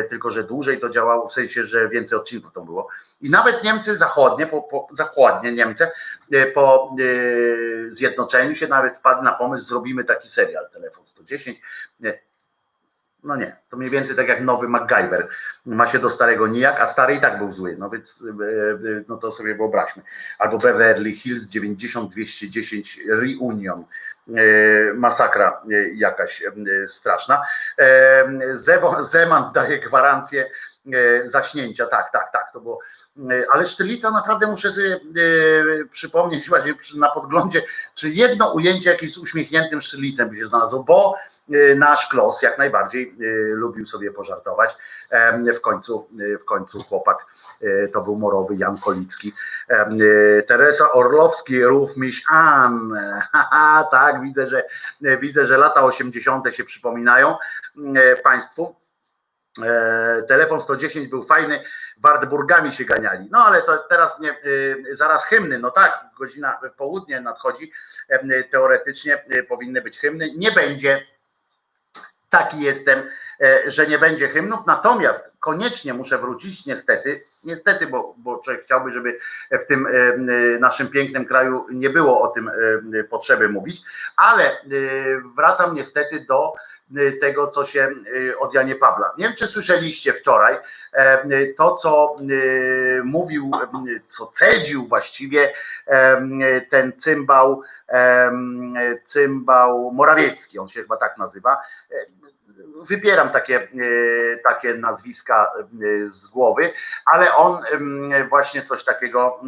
tylko że dłużej to działało, w sensie, że więcej odcinków to było. I nawet Niemcy zachodnie, po, po, zachodnie Niemcy po e, zjednoczeniu się nawet wpadli na pomysł, zrobimy taki serial, telefon 110. No nie, to mniej więcej tak jak nowy MacGyver. Ma się do starego nijak, a stary i tak był zły. No więc e, no to sobie wyobraźmy. Albo Beverly Hills 90-210 Reunion E, masakra e, jakaś e, straszna. Zeman daje gwarancję zaśnięcia, tak, tak, tak, to było, ale Sztylica naprawdę muszę sobie przypomnieć właśnie na podglądzie, czy jedno ujęcie jakieś z uśmiechniętym Sztylicem by się znalazło, bo nasz Klos jak najbardziej y, lubił sobie pożartować. W końcu, y, w końcu chłopak to był morowy Jan Kolicki. Teresa Orlowski, rów miś an. tak, widzę, że widzę, że lata 80. się przypominają Państwu. E, telefon 110 był fajny, Wartburgami się ganiali. No ale to teraz nie, zaraz hymny, no tak, godzina południe nadchodzi, teoretycznie powinny być hymny. Nie będzie taki jestem, e, że nie będzie hymnów, natomiast koniecznie muszę wrócić, niestety, niestety, bo, bo człowiek chciałby, żeby w tym e, naszym pięknym kraju nie było o tym e, potrzeby mówić, ale wracam niestety do tego, co się od Janie Pawla. Nie wiem, czy słyszeliście wczoraj to, co mówił, co cedził właściwie ten cymbał, cymbał Morawiecki, on się chyba tak nazywa wybieram takie, e, takie nazwiska e, z głowy, ale on właśnie coś takiego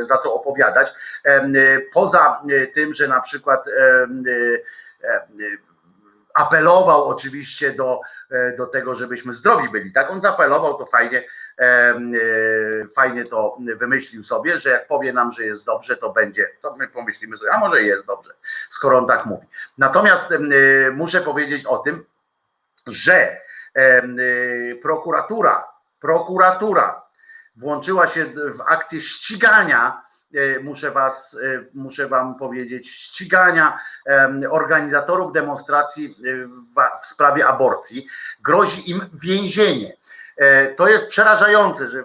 e, za to opowiadać. Poza tym, że na przykład apelował oczywiście do, do tego, żebyśmy zdrowi byli. Tak, on zaapelował, to fajnie, fajnie to wymyślił sobie, że jak powie nam, że jest dobrze, to będzie, to my pomyślimy sobie, a może jest dobrze, skoro on tak mówi. Natomiast muszę powiedzieć o tym, że prokuratura, prokuratura włączyła się w akcję ścigania, muszę was, y, muszę wam powiedzieć, ścigania organizatorów demonstracji w sprawie aborcji. Grozi im więzienie. E, to jest przerażające, że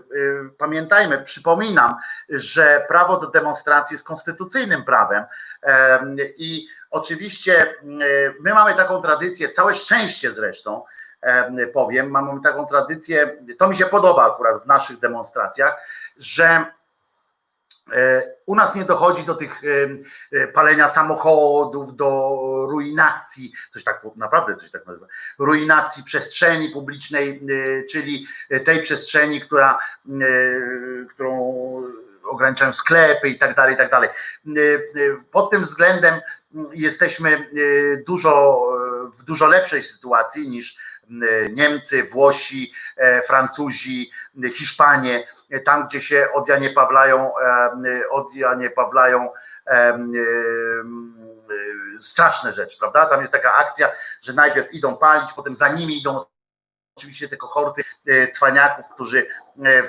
pamiętajmy, przypominam, że prawo do demonstracji jest konstytucyjnym prawem i Oczywiście e, my mamy taką tradycję, całe szczęście zresztą, e, powiem, mamy taką tradycję, to mi się podoba akurat w naszych demonstracjach, że e, u nas nie dochodzi do tych palenia samochodów, do ruinacji, coś tak naprawdę coś tak nazywa, ruinacji przestrzeni publicznej, czyli tej przestrzeni, która, którą ograniczają sklepy i tak dalej, i tak dalej. Pod tym względem jesteśmy e, dużo, w dużo lepszej sytuacji niż Niemcy, Włosi, e, Francuzi, Hiszpanie, tam gdzie się odjanie Pawlają, e, odjanie Pawlają straszne rzeczy, prawda? Tam jest taka akcja, że najpierw idą palić, potem za nimi idą oczywiście te kohorty cwaniaków, którzy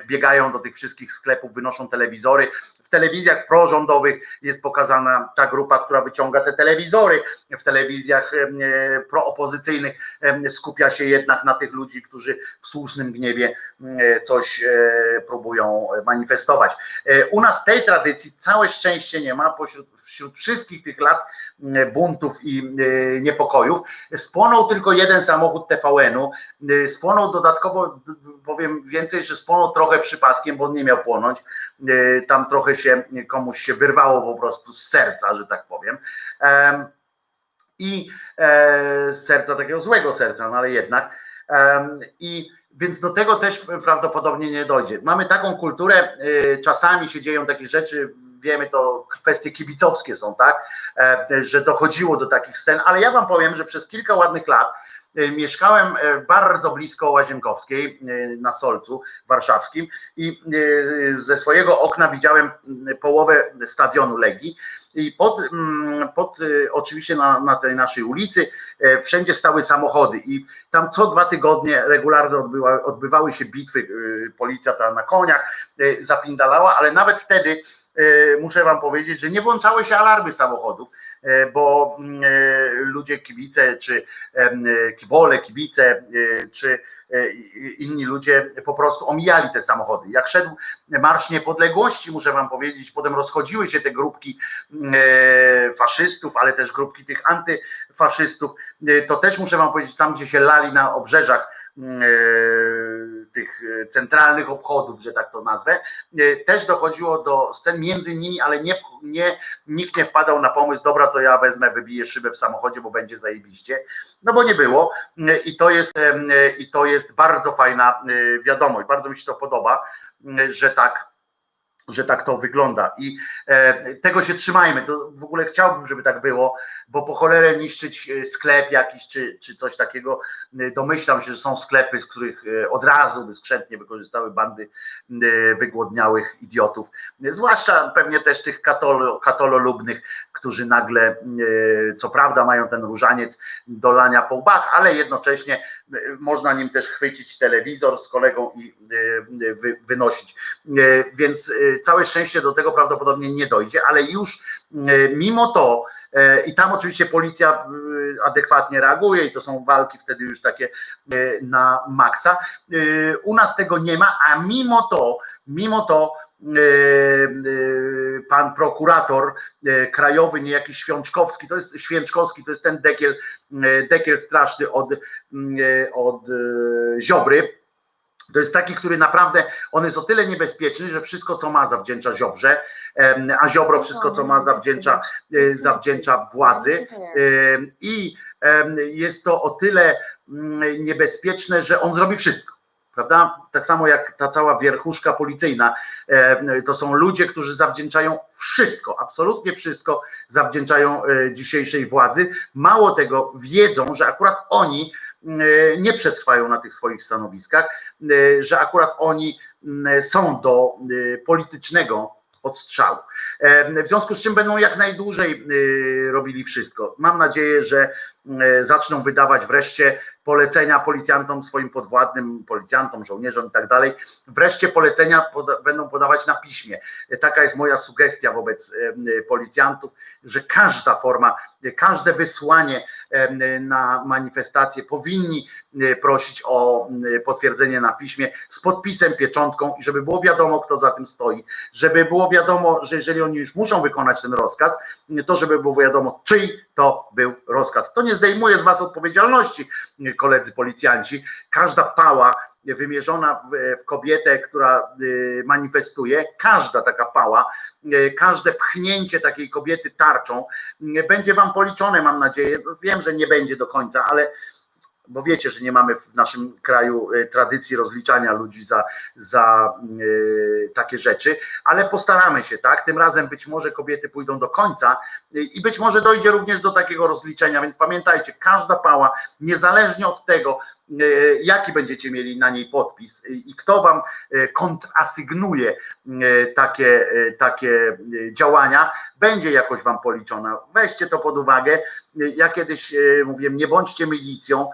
wbiegają do tych wszystkich sklepów, wynoszą telewizory, w telewizjach prorządowych jest pokazana ta grupa, która wyciąga te telewizory. W telewizjach e, proopozycyjnych skupia się jednak na tych ludzi, którzy w słusznym gniewie e, coś e, próbują manifestować. U nas tej tradycji całe szczęście nie ma, pośród wśród wszystkich tych lat buntów i niepokojów. Spłonął tylko jeden samochód TVN-u. Spłonął dodatkowo, powiem więcej, że spłonął no trochę przypadkiem, bo on nie miał płonąć. E, Tam trochę się komuś się wyrwało po prostu z serca, że tak powiem. Em, I e, z serca takiego złego serca, no ale jednak. I więc do tego też prawdopodobnie nie dojdzie. Mamy taką kulturę, y, czasami się dzieją takie rzeczy, wiemy to, kwestie kibicowskie są, tak, e, że dochodziło do takich scen, ale ja wam powiem, że przez kilka ładnych lat mieszkałem e, bardzo blisko Łazienkowskiej y, na Solcu warszawskim i ze swojego okna widziałem połowę stadionu Legii. I pod, pod oczywiście na, na tej naszej ulicy e, wszędzie stały samochody. I tam co dwa tygodnie regularnie odbywa, odbywały się bitwy, policja tam na koniach zapindalała, ale nawet wtedy muszę wam powiedzieć, że nie włączały się alarmy samochodów, e, bo mm, e, ludzie kibice, czy e, kibole, kibice, e, czy e, inni ludzie po prostu omijali te samochody. Jak szedł Marsz Niepodległości, muszę wam powiedzieć, potem rozchodziły się te grupki e, faszystów, ale też grupki tych antyfaszystów, e, to też muszę wam powiedzieć, tam gdzie się lali na obrzeżach mm, e, tych e, centralnych obchodów, że tak to nazwę, e, też dochodziło do scen między nimi, ale nie, nie, nikt nie wpadał na pomysł, dobra, to ja wezmę, wybiję szybę w samochodzie, bo będzie zajebiście, no bo nie było. E, i to jest, i to jest bardzo fajna wiadomość, bardzo mi się to podoba, że tak że tak to wygląda i e, tego się trzymajmy. To w ogóle chciałbym, żeby tak było, bo po cholerę niszczyć e, sklep jakiś czy, czy coś takiego. E, Domyślam się, że są sklepy, z których od razu by skrzętnie wykorzystały bandy wygłodniałych idiotów, zwłaszcza pewnie też tych katolo, katololubnych, którzy nagle, co prawda, mają ten różaniec do lania po łbach, ale jednocześnie można nim też chwycić telewizor z kolegą i wy, wynosić. E, Więc e, całe szczęście do tego prawdopodobnie nie dojdzie, ale już mimo to, i tam oczywiście policja adekwatnie reaguje i to są walki wtedy już takie na maksa. U nas tego nie ma, a mimo to, mimo to pan prokurator e, krajowy, niejaki Świączkowski, to jest Święczkowski, to jest ten dekiel, e, dekiel straszny od, e, od e, Ziobry, to jest taki, który naprawdę, on jest o tyle niebezpieczny, że wszystko, co ma, zawdzięcza Ziobrze, a Ziobro wszystko, co ma, zawdzięcza, e, zawdzięcza władzy. I jest to o tyle niebezpieczne, że on zrobi wszystko. Prawda? Tak samo jak ta cała wierchuszka policyjna. Em, To są ludzie, którzy zawdzięczają wszystko, absolutnie wszystko zawdzięczają e, dzisiejszej władzy. Mało tego, wiedzą, że akurat oni mm, nie przetrwają na tych swoich stanowiskach, e, że akurat oni są do e, politycznego odstrzału. E, W związku z czym będą jak najdłużej e, robili wszystko. Mam nadzieję, że e, zaczną wydawać wreszcie polecenia policjantom, swoim podwładnym, policjantom, żołnierzom i tak dalej. Wreszcie polecenia będą podawać na piśmie. E, Taka jest moja sugestia wobec e, policjantów, że każda forma, e, każde wysłanie e, na manifestację powinni e, prosić o e, potwierdzenie na piśmie z podpisem, pieczątką i żeby było wiadomo, kto za tym stoi, żeby było wiadomo, że jeżeli oni już muszą wykonać ten rozkaz, to żeby było wiadomo, czyj to był rozkaz. To nie zdejmuje z was odpowiedzialności, koledzy policjanci. Każda pała wymierzona w, kobietę, która y, manifestuje, każda taka pała, y, każde pchnięcie takiej kobiety tarczą y, będzie wam policzone, mam nadzieję. Wiem, że nie będzie do końca, ale bo wiecie, że nie mamy w naszym kraju y, tradycji rozliczania ludzi za, za y, takie rzeczy, ale postaramy się, tak? Tym razem być może kobiety pójdą do końca y, i być może dojdzie również do takiego rozliczenia, więc pamiętajcie, każda pała, niezależnie od tego, jaki będziecie mieli na niej podpis y, i kto wam y, kontrasygnuje takie, takie działania, będzie jakoś wam policzona. Weźcie to pod uwagę. Ja kiedyś mówiłem, nie bądźcie milicją,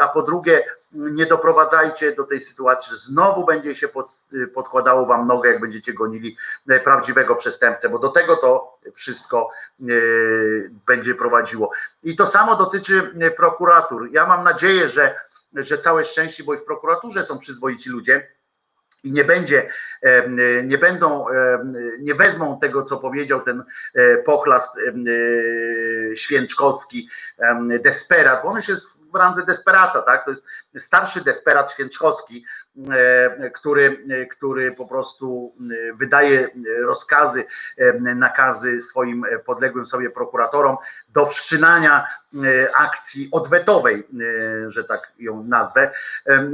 a po drugie, nie doprowadzajcie do tej sytuacji, że znowu będzie się pod, podkładało wam nogę, jak będziecie gonili prawdziwego przestępcę, bo do tego to wszystko będzie prowadziło. I to samo dotyczy prokuratur. Ja mam nadzieję, że, że całe szczęście, bo i w prokuraturze są przyzwoici ludzie, i nie będzie, nie będą, nie wezmą tego, co powiedział ten e, pochlast e, święczkowski, desperat, bo on już jest randze desperata, tak? To jest starszy desperat Święczkowski, e, który, e, który po prostu e, wydaje rozkazy, nakazy swoim podległym sobie prokuratorom do wszczynania akcji odwetowej, że tak ją nazwę.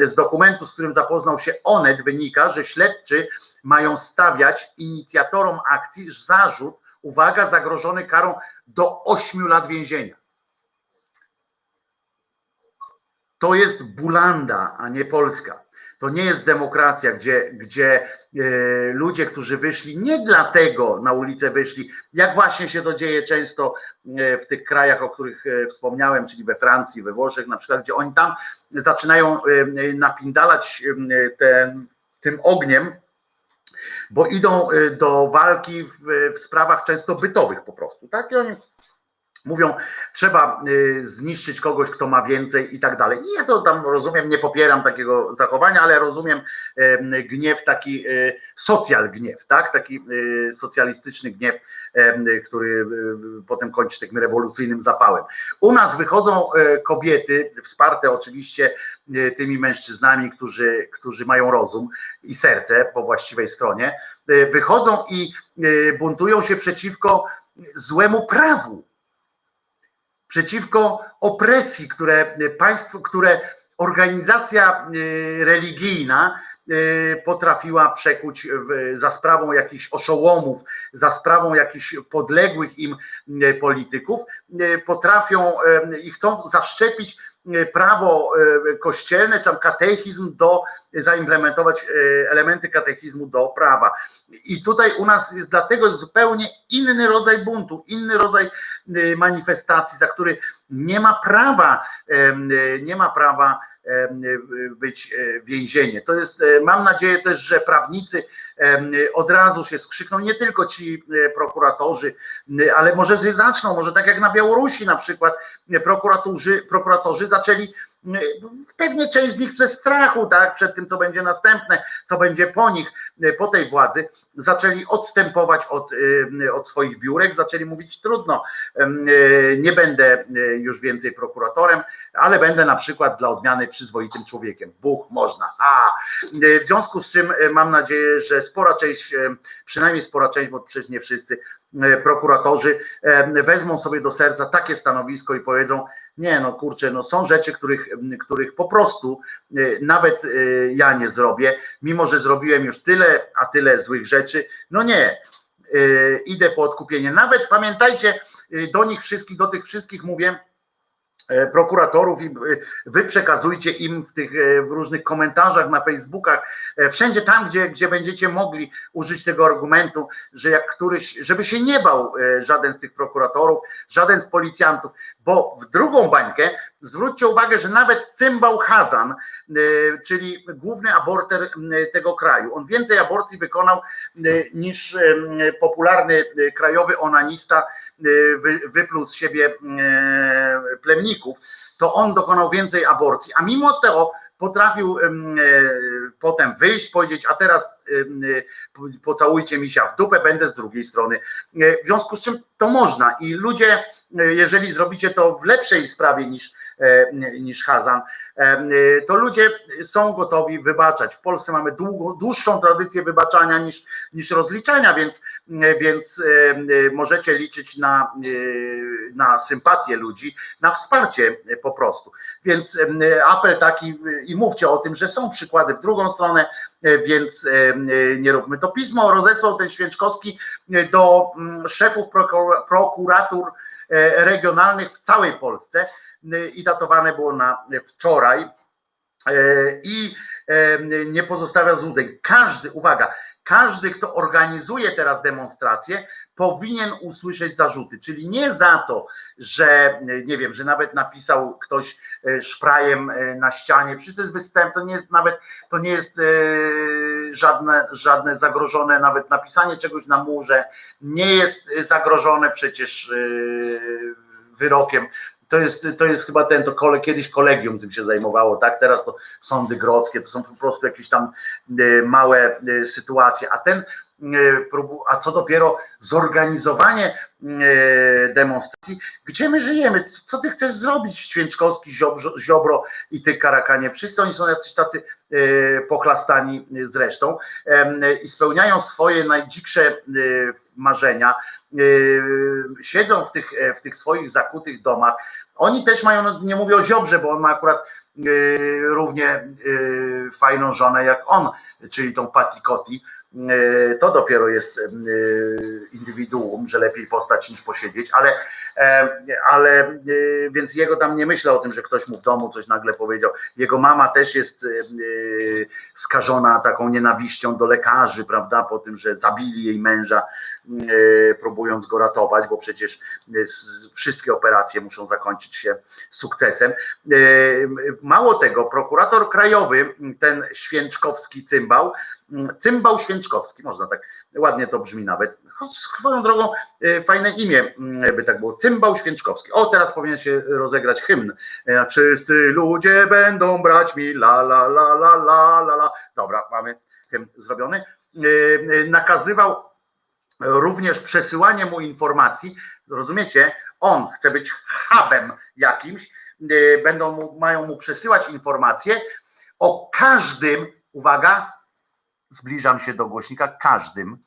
Z dokumentu, z którym zapoznał się Onet, wynika, że śledczy mają stawiać inicjatorom akcji zarzut, uwaga, zagrożony karą do 8 lat więzienia. To jest Bulanda, a nie Polska. To nie jest demokracja, gdzie, gdzie e, ludzie, którzy wyszli, nie dlatego na ulicę wyszli, jak właśnie się to dzieje często e, w tych krajach, o których e, wspomniałem, czyli we Francji, we Włoszech na przykład, gdzie oni tam zaczynają napindalać ten, tym ogniem, bo idą do walki w, w sprawach często bytowych po prostu. Tak? I oni Mówią, trzeba y, zniszczyć kogoś, kto ma więcej i tak dalej. I ja to tam rozumiem, nie popieram takiego zachowania, ale rozumiem gniew, taki y, socjal gniew, tak? Taki y, socjalistyczny gniew, który potem kończy takim rewolucyjnym zapałem. U nas wychodzą kobiety, wsparte oczywiście tymi mężczyznami, którzy, którzy mają rozum i serce po właściwej stronie, wychodzą i buntują się przeciwko złemu prawu przeciwko opresji, które państwo, które organizacja y, religijna y, potrafiła przekuć za sprawą jakichś oszołomów, za sprawą jakichś podległych im y, polityków, potrafią i chcą zaszczepić prawo kościelne, czy tam katechizm do zaimplementować elementy katechizmu do prawa. I tutaj u nas jest dlatego zupełnie inny rodzaj buntu, inny rodzaj manifestacji, za który nie ma prawa, nie ma prawa być więzienie. To jest, mam nadzieję też, że prawnicy od razu się skrzykną, nie tylko ci prokuratorzy, ale może zaczną, może tak jak na Białorusi na przykład prokuratorzy, prokuratorzy zaczęli Pewnie część z nich przez strachu, tak, przed tym, co będzie następne, co będzie po nich, po tej władzy, zaczęli odstępować od, od swoich biurek, zaczęli mówić trudno, nie będę już więcej prokuratorem, ale będę na przykład dla odmiany przyzwoitym człowiekiem. Buch, można. A w związku z czym mam nadzieję, że spora część, przynajmniej spora część, bo przecież nie wszyscy prokuratorzy wezmą sobie do serca takie stanowisko i powiedzą, nie, no kurczę, no są rzeczy, których, których po prostu nawet ja nie zrobię, mimo że zrobiłem już tyle, a tyle złych rzeczy. No nie, idę po odkupienie. Nawet pamiętajcie, do nich wszystkich, do tych wszystkich mówię, E, prokuratorów i e, wy przekazujcie im w tych e, w różnych komentarzach na Facebookach, wszędzie tam, gdzie, gdzie będziecie mogli użyć tego argumentu, że jak któryś, żeby się nie bał żaden z tych prokuratorów, żaden z policjantów, bo w drugą bańkę zwróćcie uwagę, że nawet Cymbał Hazan, czyli główny aborter tego kraju, on więcej aborcji wykonał niż popularny krajowy onanista wypluł z siebie plemników, to on dokonał więcej aborcji, a mimo to potrafił e, potem wyjść, powiedzieć, a teraz pocałujcie mi się w dupę, będę z drugiej strony. W związku z czym to można i ludzie, jeżeli zrobicie to w lepszej sprawie niż, niż Hazan, to ludzie są gotowi wybaczać. W Polsce mamy dłuższą tradycję wybaczania niż, niż rozliczania, więc, więc możecie liczyć na, na sympatię ludzi, na wsparcie po prostu. Więc apel taki i mówcie o tym, że są przykłady w drugą stronę, więc nie róbmy to. Pismo rozesłał ten Święczkowski do szefów prokuratur regionalnych w całej Polsce i datowane było na wczoraj i nie pozostawia złudzeń. Każdy, uwaga, każdy, kto organizuje teraz demonstrację, powinien usłyszeć zarzuty, czyli nie za to, że nie wiem, że nawet napisał ktoś e, szprajem e, na ścianie, przecież to jest występ, to nie jest nawet, to nie jest e, żadne, żadne zagrożone nawet napisanie czegoś na murze, nie jest zagrożone przecież wyrokiem to jest, to jest chyba ten, to kole, kiedyś kolegium tym się zajmowało, tak? Teraz to sądy grodzkie, to są po prostu jakieś tam małe sytuacje, a ten a co dopiero zorganizowanie e, demonstracji, gdzie my żyjemy, Co- ty chcesz zrobić, Święczkowski, Ziobro, i ty Karakanie, wszyscy oni są jacyś tacy e, pochlastani zresztą i spełniają swoje najdziksze e, marzenia, e, siedzą w tych, e, w tych swoich zakutych domach, oni też mają, no nie mówię o Ziobrze, bo on ma akurat e, równie e, fajną żonę jak on, czyli tą Patty Coty, E, to dopiero jest e, indywiduum, że lepiej postać niż posiedzieć, ale, e, ale e, więc jego tam nie myślę o tym, że ktoś mu w domu coś nagle powiedział. Jego mama też jest e, e, skażona taką nienawiścią do lekarzy, prawda, po tym, że zabili jej męża, e, próbując go ratować, bo przecież e, wszystkie operacje muszą zakończyć się sukcesem. E, Mało tego, prokurator krajowy, ten święczkowski cymbał, cymbał święczkowski, można tak, ładnie to brzmi nawet, swoją drogą e, fajne imię by tak było, cymbał święczkowski. O, teraz powinien się rozegrać hymn. E, Wszyscy ludzie będą brać mi la la la la la la la. Dobra, mamy hymn zrobiony. E, e, Nakazywał również przesyłanie mu informacji, rozumiecie, on chce być hubem jakimś, e, będą mu, mają mu przesyłać informacje o każdym, uwaga, zbliżam się do głośnika, każdym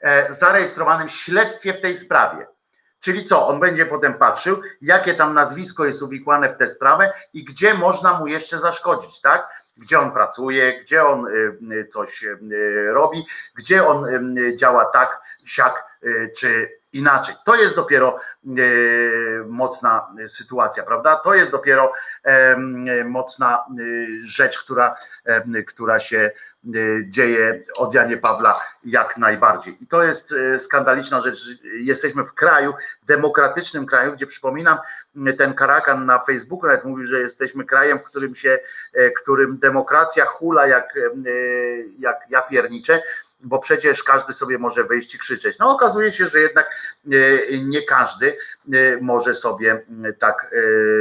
e, zarejestrowanym śledztwie w tej sprawie. Czyli co, on będzie potem patrzył, jakie tam nazwisko jest uwikłane w tę sprawę i gdzie można mu jeszcze zaszkodzić, tak? Gdzie on pracuje, gdzie on y, y, coś y, robi, gdzie on y, działa tak, siak y, czy inaczej. To jest dopiero y, mocna sytuacja, prawda? To jest dopiero mocna y, rzecz, która, która się dzieje od Janie Pawla jak najbardziej. I to jest skandaliczna rzecz. Jesteśmy w kraju, demokratycznym kraju, gdzie przypominam, ten Karakan na Facebooku nawet mówił, że jesteśmy krajem, w którym się, którym demokracja hula jak, jak ja pierniczę, bo przecież każdy sobie może wyjść i krzyczeć. No okazuje się, że jednak y, nie każdy y, może sobie y, tak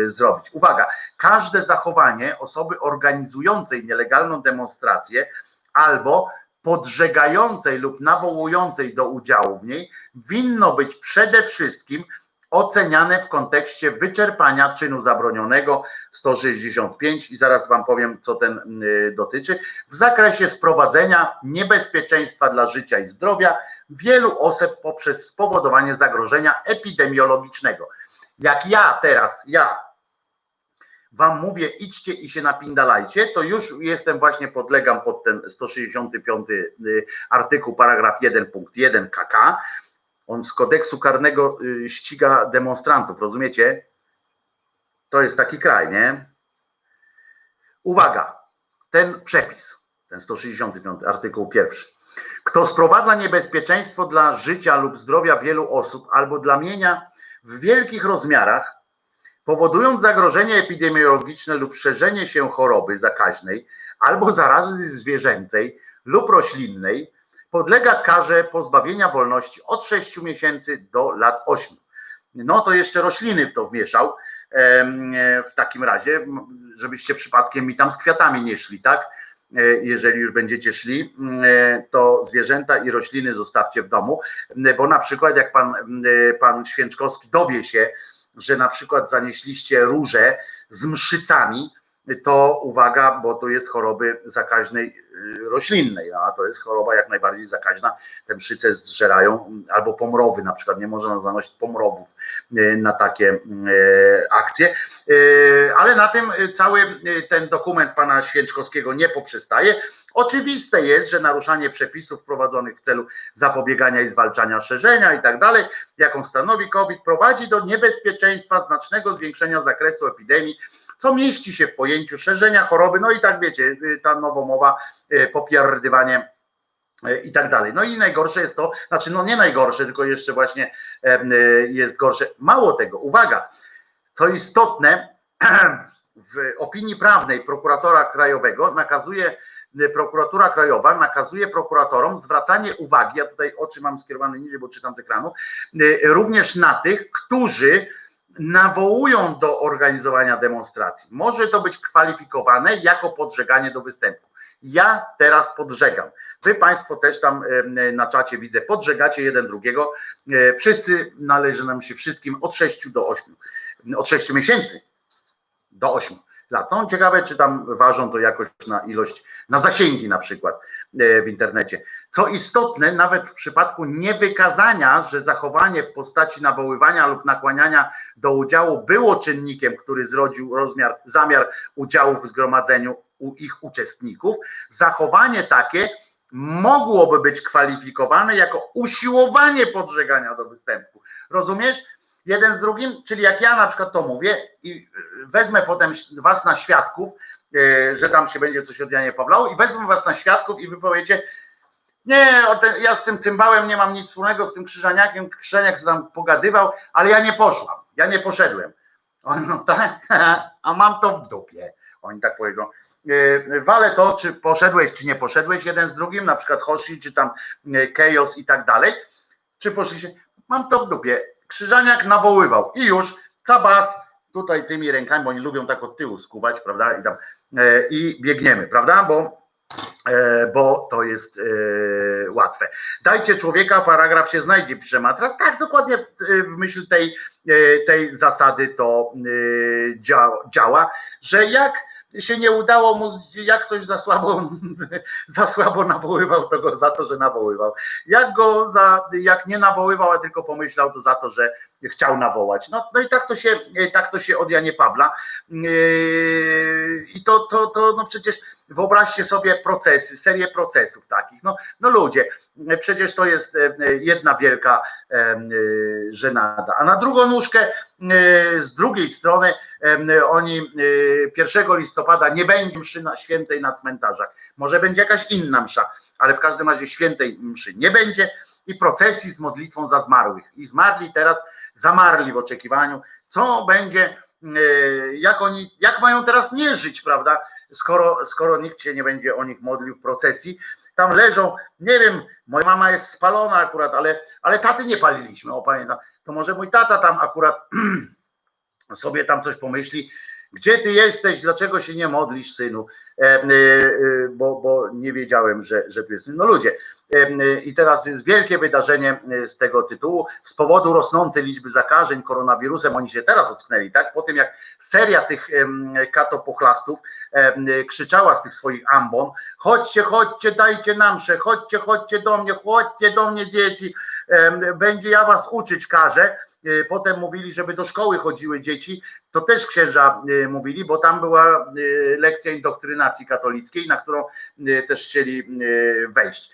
zrobić. Uwaga, każde zachowanie osoby organizującej nielegalną demonstrację albo podżegającej lub nawołującej do udziału w niej winno być przede wszystkim oceniane w kontekście wyczerpania czynu zabronionego 165 i zaraz wam powiem co ten y, dotyczy w zakresie sprowadzenia niebezpieczeństwa dla życia i zdrowia wielu osób poprzez spowodowanie zagrożenia epidemiologicznego. Jak ja teraz, ja wam mówię, idźcie i się napindalajcie, to już jestem właśnie, podlegam pod ten 165 y, artykuł, paragraf 1, punkt 1 KK. On z kodeksu karnego y, ściga demonstrantów, rozumiecie? To jest taki kraj, nie? Uwaga, ten przepis, ten 165 artykuł pierwszy. Kto sprowadza niebezpieczeństwo dla życia lub zdrowia wielu osób albo dla mienia w wielkich rozmiarach, powodując zagrożenie epidemiologiczne lub szerzenie się choroby zakaźnej albo zarazy zwierzęcej lub roślinnej, podlega karze pozbawienia wolności od 6 miesięcy do lat 8. No to jeszcze rośliny w to wmieszał. W takim razie, żebyście przypadkiem mi tam z kwiatami nie szli, tak? E, Jeżeli już będziecie szli, e, to zwierzęta i rośliny zostawcie w domu, bo na przykład jak pan, e, pan Święczkowski dowie się, że na przykład zanieśliście róże z mszycami, to uwaga, bo to jest choroby zakaźnej y, roślinnej, a to jest choroba jak najbardziej zakaźna. Te mszyce zżerają, albo pomrowy na przykład, nie można zanosić pomrowów y, na takie y, akcje. Ale na tym cały ten dokument pana Święczkowskiego nie poprzestaje. Oczywiste jest, że naruszanie przepisów wprowadzonych w celu zapobiegania i zwalczania szerzenia i tak dalej, jaką stanowi COVID, prowadzi do niebezpieczeństwa znacznego zwiększenia zakresu epidemii, co mieści się w pojęciu szerzenia choroby, no i tak wiecie, y, ta nowomowa, y, popierdywanie y, i tak dalej. No i najgorsze jest to, znaczy no nie najgorsze, tylko jeszcze właśnie jest gorsze. Mało tego, uwaga, co istotne, w opinii prawnej prokuratora krajowego nakazuje, prokuratura krajowa nakazuje prokuratorom zwracanie uwagi, ja tutaj oczy mam skierowane niżej, bo czytam z ekranu, również na tych, którzy nawołują do organizowania demonstracji. Może to być kwalifikowane jako podżeganie do występu. Ja teraz podżegam. Wy Państwo też tam na czacie widzę, podżegacie jeden drugiego. E, Wszyscy należy nam się wszystkim od 6 do 8, od 6 miesięcy do 8 lat. No ciekawe, czy tam ważą to jakoś na ilość, na zasięgi na przykład e, w internecie. Co istotne, nawet w przypadku niewykazania, że zachowanie w postaci nawoływania lub nakłaniania do udziału było czynnikiem, który zrodził rozmiar, zamiar udziału w zgromadzeniu u ich uczestników, zachowanie takie mogłoby być kwalifikowane jako usiłowanie podżegania do występu. Rozumiesz? Jeden z drugim, czyli jak ja na przykład to mówię i wezmę potem was na świadków, e, że tam się będzie coś od Janie Pawlało i wezmę was na świadków i wy powiecie, nie, ja z tym cymbałem nie mam nic wspólnego, z tym krzyżaniakiem, krzyżaniak sobie tam pogadywał, ale ja nie poszłam, ja nie poszedłem. On, no tak, a mam to w dupie. Oni tak powiedzą. E, Wale to, czy poszedłeś, czy nie poszedłeś jeden z drugim, na przykład Hoshi, czy tam Chaos i tak dalej, czy poszliście, mam to w dupie. Krzyżaniak nawoływał i już cabas tutaj tymi rękami, bo oni lubią tak od tyłu skuwać, prawda, i tam e, i biegniemy, prawda, bo e, bo to jest e, łatwe. Dajcie człowieka, paragraf się znajdzie, pisze Matras. Tak, dokładnie w, w myśl tej, e, tej zasady to e, działa, działa, że jak się nie udało mu, jak coś za słabo, za słabo nawoływał, to go za to, że nawoływał. Jak go za, jak nie nawoływał, a tylko pomyślał, to za to, że chciał nawołać. No, no i tak to się, tak to się od Janie Pawla. Yy, I to, to, to no przecież wyobraźcie sobie procesy, serię procesów takich. No, no ludzie, przecież to jest e, jedna wielka e, e, żenada. A na drugą nóżkę z drugiej strony oni e, 1 listopada nie będzie mszy na świętej na cmentarzach. Może będzie jakaś inna msza, ale w każdym razie świętej mszy nie będzie i procesji z modlitwą za zmarłych. I zmarli teraz zamarli w oczekiwaniu, co będzie, jak oni, jak mają teraz nie żyć, prawda? Skoro, skoro nikt się nie będzie o nich modlił w procesji, tam leżą, nie wiem, moja mama jest spalona akurat, ale, ale taty nie paliliśmy, o pamiętam. To może mój tata tam akurat sobie tam coś pomyśli, gdzie ty jesteś, dlaczego się nie modlisz, synu? E, e, bo, bo nie wiedziałem, że, że tu jest. No ludzie, e, i teraz jest wielkie wydarzenie z tego tytułu. Z powodu rosnącej liczby zakażeń koronawirusem, oni się teraz ocknęli, tak? Po tym jak seria tych katopochlastów krzyczała z tych swoich ambon, chodźcie, chodźcie, dajcie nam się, chodźcie, chodźcie do mnie, chodźcie do mnie dzieci, będzie ja was uczyć każę. E, Potem mówili, żeby do szkoły chodziły dzieci, to też księża e, mówili, bo tam była e, lekcja indoktrynacji katolickiej, na którą też chcieli wejść.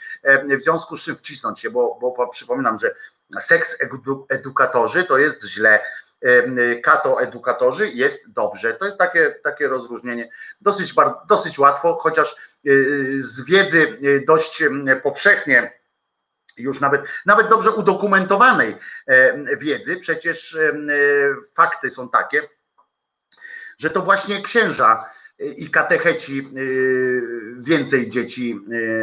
W związku z czym wcisnąć się, bo, bo przypominam, że seks edu- edukatorzy to jest źle, kato edukatorzy jest dobrze. To jest takie, takie rozróżnienie dosyć, dosyć łatwo, chociaż z wiedzy dość powszechnie już nawet, nawet dobrze udokumentowanej e, wiedzy, przecież em, e, fakty są takie, że to właśnie księża e, i katecheci e, więcej dzieci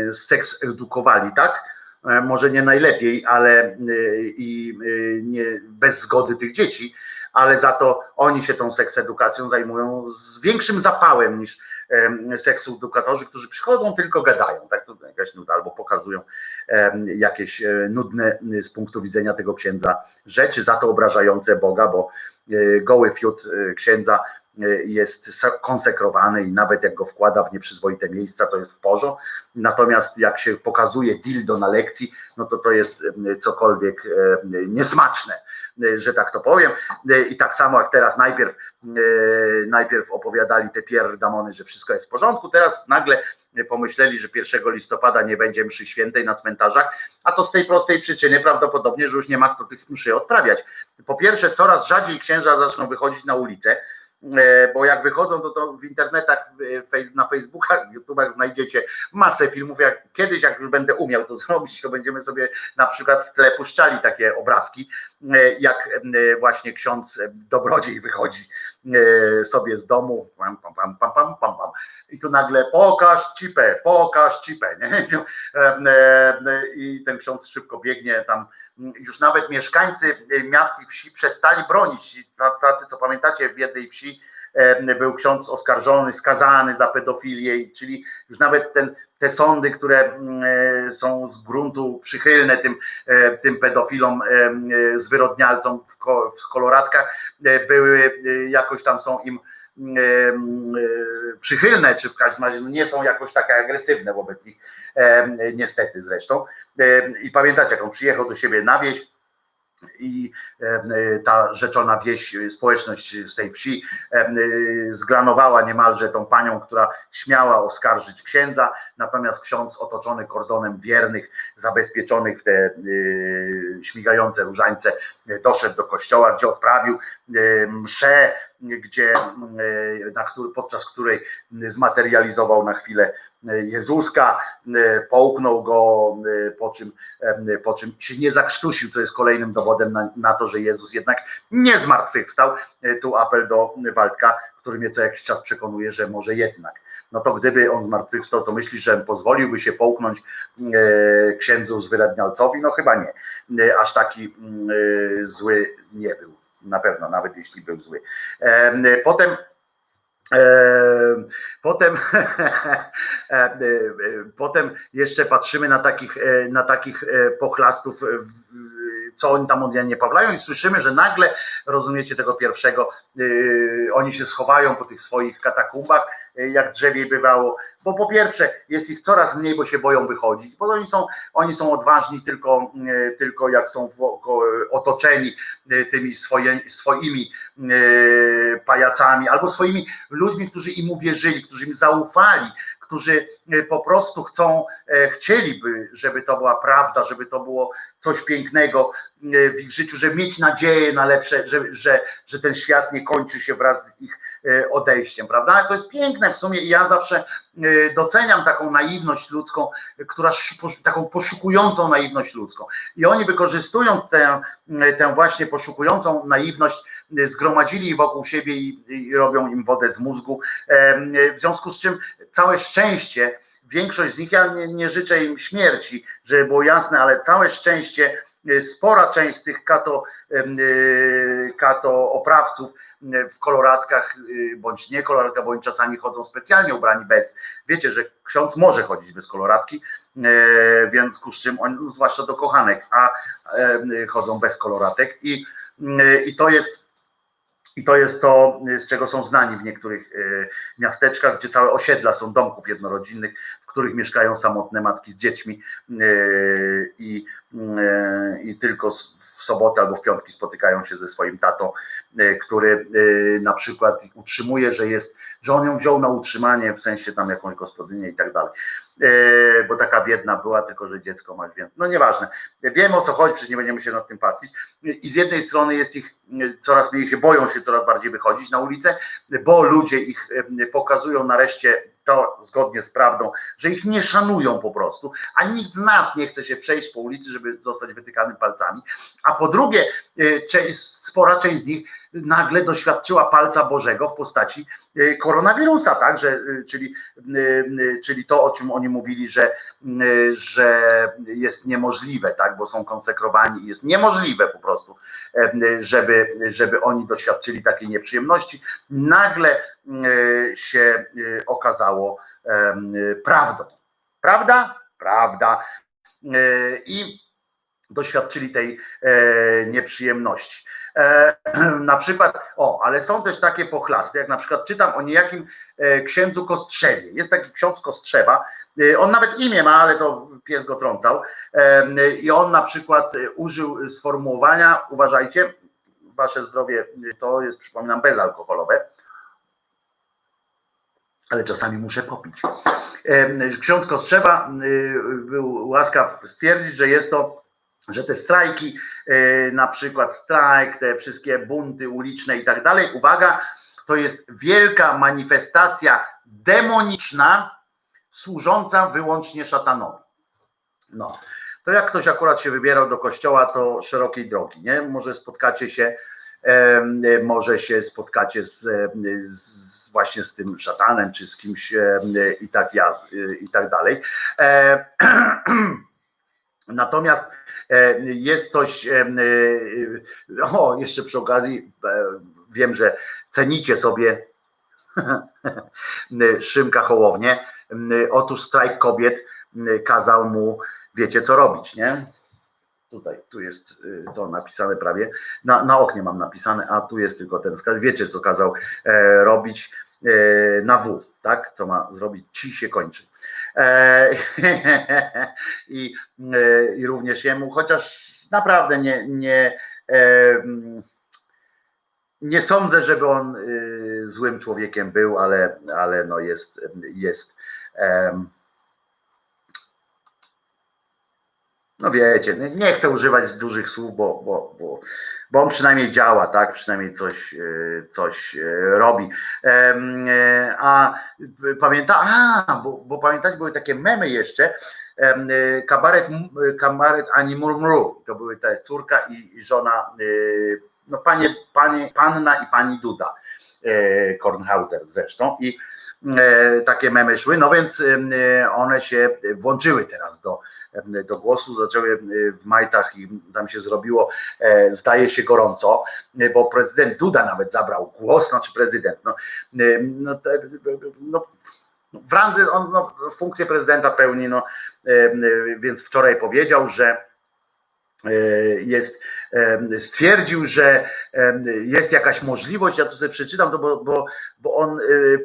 e, seks edukowali, tak? E, Może nie najlepiej, ale e, i e, nie bez zgody tych dzieci, ale za to oni się tą seks edukacją zajmują z większym zapałem niż em, seks edukatorzy, którzy przychodzą, tylko gadają, tak? To jakaś nuda, albo pokazują jakieś e, nudne z punktu widzenia tego księdza rzeczy, za to obrażające Boga, bo e, goły fiut e, księdza jest sa- konsekrowany i nawet jak go wkłada w nieprzyzwoite miejsca, to jest w porządku. Natomiast jak się pokazuje dildo na lekcji, no to to jest em, cokolwiek em, niesmaczne, e, że tak to powiem. E, I tak samo jak teraz najpierw, e, najpierw opowiadali te pierdamony, że wszystko jest w porządku, teraz nagle pomyśleli, że 1 listopada nie będzie mszy świętej na cmentarzach, a to z tej prostej przyczyny prawdopodobnie, że już nie ma kto tych mszy odprawiać. Po pierwsze, coraz rzadziej księża zaczną wychodzić na ulicę, e, bo jak wychodzą, to, to w internetach, na Facebookach, YouTubach znajdziecie masę filmów. Jak kiedyś, jak już będę umiał to zrobić, to będziemy sobie na przykład w tle puszczali takie obrazki, e, jak e, właśnie ksiądz dobrodziej wychodzi e, sobie z domu, pam, pam, pam, pam, pam, pam, pam. i tu nagle pokaż cipę, pokaż cipę, nie? E, e, I ten ksiądz szybko biegnie tam. Już nawet mieszkańcy miast i wsi przestali bronić. Ta- Tacy, co pamiętacie, w jednej wsi e, był ksiądz oskarżony, skazany za pedofilię, czyli już nawet ten, te sądy, które mm, e, są z gruntu przychylne tym, e, tym pedofilom, e, e, zwyrodnialcom w, ko, w koloratkach, e, były e, jakoś tam są im e, przychylne, czy w każdym razie nie są jakoś takie agresywne wobec nich, niestety zresztą. I pamiętacie, jak on przyjechał do siebie na wieś, i ta rzeczona wieś, społeczność z tej wsi zglanowała niemalże tą panią, która śmiała oskarżyć księdza, natomiast ksiądz otoczony kordonem wiernych, zabezpieczonych w te e, śmigające różańce doszedł do kościoła, gdzie odprawił mszę, gdzie, na który, podczas której zmaterializował na chwilę Jezuska, połknął go, po czym, po czym się nie zakrztusił, co jest kolejnym dowodem na, na to, że Jezus jednak nie zmartwychwstał. Tu apel do Waldka, który mnie co jakiś czas przekonuje, że może jednak. No to gdyby on zmartwychwstał, to myślisz, że pozwoliłby się połknąć e, księdzu zwyradnialcowi? No chyba nie. E, Aż taki e, zły nie był. Na pewno, nawet jeśli był zły. Potem Potem, potem jeszcze patrzymy na takich, e, na takich e, pochlastów, co oni tam od Janie Pawlają i słyszymy, że nagle, rozumiecie tego pierwszego, e, oni się schowają po tych swoich katakumbach, e, jak drzewiej bywało, bo po pierwsze jest ich coraz mniej, bo się boją wychodzić, bo oni są, oni są odważni tylko, e, tylko jak są woko- otoczeni tymi swoje, swoimi pajacami albo swoimi ludźmi, którzy im uwierzyli, którzy im zaufali, którzy e, po prostu chcą, e, chcieliby, żeby to była prawda, żeby to było coś pięknego e, w ich życiu, żeby mieć nadzieję na lepsze, że, że, że ten świat nie kończy się wraz z ich odejściem, prawda? To jest piękne w sumie i ja zawsze e, doceniam taką naiwność ludzką, która taką poszukującą naiwność ludzką. I oni wykorzystując tę, tę właśnie poszukującą naiwność, e, zgromadzili wokół siebie i, i robią im wodę z mózgu. W związku z czym całe szczęście, większość z nich, ja nie, nie życzę im śmierci, żeby było jasne, ale całe szczęście, e, spora część z tych kato, e, kato oprawców e, w koloratkach, e, bądź nie koloratka, bądź czasami chodzą specjalnie ubrani bez. Wiecie, że ksiądz może chodzić bez koloratki, e, więc ku z czym on, zwłaszcza do kochanek, a e, chodzą bez koloratek i, i to jest i to jest to, z czego są znani w niektórych miasteczkach, gdzie całe osiedla są domków jednorodzinnych, których mieszkają samotne matki z dziećmi e, i, e, i tylko w sobotę albo w piątki spotykają się ze swoim tatą, e, który na przykład utrzymuje, że jest, że on ją wziął na utrzymanie, w sensie tam jakąś gospodynię i tak dalej. Bo taka biedna była, tylko że dziecko masz więcej. No nieważne. Wiem o co chodzi, przecież nie będziemy się nad tym pastwić. I z jednej strony jest ich coraz mniej się boją się coraz bardziej wychodzić na ulicę, bo ludzie ich pokazują nareszcie to zgodnie z prawdą, że ich nie szanują po prostu, a nikt z nas nie chce się przejść po ulicy, żeby zostać wytykanym palcami. A po drugie, część, spora część z nich nagle doświadczyła palca Bożego w postaci e, koronawirusa, tak, że, e, czyli, e, czyli to, o czym oni mówili, że, że jest niemożliwe, tak, bo są konsekrowani i jest niemożliwe po prostu, żeby, żeby oni doświadczyli takiej nieprzyjemności. Nagle się okazało prawdą. Prawda? Prawda. I doświadczyli tej e, nieprzyjemności. E, na przykład, o, ale są też takie pochlasty, jak na przykład czytam o niejakim e, księdzu Kostrzewie. Jest taki ksiądz Kostrzewa, on nawet imię ma, ale to pies go trącał. I on na przykład użył sformułowania, uważajcie, wasze zdrowie to jest, przypominam, bezalkoholowe, ale czasami muszę popić. Ksiądz Kostrzewa był łaskaw stwierdzić, że jest to, że te strajki, e, na przykład strajk, te wszystkie bunty uliczne i tak dalej, uwaga, to jest wielka manifestacja demoniczna, służąca wyłącznie szatanowi. No, to jak ktoś akurat się wybierał do kościoła, to szerokiej drogi, nie? Może spotkacie się, może się spotkacie z, z właśnie z tym szatanem, czy z kimś i tak, i tak dalej. E, Natomiast e, jest coś, em, e, o jeszcze przy okazji, e, wiem, że cenicie sobie Szymka Hołownię. Otóż strajk kobiet kazał mu, wiecie co robić, nie? Tutaj, tu jest to napisane prawie. Na, na oknie mam napisane, a tu jest tylko ten wskaz. Wiecie, co kazał e, robić e, na W, tak? Co ma zrobić? Ci się kończy. E, i, e, I również jemu, chociaż naprawdę nie, nie, e, mm, nie sądzę, żeby on złym człowiekiem był, ale, ale no jest, jest no wiecie, nie- chcę używać dużych słów, bo, bo, bo, bo on przynajmniej działa, tak? Przynajmniej coś, y, coś y, robi. E, A pamięta, a, bo, bo pamiętać, były takie memy jeszcze. Kabaret, kabaret Ani Murmuru. To były te córka i żona, no panie, panie, panna i pani Duda. e, Kornhauser zresztą. I e, takie memy szły, no więc e, one się włączyły teraz do, e, do głosu, zaczęły e, w majtach i tam się zrobiło, e, zdaje się gorąco, e, bo prezydent Duda nawet zabrał głos, znaczy prezydent, no, e, no, no w randze on no, funkcję prezydenta pełni, no, e, e, więc wczoraj powiedział, że e, jest, e, stwierdził, że jest jakaś możliwość, ja tu sobie przeczytam to, bo, bo, bo on e,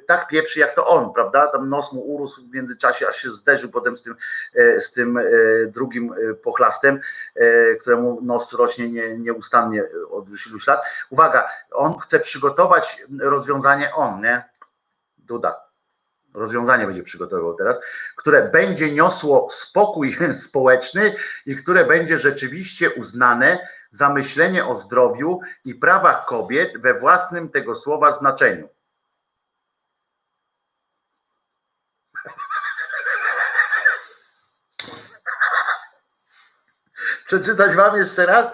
tak pieprzy jak to on, prawda? Tam nos mu urósł w międzyczasie, aż się zderzył potem z tym, e, z tym drugim pochlastem, któremu nos rośnie nie, nieustannie od już iluś lat. Uwaga, on chce przygotować rozwiązanie on, nie? Duda. Rozwiązanie będzie przygotowywał teraz, które będzie niosło spokój społeczny i które będzie rzeczywiście uznane za myślenie o zdrowiu i prawach kobiet we własnym tego słowa znaczeniu. Przeczytać wam jeszcze raz?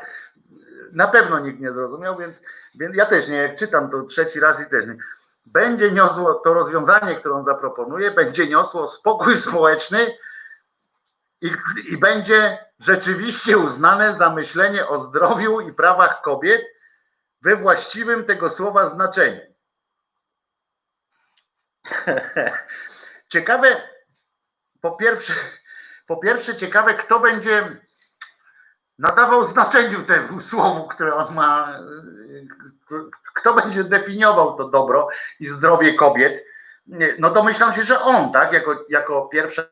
Na pewno nikt nie zrozumiał, więc, więc ja też nie, jak czytam to trzeci raz i też nie. Będzie niosło to rozwiązanie, które on zaproponuje, będzie niosło spokój społeczny i, i będzie rzeczywiście uznane za myślenie o zdrowiu i prawach kobiet we właściwym tego słowa znaczeniu. Ciekawe, po pierwsze, po pierwsze ciekawe, kto będzie nadawał znaczeniu temu słowu, które on ma, kto będzie definiował to dobro i zdrowie kobiet. No domyślam się, że on, tak, jako, jako pierwsza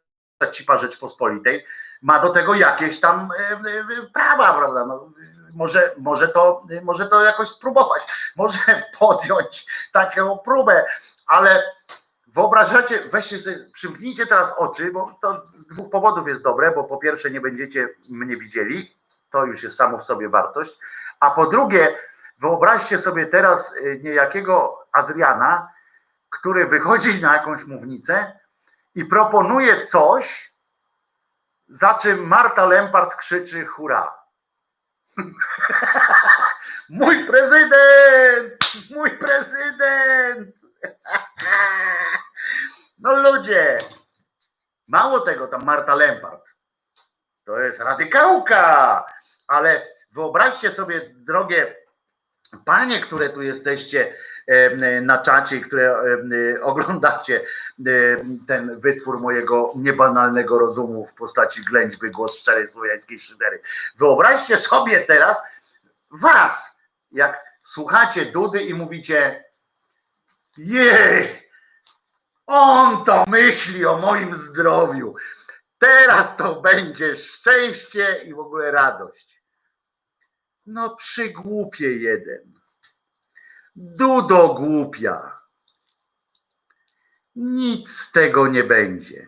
cipa Rzeczpospolitej, ma do tego jakieś tam e, e, prawa, prawda? No, może, może, to, może to jakoś spróbować, może podjąć taką próbę, ale wyobrażacie, weźcie sobie, przymknijcie teraz oczy, bo to z dwóch powodów jest dobre, bo po pierwsze nie będziecie mnie widzieli, to już jest samo w sobie wartość, a po drugie wyobraźcie sobie teraz y, niejakiego Adriana, który wychodzi na jakąś mównicę i proponuje coś, za czym Marta Lempart krzyczy hurra. Mój prezydent! Mój prezydent! No ludzie, mało tego, tam Marta Lempart, to jest radykałka, ale wyobraźcie sobie, drogie panie, które tu jesteście em, na czacie, które em, oglądacie em, ten wytwór mojego niebanalnego rozumu w postaci ględźby głos szczerej słowiańskiej szydery. Wyobraźcie sobie teraz was, jak słuchacie Dudy i mówicie jej, on to myśli o moim zdrowiu. Teraz to będzie szczęście i w ogóle radość. No przygłupie jeden. Dudo głupia. Nic z tego nie będzie.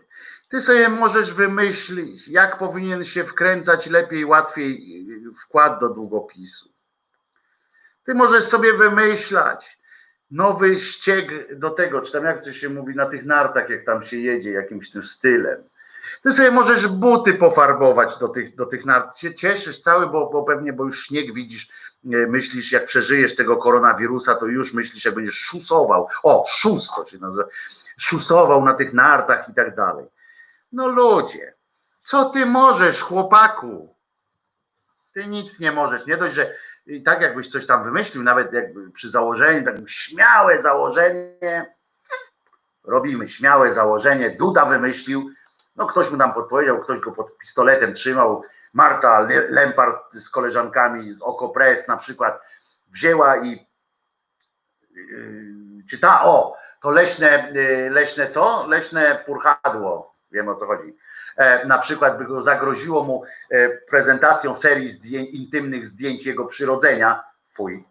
Ty sobie możesz wymyślić, jak powinien się wkręcać lepiej, łatwiej wkład do długopisu. Ty możesz sobie wymyślać nowy ścieg do tego, czy tam jak to się mówi na tych nartach, jak tam się jedzie jakimś tym stylem. Ty sobie możesz buty pofarbować do tych, do tych nart. Się cieszysz cały, bo, bo pewnie, bo już śnieg widzisz, e, myślisz, jak przeżyjesz tego koronawirusa, to już myślisz, jak będziesz szusował. O, szus to się nazywa. Szusował na tych nartach i tak dalej. No ludzie, co ty możesz, chłopaku? Ty nic nie możesz. Nie dość, że i tak jakbyś coś tam wymyślił, nawet jakby przy założeniu, takim śmiałe założenie, robimy śmiałe założenie, Duda wymyślił, no ktoś mu tam podpowiedział, ktoś go pod pistoletem trzymał, Marta Le- Lempart z koleżankami z Okopres na przykład wzięła i yy, czyta, o, to leśne, yy, leśne co? Leśne purchadło, wiem o co chodzi. E, na przykład by go zagroziło mu e, prezentacją serii zdjęć, intymnych zdjęć jego przyrodzenia, fuj,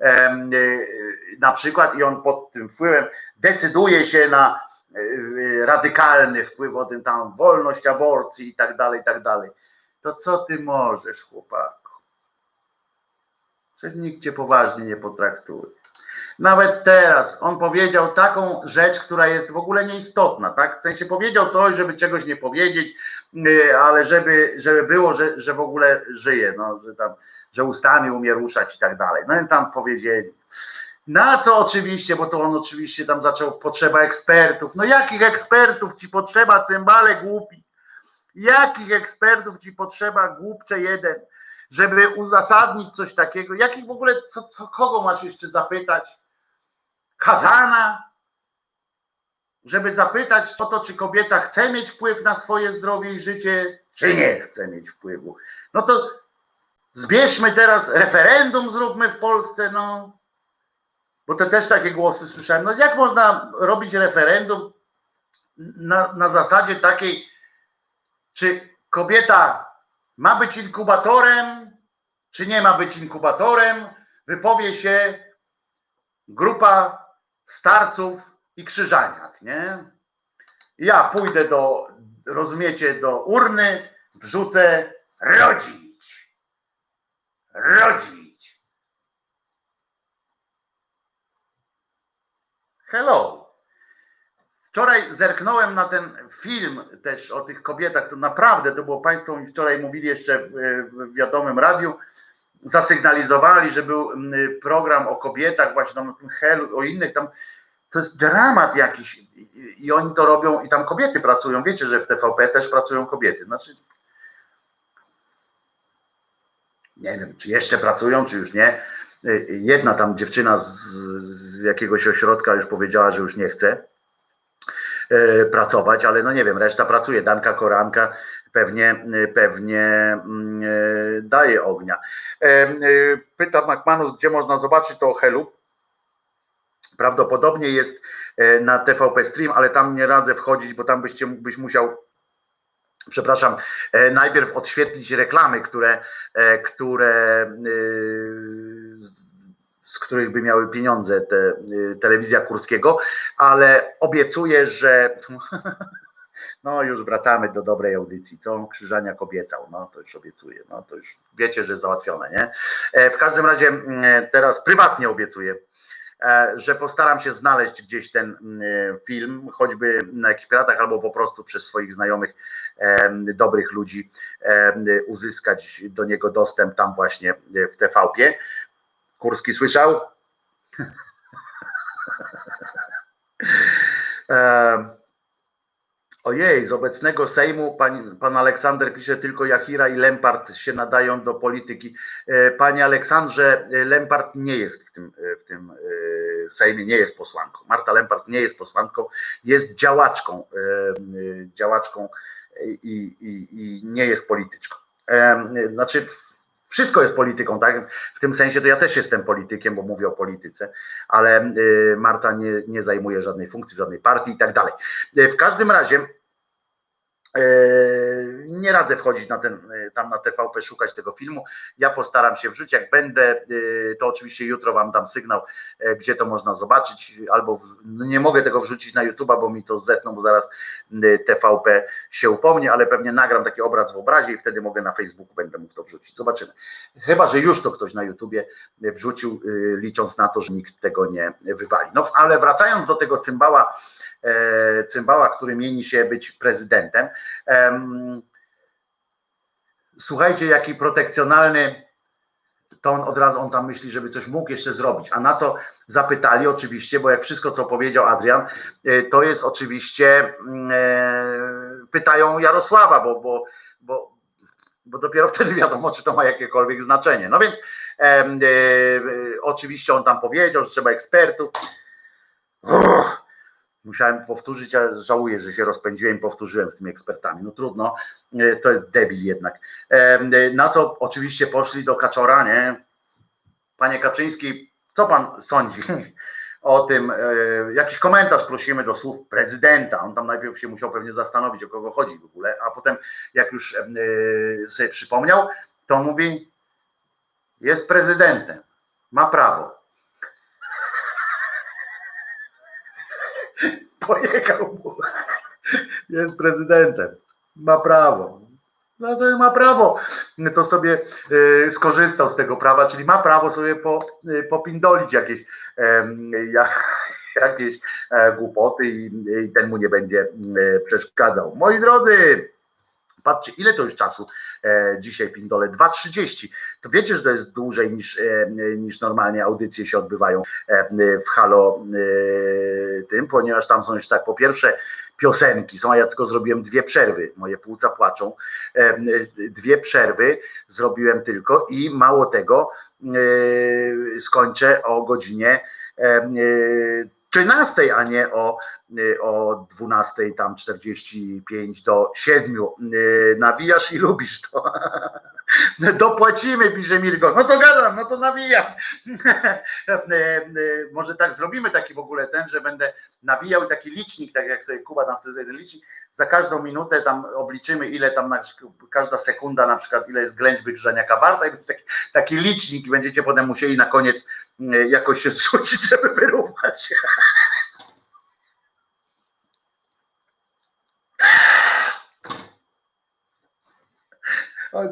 e, na przykład i on pod tym wpływem decyduje się na radykalny wpływ o tym tam wolność aborcji i tak dalej, i tak dalej. To co ty możesz, chłopaku? Przecież nikt cię poważnie nie potraktuje. Nawet teraz on powiedział taką rzecz, która jest w ogóle nieistotna, tak? W sensie powiedział coś, żeby czegoś nie powiedzieć, yy, ale żeby, żeby było, że, że w ogóle żyje, no, że tam, że ustami umie ruszać i tak dalej. No i tam powiedzieli. Na co oczywiście, bo to on oczywiście tam zaczął, potrzeba ekspertów. No jakich ekspertów ci potrzeba, cymbale głupi? Jakich ekspertów ci potrzeba, głupcze jeden, żeby uzasadnić coś takiego? Jakich w ogóle, co, co kogo masz jeszcze zapytać? Kazana? Żeby zapytać o to, czy kobieta chce mieć wpływ na swoje zdrowie i życie, czy nie chce mieć wpływu. No to zbierzmy teraz referendum, zróbmy w Polsce, no. Bo te też takie głosy słyszałem. No jak można robić referendum na, na zasadzie takiej, czy kobieta ma być inkubatorem, czy nie ma być inkubatorem, wypowie się grupa starców i krzyżaniak, nie? Ja pójdę do, rozumiecie, do urny, wrzucę rodzić. Rodzić. Hello. Wczoraj zerknąłem na ten film też o tych kobietach. To naprawdę to było Państwo mi wczoraj mówili jeszcze w, wiadomym radiu. Zasygnalizowali, że był program o kobietach, właśnie tam tym Helu, o innych tam. To jest dramat jakiś. I oni to robią, i tam kobiety pracują. Wiecie, że w TVP też pracują kobiety. Znaczy, nie wiem, czy jeszcze pracują, czy już nie. Jedna tam dziewczyna z, z jakiegoś ośrodka już powiedziała, że już nie chce e, pracować, ale no nie wiem, reszta pracuje. Danka Koranka pewnie, pewnie mm, e, daje ognia. E, Pyta McManus, gdzie można zobaczyć to Helu. Prawdopodobnie jest na TVP Stream, ale tam nie radzę wchodzić, bo tam byście, byś musiał przepraszam, e, najpierw odświetlić reklamy, które, e, które y, z- których by miały pieniądze te, telewizja Kurskiego, ale obiecuję, że no już wracamy do dobrej audycji, co Krzyżaniak obiecał, no to już obiecuję, no to już wiecie, że załatwione, nie? E, W każdym razie mm, teraz prywatnie obiecuję, e, że postaram się znaleźć gdzieś ten mm, film, choćby na jakichś piratach albo po prostu przez swoich znajomych em, dobrych ludzi uzyskać do niego dostęp tam właśnie w TVP. Kurski słyszał? Ojej, z obecnego Sejmu pan, pan Aleksander pisze tylko Jachira i Lempart się nadają do polityki. E, Panie Aleksandrze, e, Lempart nie jest w tym, e, w tym Sejmie, nie jest posłanką. Marta Lempart nie jest posłanką, jest działaczką, działaczką i, i, i nie jest polityczką. Znaczy, wszystko jest polityką, tak? W tym sensie to ja też jestem politykiem, bo mówię o polityce, ale y, Marta nie, nie zajmuje żadnej funkcji, żadnej partii i tak dalej. Y, W każdym razie nie radzę wchodzić na ten, y, tam na TVP, szukać tego filmu. Ja postaram się wrzucić. Jak będę, y, to oczywiście jutro Wam dam sygnał, gdzie to można zobaczyć, albo no nie mogę tego wrzucić na YouTube'a, bo mi to zetną, bo zaraz TVP się upomnie, ale pewnie nagram taki obraz w obrazie i wtedy mogę na Facebooku będę mógł to wrzucić. Zobaczymy. Chyba, że już to ktoś na YouTubie wrzucił, licząc na to, że nikt tego nie wywali. No ale wracając do tego cymbała, e, cymbała, który mieni się być prezydentem. Słuchajcie, jaki protekcjonalny to on od razu on tam myśli, żeby coś mógł jeszcze zrobić. A na co zapytali oczywiście, bo jak wszystko, co powiedział Adrian, e, to jest oczywiście e, pytają Jarosława, bo, bo, bo, bo dopiero wtedy wiadomo, czy to ma jakiekolwiek znaczenie. No więc e, e, oczywiście on tam powiedział, że trzeba ekspertów. Uch, Musiałem powtórzyć, ale żałuję, że się rozpędziłem powtórzyłem z tymi ekspertami. No trudno, e, to jest debil jednak. E, Na co oczywiście poszli do Kaczora, nie? Panie Kaczyński, co pan sądzi o tym? E, Jakiś komentarz prosimy do słów prezydenta. On tam najpierw się musiał pewnie zastanowić, o kogo chodzi w ogóle, a potem jak już e, sobie przypomniał, to mówi, jest prezydentem, ma prawo. Pojechał mu. Jest prezydentem. Ma prawo. No to ma prawo. To sobie y, skorzystał z tego prawa, czyli ma prawo sobie y, popindolić jakieś, jakieś e, głupoty i, i ten mu nie będzie y, przeszkadzał. Moi drodzy, patrzcie, ile to już czasu dzisiaj pindole? 2.30. To wiecie, że to jest dłużej niż, e, niż normalnie audycje się odbywają e, w Halo e, tym, ponieważ tam są już tak, po pierwsze piosenki są, a ja tylko zrobiłem dwie przerwy, moje płuca płaczą, E, dwie przerwy zrobiłem tylko i mało tego e, skończę o godzinie e, e, 13, a nie o, e, o 12, tam 45 do 7. E, Nawijasz i lubisz to. Dopłacimy, pisze Mirgo. No to gadam, no to nawijam. E, e, Może tak zrobimy taki w ogóle ten, że będę nawijał taki licznik, tak jak sobie Kuba tam chce ten licznik, za każdą minutę tam obliczymy, ile tam na, każda sekunda na przykład, ile jest ględźby Grzaniaka warta i będzie taki, taki licznik i będziecie potem musieli na koniec e, jakoś się zrzucić, żeby wyrównać.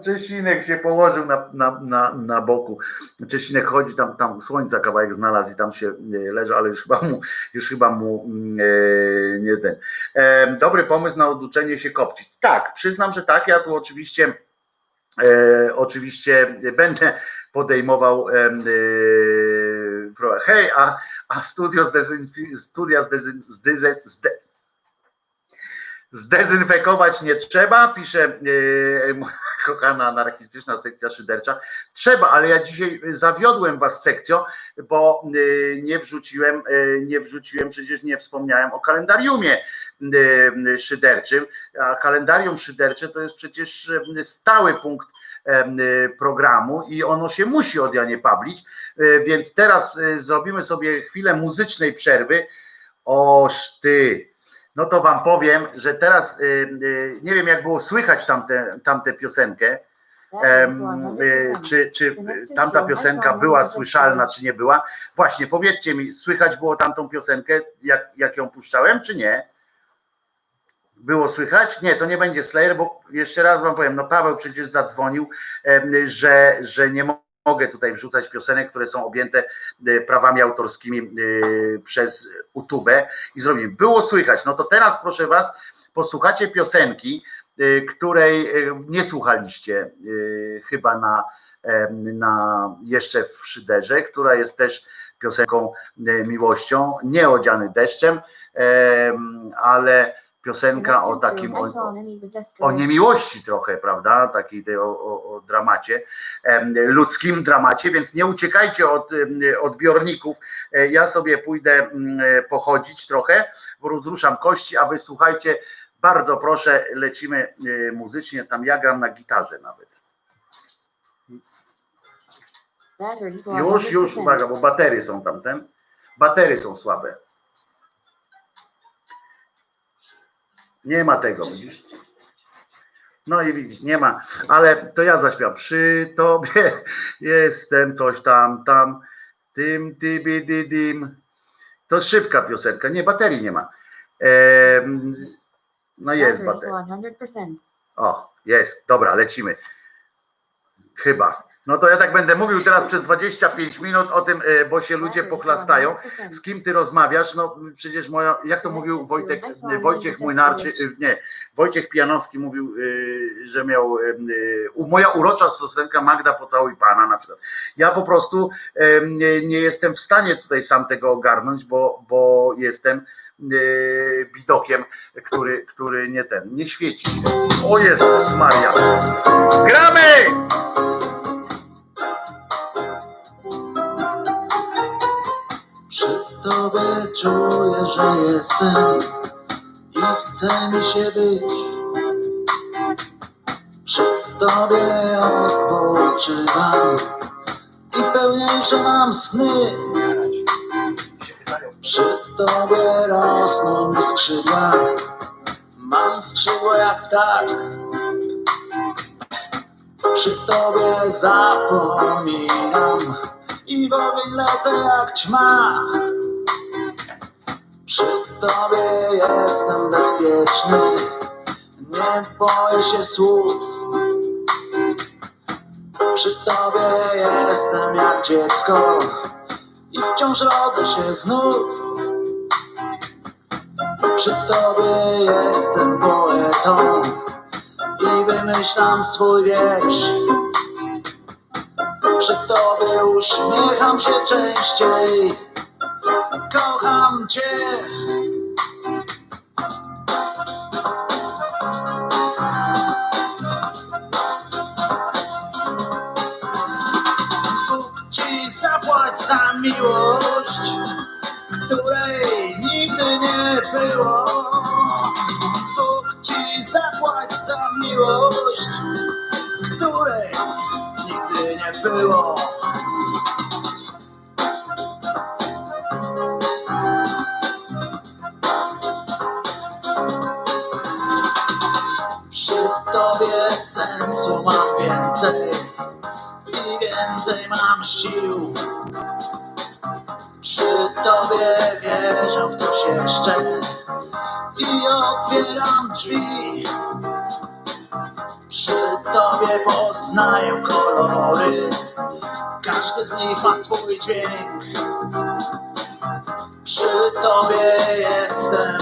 Czesinek się położył na, na, na, na boku. Czesinek chodzi tam, tam słońca kawałek znalazł i tam się e, leży, ale już chyba mu, już chyba mu e, nie ten. E, dobry pomysł na oduczenie się kopcić. Tak, przyznam, że tak. Ja tu oczywiście e, oczywiście będę podejmował e, e, hej, a, a studio zdezynfi, studia zdezyn, zdyze, zde, zdezynfekować nie trzeba, pisze e, moja kochana anarchistyczna sekcja szydercza. Trzeba, ale ja dzisiaj zawiodłem was sekcją, bo e, nie wrzuciłem, e, nie wrzuciłem, przecież nie wspomniałem o kalendariumie e, szyderczym, a kalendarium szydercze to jest przecież stały punkt programu i ono się musi od Janie Pawlić, więc teraz zrobimy sobie chwilę muzycznej przerwy. Oż ty, no to wam powiem, że teraz y, y, nie wiem, jak było słychać tamtę, tamtę piosenkę. Em, y, czy, czy tamta piosenka była słyszalna, czy nie była? Właśnie, powiedzcie mi, słychać było tamtą piosenkę, jak, jak ją puszczałem, czy nie? Było słychać? Nie, to nie będzie Slayer, bo jeszcze raz wam powiem, no Paweł przecież zadzwonił, że, że nie mo- mogę tutaj wrzucać piosenek, które są objęte e, prawami autorskimi e, przez YouTube i zrobimy. Było słychać, no to teraz proszę was, posłuchacie piosenki, e, której nie słuchaliście chyba na, na jeszcze w Szyderze, która jest też piosenką miłością, nie odziany deszczem, em, ale piosenka o takim o, o niemiłości trochę, prawda? Takiej tej, o, o, dramacie, ludzkim dramacie, więc nie uciekajcie od odbiorników. E, Ja sobie pójdę pochodzić trochę, bo rozruszam kości, a wy słuchajcie, bardzo proszę, lecimy e, muzycznie, tam ja gram na gitarze nawet. Już, już, uwaga, bo batery są tamten. Batery są słabe. Nie ma tego, widzisz? No i widzisz, nie ma, ale to ja zaśpiewam. Przy tobie jestem coś tam, tam, tym, tybi, dy, dim. To szybka piosenka. Nie, baterii nie ma. Em, no jest bateria. 100%. O, jest, dobra, lecimy. Chyba. No to ja tak będę mówił teraz przez 25 minut o tym, e, bo się ludzie pochlastają. Z kim ty rozmawiasz? No przecież moja, jak to mówił Wojtek, Wojciech Młynarczy, y, nie, Wojciech Pijanowski mówił, y, że miał moja urocza stosunka Magda pocałuj pana na przykład. Ja po prostu nie, jestem w stanie tutaj sam tego ogarnąć, bo, bo jestem bidokiem, który, który nie ten, nie świeci. O Jezus Maria. Gramy! Przy tobie czuję, że jestem i chce mi się być. Przy tobie odpoczywam i pełniejsze mam sny. Przy tobie rosną mi skrzydła, mam skrzydła jak ptak. Przy tobie zapominam i w ogień lecę jak ćma. Przy tobie jestem bezpieczny, nie boję się słów. Przy tobie jestem jak dziecko i wciąż rodzę się znów. Przy tobie jestem poetą i wymyślam swój wiersz. Przy tobie uśmiecham się częściej, kocham cię. Bóg ci zapłać za miłość, której nigdy nie było. Bóg ci zapłać za miłość, której nigdy nie było. Mam więcej i więcej mam sił. Przy tobie wierzę w coś jeszcze i otwieram drzwi. Przy tobie poznaję kolory, każdy z nich ma swój dźwięk. Przy tobie jestem,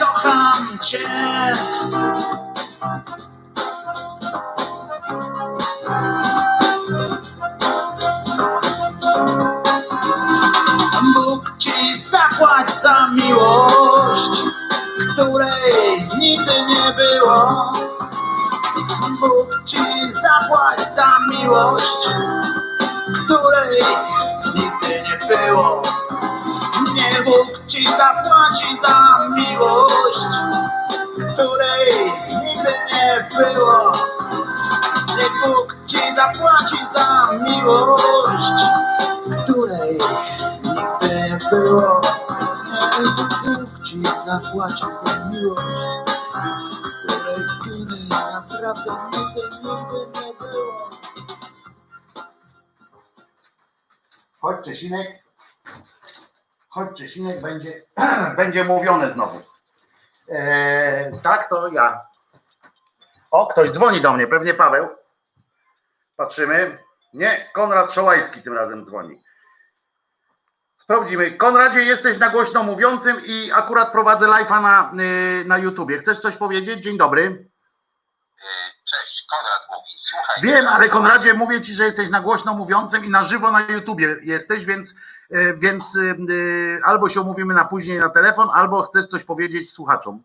kocham cię. Bóg ci zapłać za miłość, której nigdy nie było. Bóg ci zapłać za miłość, której nigdy nie było. Nie Bóg ci zapłaci za miłość, której nigdy nie było. Niech Bóg ci zapłaci za miłość, której nigdy nie było. Niech Bóg ci zapłaci za miłość, której, której naprawdę nigdy, nigdy nie było. Chodź Czesinek. Chodź Czesinek, będzie, będzie mówione znowu. E, tak, to ja. O, ktoś dzwoni do mnie, pewnie Paweł. Patrzymy. Nie, Konrad Szołajski tym razem dzwoni. Sprawdzimy. Konradzie, jesteś na głośno mówiącym i akurat prowadzę live'a na, y, na YouTubie. Chcesz coś powiedzieć? Dzień dobry. Yy, Cześć, Konrad mówi. Słuchaj. Wiem, ale Konradzie, mówię ci, że jesteś na głośno mówiącym i na żywo na YouTubie jesteś, więc, y, więc y, y, albo się umówimy na później na telefon, albo chcesz coś powiedzieć słuchaczom.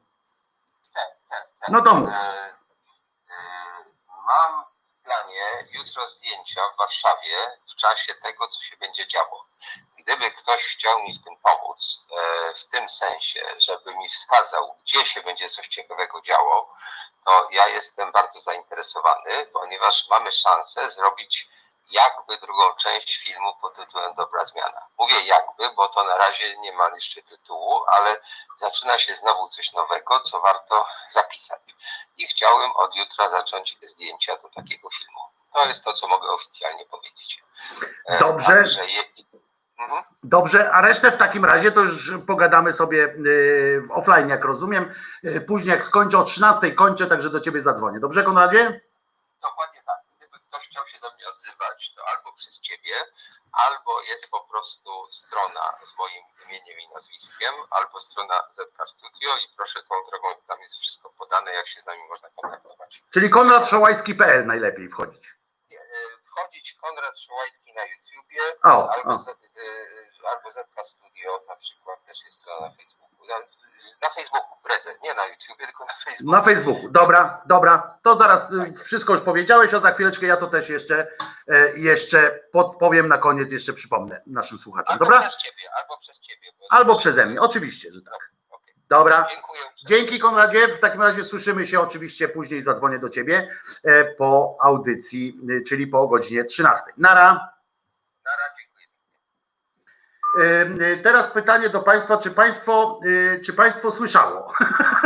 Tak, tak, tak. No to mów. E, e, Mam w planie jutro zdjęcia w Warszawie w czasie tego, co się będzie działo. Gdyby ktoś chciał mi w tym pomóc, e, w tym sensie, żeby mi wskazał, gdzie się będzie coś ciekawego działo, to ja jestem bardzo zainteresowany, ponieważ mamy szansę zrobić jakby drugą część filmu pod tytułem Dobra Zmiana. Mówię jakby, bo to na razie nie ma jeszcze tytułu, ale zaczyna się znowu coś nowego, co warto zapisać. I chciałem od jutra zacząć zdjęcia do takiego filmu. To jest to, co mogę oficjalnie powiedzieć. E, Dobrze. Także je... mhm. Dobrze, a resztę w takim razie to już pogadamy sobie y, w offline, jak rozumiem. Y, Później jak skończę o 13 kończę, także do ciebie zadzwonię. Dobrze, Konradzie? Dokładnie albo przez ciebie, albo jest po prostu strona z moim imieniem i nazwiskiem, albo strona ZK Studio i proszę tą drogą, tam jest wszystko podane, jak się z nami można kontaktować. Czyli konradszołajski.pl najlepiej wchodzić. E, Wchodzić Konrad Szołajski na YouTubie, O, albo, o. Z, e, albo ZK Studio na przykład, też jest strona na Facebooku. Na, Facebooku, Bredzę, nie na YouTubie, tylko na Facebooku. Na Facebooku. Dobra, dobra. To zaraz y, wszystko już powiedziałeś, a za chwileczkę ja to też jeszcze, e, jeszcze podpowiem na koniec, jeszcze przypomnę naszym słuchaczom. Albo Dobra? przez ciebie, albo przez ciebie. bo- Albo przeze mnie, oczywiście, że tak. Dobra. Dziękuję. Dzięki Konradzie. W takim razie słyszymy się oczywiście później, zadzwonię do ciebie e, po audycji, y, czyli po godzinie 13. Nara. Teraz pytanie do Państwa, czy Państwo, y, czy państwo słyszało?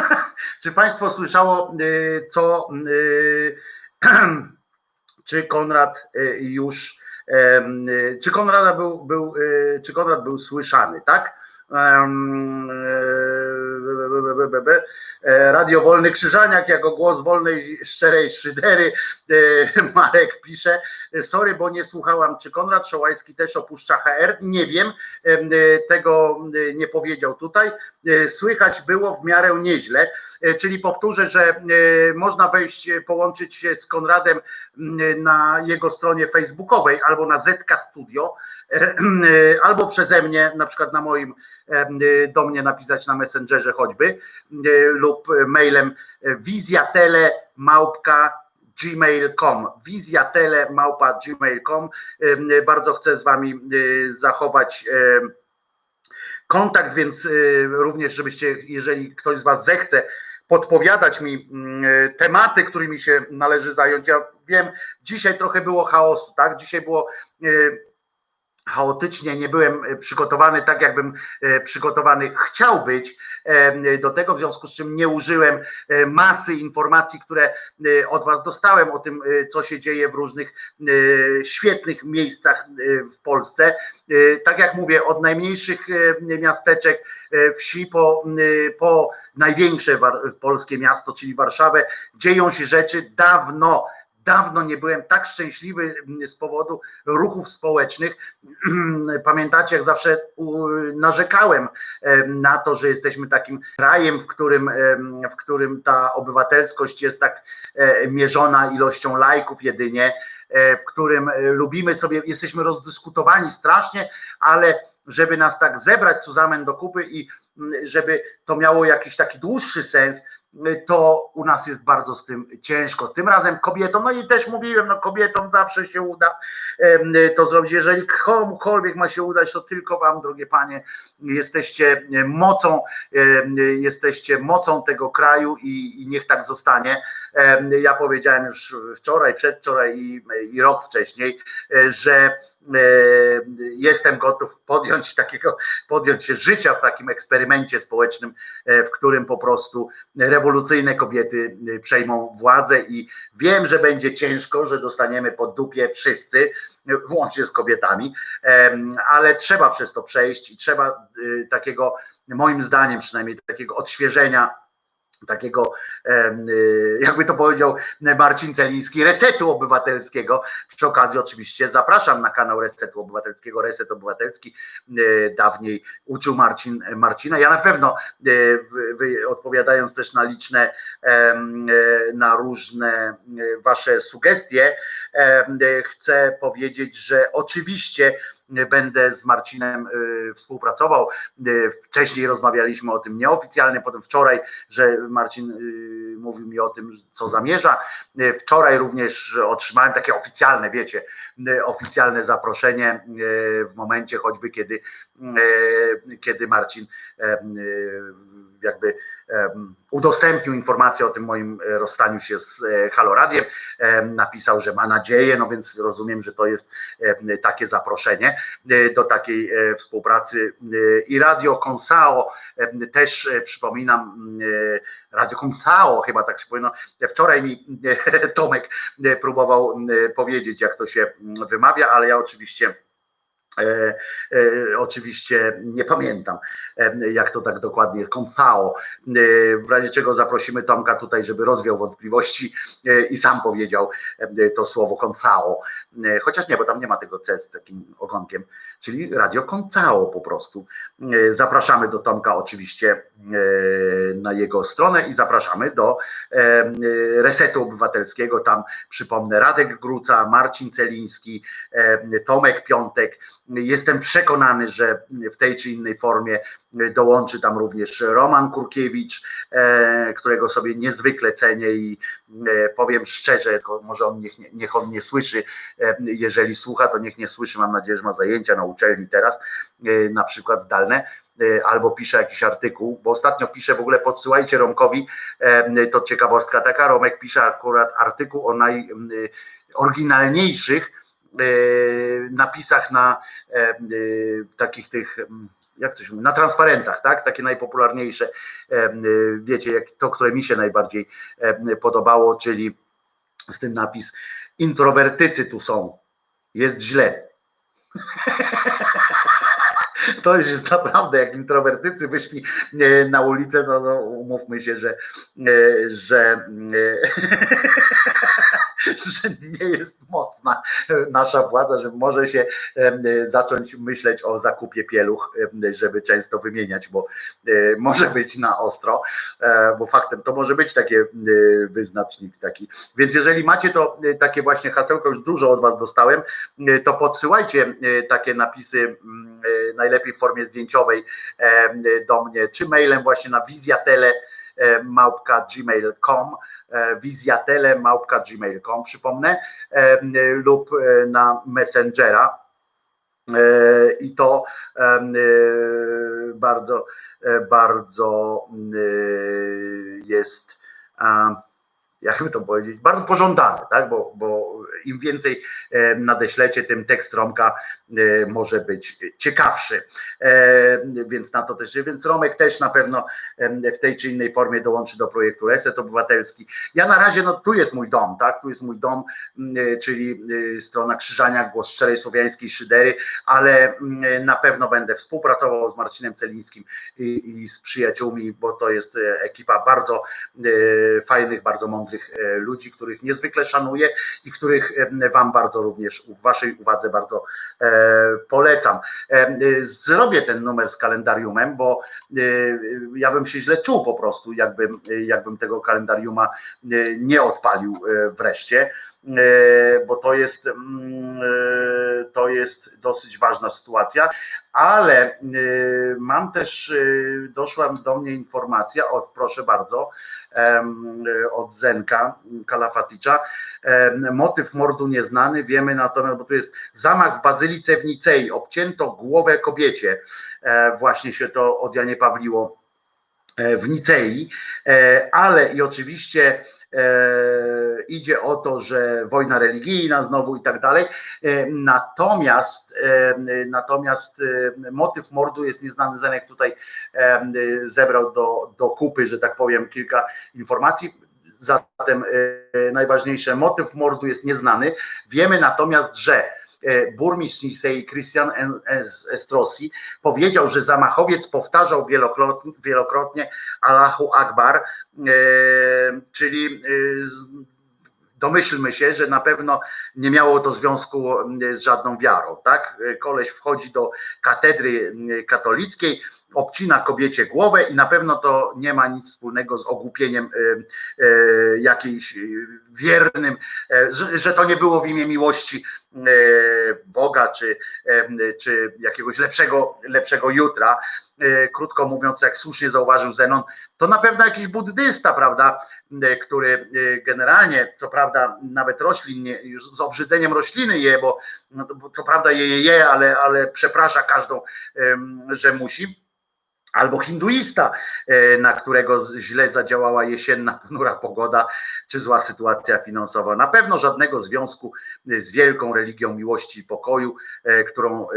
czy Państwo słyszało, y, co y, czy Konrad y, już, y, czy Konrada był, był y, czy Konrad był słyszany, tak? E, Radio Wolny Krzyżaniak jako głos wolnej, szczerej szydery. E, Marek pisze, sorry, bo nie słuchałam, czy Konrad Szołajski też opuszcza HR? Nie wiem, Em, e, tego nie powiedział tutaj. Słychać było w miarę nieźle, czyli powtórzę, że e, można wejść, e, połączyć się z Konradem na jego stronie facebookowej albo na ZK Studio, e, albo przeze mnie, na przykład na moim, e, do mnie napisać na Messengerze choćby, e, lub mailem e, wizjatele gmail.com bardzo chcę z wami e, zachować kontakt, więc e, również żebyście, jeżeli ktoś z was zechce podpowiadać mi mm, e, tematy, którymi się należy zająć. Ja wiem, dzisiaj trochę było chaosu, tak? Dzisiaj było e, chaotycznie, nie byłem e, przygotowany tak, jakbym e, przygotowany chciał być e, do tego, w związku z czym nie użyłem masy informacji, które od Was dostałem o tym, co się dzieje w różnych świetnych miejscach w Polsce. Tak jak mówię, od najmniejszych miasteczek, wsi po, po największe polskie miasto, czyli Warszawę, dzieją się rzeczy dawno. Dawno nie byłem tak szczęśliwy m, z powodu ruchów społecznych. Pamiętacie, jak zawsze narzekałem em, na to, że jesteśmy takim krajem, w którym, w którym ta obywatelskość jest tak e, mierzona ilością lajków jedynie, e, w którym e, lubimy sobie, jesteśmy rozdyskutowani strasznie, ale żeby nas tak zebrać zusammen do kupy i mm, żeby to miało jakiś taki dłuższy sens, to u nas jest bardzo z tym ciężko. Tym razem kobietom, no i też mówiłem, no kobietom zawsze się uda to zrobić. Jeżeli komukolwiek ma się udać, to tylko wam, drogie panie, jesteście mocą, jesteście mocą tego kraju i, i niech tak zostanie. Ja powiedziałem już wczoraj, przedwczoraj i, i rok wcześniej, e, że jestem gotów podjąć takiego, podjąć się życia w takim eksperymencie społecznym, e, w którym po prostu rewolucyjne kobiety e, przejmą władzę i wiem, że będzie ciężko, że dostaniemy pod dupie wszyscy, e, włącznie z kobietami, ale trzeba przez to przejść i trzeba e, takiego, moim zdaniem przynajmniej, takiego odświeżenia takiego, y, jakby to powiedział Marcin Celiński, resetu obywatelskiego. Przy okazji oczywiście zapraszam na kanał Resetu Obywatelskiego, Reset Obywatelski. y, Dawniej uczył Marcin Marcina. Ja na pewno, y, odpowiadając też na liczne, na różne wasze sugestie, chcę powiedzieć, że oczywiście będę z Marcinem y, współpracował. Y, Wcześniej rozmawialiśmy o tym nieoficjalnie, potem wczoraj że Marcin y, mówił mi o tym, co zamierza. Wczoraj również otrzymałem takie oficjalne, wiecie, oficjalne zaproszenie w momencie choćby, kiedy, kiedy Marcin jakby udostępnił informację o tym moim e, rozstaniu się z e, Haloradiem. Em, Napisał, że ma nadzieję, no więc rozumiem, że to jest takie zaproszenie e, do takiej współpracy. I Radio Konsao też przypominam, e, Radio Konsao chyba tak się powinno. Wczoraj mi Tomek próbował e, powiedzieć, jak to się mm, wymawia, ale ja oczywiście oczywiście nie pamiętam, e, jak to tak dokładnie jest, Konsao. E, w razie czego zaprosimy Tomka tutaj, żeby rozwiał wątpliwości e, i sam powiedział e, to słowo Konsao. E, Chociaż nie, bo tam nie ma tego C z takim ogonkiem, czyli Radio Konsao po prostu. E, Zapraszamy do Tomka oczywiście e, na jego stronę i zapraszamy do e, Resetu Obywatelskiego. Tam przypomnę Radek Gruca, Marcin Celiński, e, Tomek Piątek, Jestem przekonany, że w tej czy innej formie dołączy tam również Roman Kurkiewicz, e, którego sobie niezwykle cenię i e, powiem szczerze, może on niech, niech on nie słyszy, e, jeżeli słucha, to niech nie słyszy, mam nadzieję, że ma zajęcia na uczelni teraz, na przykład zdalne, albo pisze jakiś artykuł, bo ostatnio pisze w ogóle, podsyłajcie Romkowi, to ciekawostka taka, Romek pisze akurat artykuł o najoryginalniejszych napisach na takich tych jak to się mówi, na transparentach, tak? Takie najpopularniejsze, wiecie, jak to, które mi się najbardziej podobało, czyli z tym napis introwertycy tu są. Jest źle. To już jest naprawdę, jak introwertycy wyszli e, na ulicę, no, no umówmy się, że, e, że, e, że nie jest mocna nasza władza, że może się zacząć myśleć o zakupie pieluch, żeby często wymieniać, bo może być na ostro, bo faktem to może być takie wyznacznik taki. Więc jeżeli macie to takie właśnie hasełko, już dużo od was dostałem, to podsyłajcie takie napisy najlepiej najlepiej w formie zdjęciowej e, do mnie, czy mailem właśnie na wizjatele e, małpka e, przypomnę lub na Messengera. I to bardzo bardzo jest jakby to powiedzieć, bardzo pożądane, tak? bo, bo im więcej nadeślecie, tym tekst Romka E, może być ciekawszy. E, więc na to też, więc Romek też na pewno w tej czy innej formie dołączy do projektu Reset Obywatelski. Ja na razie, no tu jest mój dom, tak? Tu jest mój dom, e, czyli strona Krzyżania, głos szczerej słowiańskiej szydery, ale na pewno będę współpracował z Marcinem Celińskim i, i z przyjaciółmi, bo to jest ekipa bardzo fajnych, bardzo mądrych ludzi, których niezwykle szanuję i których Wam bardzo również, w Waszej uwadze bardzo polecam. Zrobię ten numer z kalendariumem, bo e, ja bym się źle czuł po prostu, jakbym, jakbym tego kalendariuma e, nie odpalił e, wreszcie bo to jest, mm, to jest dosyć ważna sytuacja, ale mam też, doszła do mnie informacja, od proszę bardzo, od Zenka Kalafaticza. Motyw mordu nieznany, wiemy natomiast, bo tu jest zamach w Bazylice w Nicei, obcięto głowę kobiecie. E, właśnie się to od Janie Pawliło e, w Nicei, e, ale i oczywiście E, idzie o to, że wojna religijna znowu i tak dalej. E, natomiast e, natomiast motyw mordu jest nieznany. Zenek tutaj zebrał do, do kupy, że tak powiem, kilka informacji. Zatem najważniejsze, motyw mordu jest nieznany. Wiemy natomiast, że burmistrz Nisei Christian Estrosi powiedział, że zamachowiec powtarzał wielokrotnie, wielokrotnie Allahu Akbar, E, czyli e, domyślmy się, że na pewno nie miało to związku z żadną wiarą, tak? Koleś wchodzi do katedry katolickiej, obcina kobiecie głowę i na pewno to nie ma nic wspólnego z ogłupieniem e, jakiejś wiernym, że to nie było w imię miłości Boga czy, czy jakiegoś lepszego, lepszego jutra. Krótko mówiąc, jak słusznie zauważył Zenon, to na pewno jakiś buddysta, prawda, e, który e, generalnie, co prawda, nawet roślin, już z obrzydzeniem rośliny je, bo, no, bo co prawda je, je, je ale, ale przeprasza każdą, że musi. Albo hinduista, e, na którego źle zadziałała jesienna, ponura pogoda, czy zła sytuacja finansowa. Na pewno żadnego związku z wielką religią miłości i pokoju, którą,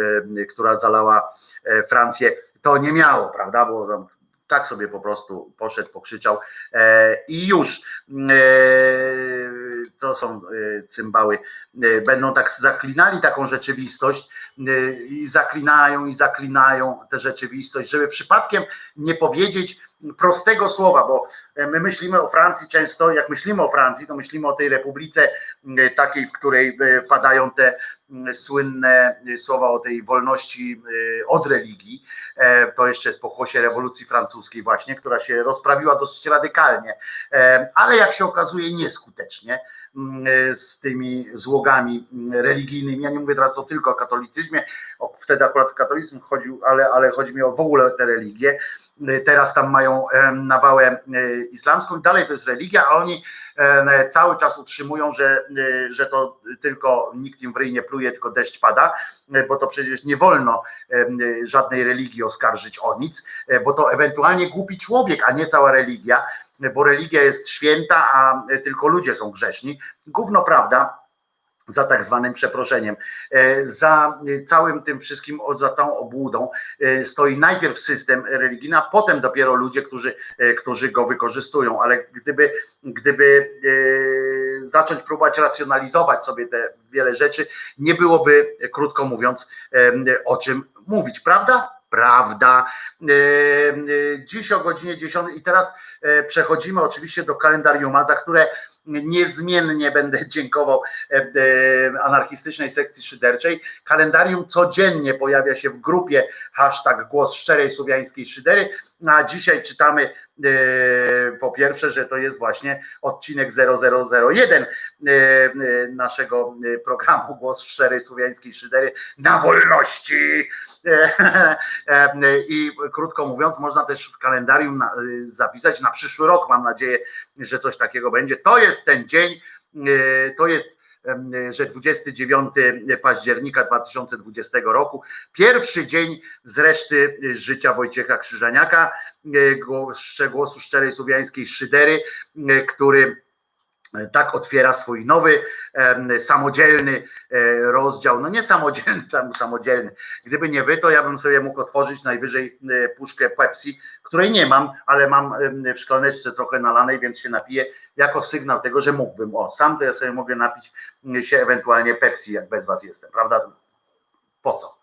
która zalała Francję, to nie miało, prawda? Bo tak sobie po prostu poszedł, pokrzyczał. E, i już e, to są e, cymbały, będą tak zaklinali taką rzeczywistość i zaklinają i zaklinają tę rzeczywistość, żeby przypadkiem nie powiedzieć prostego słowa, bo my myślimy o Francji często, jak myślimy o Francji, to myślimy o tej republice takiej, w której padają te słynne słowa o tej wolności od religii. To jeszcze jest pokłosie rewolucji francuskiej właśnie, która się rozprawiła dosyć radykalnie, ale jak się okazuje nieskutecznie z tymi złogami religijnymi. Ja nie mówię teraz o tylko o katolicyzmie, wtedy akurat katolicyzm chodził, ale, ale chodzi mi o w ogóle te religie. Teraz tam mają nawałę islamską i dalej to jest religia, a oni cały czas utrzymują, że, że to tylko nikt im w ryj nie pluje, tylko deszcz pada, bo to przecież nie wolno żadnej religii oskarżyć o nic, bo to ewentualnie głupi człowiek, a nie cała religia bo religia jest święta, a tylko ludzie są grzeszni. Gówno prawda, za tak zwanym przeproszeniem. E, za całym tym wszystkim, za całą obłudą e, stoi najpierw system religijny, a potem dopiero ludzie, którzy, e, którzy go wykorzystują. Ale gdyby, gdyby zacząć próbować racjonalizować sobie te wiele rzeczy, nie byłoby, krótko mówiąc, o czym mówić, prawda? Prawda. E, e, dziś o godzinie 10 i teraz e, przechodzimy oczywiście do kalendarium, za które niezmiennie będę dziękował anarchistycznej sekcji szyderczej. Kalendarium codziennie pojawia się w grupie hashtag głos szczerej słowiańskiej szydery, a dzisiaj czytamy po pierwsze, że to jest właśnie odcinek 0001 naszego programu Głos Szczerej Słowiańskiej Szydery na wolności i krótko mówiąc, można też w kalendarium zapisać na przyszły rok. Mam nadzieję, że coś takiego będzie. To jest ten dzień, to jest że 29 października 2020 roku, pierwszy dzień z reszty życia Wojciecha Krzyżaniaka, głosu szczerej słowiańskiej szydery, który tak otwiera swój nowy, samodzielny e, rozdział. No nie samodzielny, tam samodzielny. Gdyby nie wy, to ja bym sobie mógł otworzyć najwyżej e, puszkę Pepsi, której nie mam, ale mam w szklaneczce trochę nalanej, więc się napiję jako sygnał tego, że mógłbym. O, sam to ja sobie mogę napić się ewentualnie Pepsi, jak bez was jestem, prawda? Po co?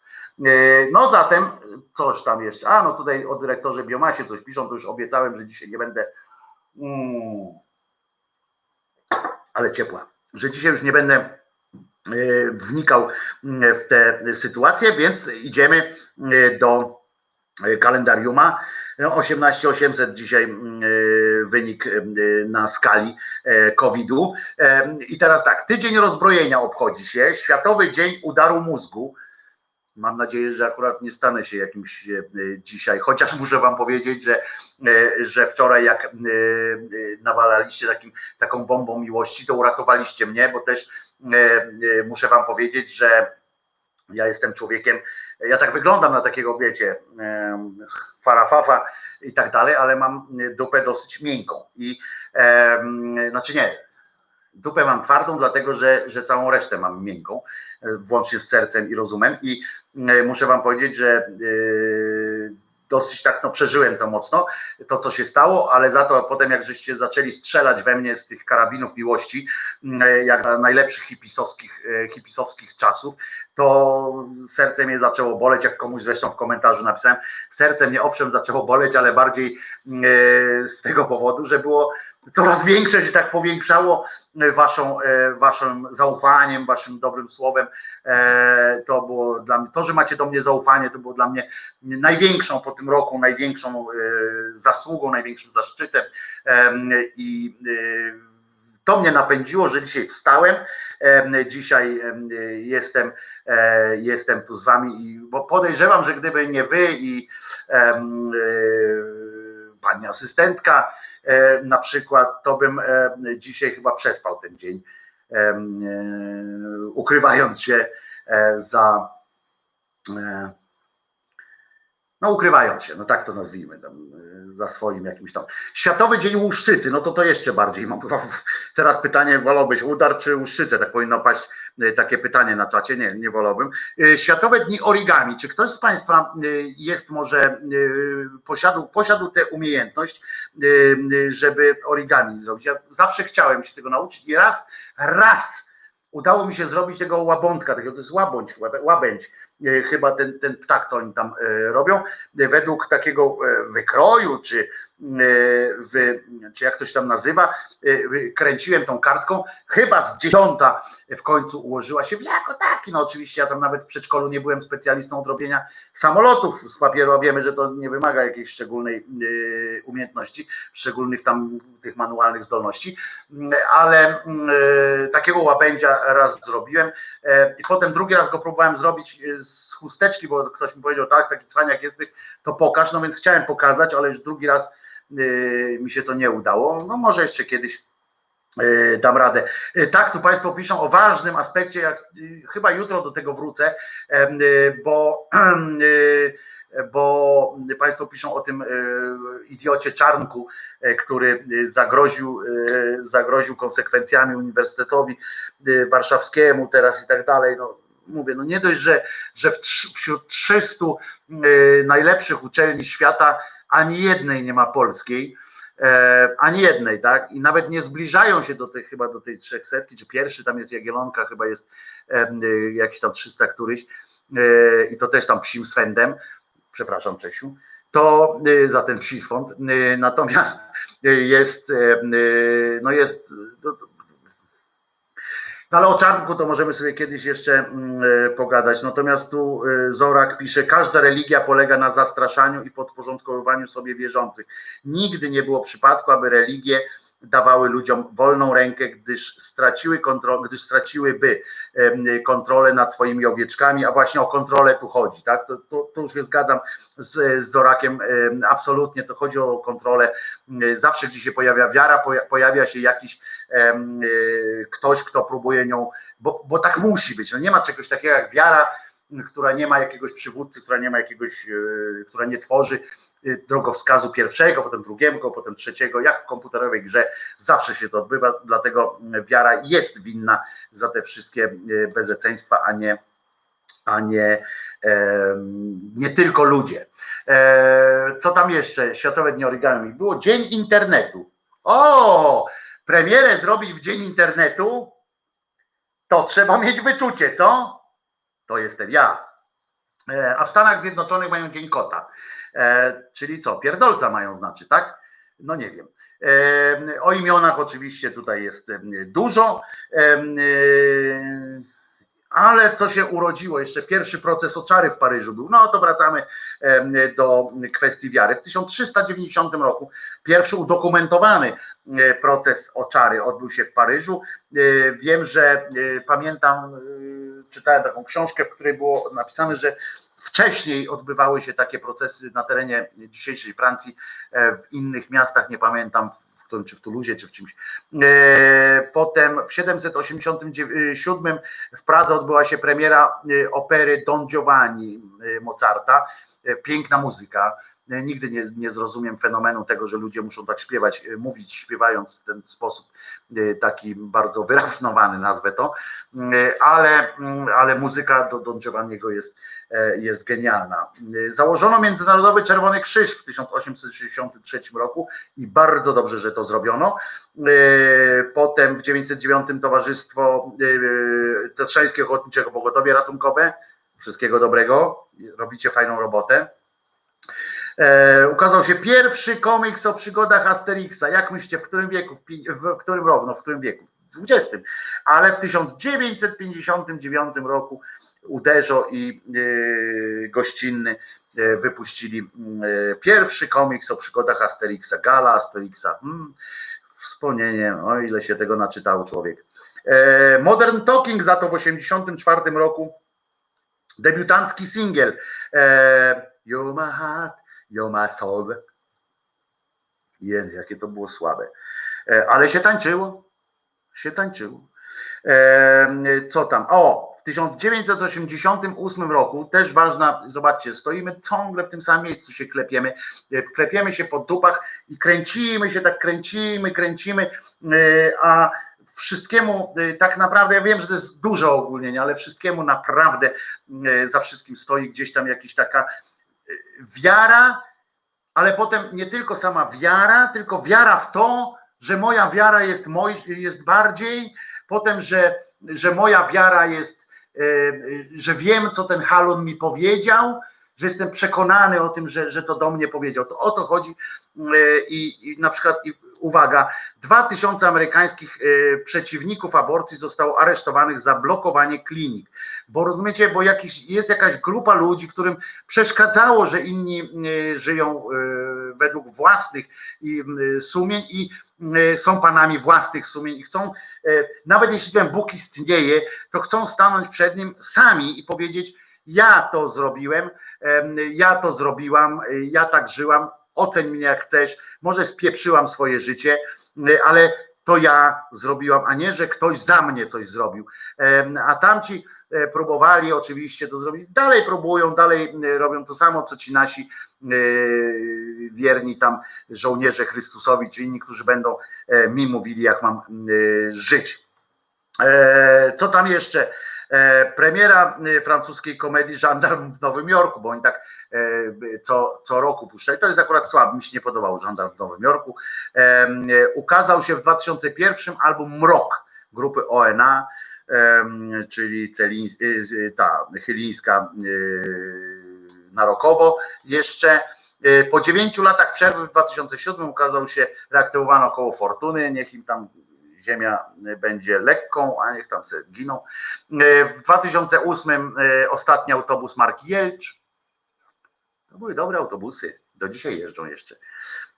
E, no zatem, coś tam jeszcze. A, no tutaj o dyrektorze Biomasie coś piszą, to już obiecałem, że dzisiaj nie będę. Mm ale ciepła, że dzisiaj już nie będę e, wnikał mm, w te sytuacje, więc idziemy e, do kalendariuma. 18800 dzisiaj wynik na skali COVID-u. I teraz tak, tydzień rozbrojenia obchodzi się, Światowy Dzień Udaru Mózgu. Mam nadzieję, że akurat nie stanę się jakimś dzisiaj, chociaż muszę wam powiedzieć, że E, że wczoraj jak e, e, nawalaliście takim, taką bombą miłości, to uratowaliście mnie, bo też muszę wam powiedzieć, że ja jestem człowiekiem, ja tak wyglądam na takiego, wiecie, farafafa i tak dalej, ale mam dupę dosyć miękką i znaczy nie, dupę mam twardą, dlatego że, że całą resztę mam miękką, włącznie z sercem i rozumem i muszę wam powiedzieć, że dosyć tak no, przeżyłem to mocno, to co się stało, ale za to potem jak żeście zaczęli strzelać we mnie z tych karabinów miłości, mm, jak za najlepszych hipisowskich, e, hipisowskich czasów, to serce mnie zaczęło boleć, jak komuś zresztą w komentarzu napisałem, serce mnie owszem zaczęło boleć, ale bardziej e, z tego powodu, że było coraz większe się tak powiększało e, waszą, e, waszym zaufaniem, waszym dobrym słowem. E, to było dla mnie, to, że macie do mnie zaufanie, to było dla mnie największą po tym roku, największą zasługą, największym zaszczytem i to mnie napędziło, że dzisiaj wstałem, dzisiaj jestem, jestem tu z wami, bo podejrzewam, że gdyby nie wy i pani asystentka, na przykład, to bym e, dzisiaj chyba przespał ten dzień, e, ukrywając się za no ukrywając się, no tak to nazwijmy, tam, za swoim jakimś tam. Światowy Dzień Łuszczycy, no to to jeszcze bardziej. Teraz pytanie, wolałbyś udar czy łuszczycę? Tak powinno paść e, takie pytanie na czacie, nie, nie wolałbym. E, Światowe Dni Origami, czy ktoś z Państwa jest może, posiadł, posiadł tę umiejętność, żeby origami zrobić? Ja zawsze chciałem się tego nauczyć i raz, raz udało mi się zrobić tego łabątka, takiego, to jest łabądź chyba, łabędź, chyba ten, ten ptak, co oni tam e, robią, według takiego e, wykroju, czy w, czy jak się tam nazywa, kręciłem tą kartką, chyba z dziesiąta w końcu ułożyła się w jako taki, no oczywiście ja tam nawet w przedszkolu nie byłem specjalistą od robienia samolotów z papieru, a wiemy, że to nie wymaga jakiejś szczególnej umiejętności, szczególnych tam tych manualnych zdolności, ale takiego łabędzia raz zrobiłem i potem drugi raz go próbowałem zrobić z chusteczki, bo ktoś mi powiedział, tak, taki cwaniak jesteś, to pokaż, no więc chciałem pokazać, ale już drugi raz mi się to nie udało, no może jeszcze kiedyś dam radę. Tak, tu Państwo piszą o ważnym aspekcie, jak chyba jutro do tego wrócę, bo, bo Państwo piszą o tym idiocie Czarnku, który zagroził, zagroził konsekwencjami Uniwersytetowi Warszawskiemu teraz i tak dalej. No, mówię, no nie dość, że, że wśród 300 najlepszych uczelni świata ani jednej nie ma polskiej, ani jednej, tak? I nawet nie zbliżają się do tej chyba do tej trzech setki, czy pierwszy tam jest Jagielonka, chyba jest jakiś tam 300 któryś i to też tam psim swędem, przepraszam Czesiu, to za ten psi swąd, natomiast jest, no jest, no ale o czarnku to możemy sobie kiedyś jeszcze pogadać. Natomiast tu Zorak pisze, każda religia polega na zastraszaniu i podporządkowywaniu sobie wierzących. Nigdy nie było przypadku, aby religie dawały ludziom wolną rękę, gdyż straciły kontrolę, gdyż straciłyby kontrolę nad swoimi owieczkami, a właśnie o kontrolę tu chodzi, tak? To, to, to już się zgadzam z, z Zorakiem, absolutnie to chodzi o kontrolę. Zawsze gdzie się pojawia wiara, pojawia się jakiś ktoś, kto próbuje nią, bo, bo tak musi być. No nie ma czegoś takiego jak wiara, która nie ma jakiegoś przywódcy, która nie ma jakiegoś, która nie tworzy drogowskazu pierwszego, potem drugiego, potem trzeciego, jak w komputerowej grze zawsze się to odbywa, dlatego wiara jest winna za te wszystkie bezeceństwa, a nie, a nie, nie tylko ludzie. Co tam jeszcze? Światowe Dni Origami. Było Dzień Internetu. O! Premierę zrobić w Dzień Internetu to trzeba mieć wyczucie, co? To jestem ja. A w Stanach Zjednoczonych mają Dzień Kota. E, czyli co, pierdolca mają znaczy, tak? No nie wiem. E, o imionach oczywiście tutaj jest dużo, e, ale co się urodziło, jeszcze pierwszy proces oczary w Paryżu był, no to wracamy do kwestii wiary. W 1390 roku pierwszy udokumentowany proces oczary odbył się w Paryżu. Wiem, że pamiętam, czytałem taką książkę, w której było napisane, że Wcześniej odbywały się takie procesy na terenie dzisiejszej Francji, w innych miastach, nie pamiętam w którym, czy w Toulouse, czy w czymś. Potem w 787 w Pradze odbyła się premiera opery Don Giovanni Mozarta. Piękna muzyka. Nigdy nie, nie zrozumiem fenomenu tego, że ludzie muszą tak śpiewać, mówić śpiewając w ten sposób taki bardzo wyrafinowany, nazwę to, ale, ale muzyka do Don Giovanniego jest jest genialna. Założono Międzynarodowy Czerwony Krzyż w 1863 roku i bardzo dobrze, że to zrobiono. Potem w 1909 Towarzystwo Tatrzańskie Ochotniczego Pogotowie Ratunkowe. Wszystkiego dobrego, robicie fajną robotę. Ukazał się pierwszy komiks o przygodach Asterixa. Jak myślicie, w którym wieku? W, którym roku? No w którym wieku? W XX. Ale w 1959 roku Uderzo i gościnny wypuścili pierwszy komiks o przygodach Asterixa, Gala Asterixa. Hmm, wspomnienie, o ile się tego naczytał człowiek. Modern Talking za to w 1984 roku debiutancki singiel You're my heart, you're my soul. Jakie to było słabe. Ale się tańczyło. Się tańczyło. Co tam? O, w 1988 roku, też ważna, zobaczcie, stoimy ciągle w tym samym miejscu, się klepiemy, klepiemy się po dupach i kręcimy się, tak kręcimy, kręcimy, a wszystkiemu tak naprawdę, ja wiem, że to jest dużo ogólnienia, ale wszystkiemu naprawdę za wszystkim stoi gdzieś tam jakaś taka wiara, ale potem nie tylko sama wiara, tylko wiara w to, że moja wiara jest, moj, jest bardziej, potem, że, że moja wiara jest, że wiem, co ten Halon mi powiedział, że jestem przekonany o tym, że, że to do mnie powiedział. To o to chodzi e, i, i na przykład i uwaga, dwa tysiące amerykańskich e, przeciwników aborcji zostało aresztowanych za blokowanie klinik. Bo rozumiecie, bo jakiś, jest jakaś grupa ludzi, którym przeszkadzało, że inni e, żyją e, według własnych sumień i są panami własnych sumień i chcą, nawet jeśli ten Bóg istnieje, to chcą stanąć przed nim sami i powiedzieć: Ja to zrobiłem, em, ja to zrobiłam, ja tak żyłam, oceń mnie jak chcesz, może spieprzyłam swoje życie, e, ale to ja zrobiłam, a nie, że ktoś za mnie coś zrobił. A tamci e, próbowali oczywiście to zrobić, dalej próbują, dalej e, robią to samo, co ci nasi e, wierni tam żołnierze Chrystusowi, czy inni, którzy będą e, mi mówili, jak mam żyć. E, Co tam jeszcze? E, Premiera e, francuskiej komedii Żandarm w Nowym Jorku, bo oni tak e, co, co roku puszczali. To jest akurat słabe, mi się nie podobał Żandarm w Nowym Jorku. E, Ukazał się w 2001 album Mrok grupy ONA, czyli y, z- ta chylińska y, narokowo jeszcze. Y, Po dziewięciu latach przerwy w 2007 ukazał się reaktywowano koło Fortuny, niech im tam ziemia będzie lekką, a niech tam sobie giną. Y, W 2008 y, ostatni autobus marki Jelcz. To były dobre autobusy, do dzisiaj jeżdżą jeszcze.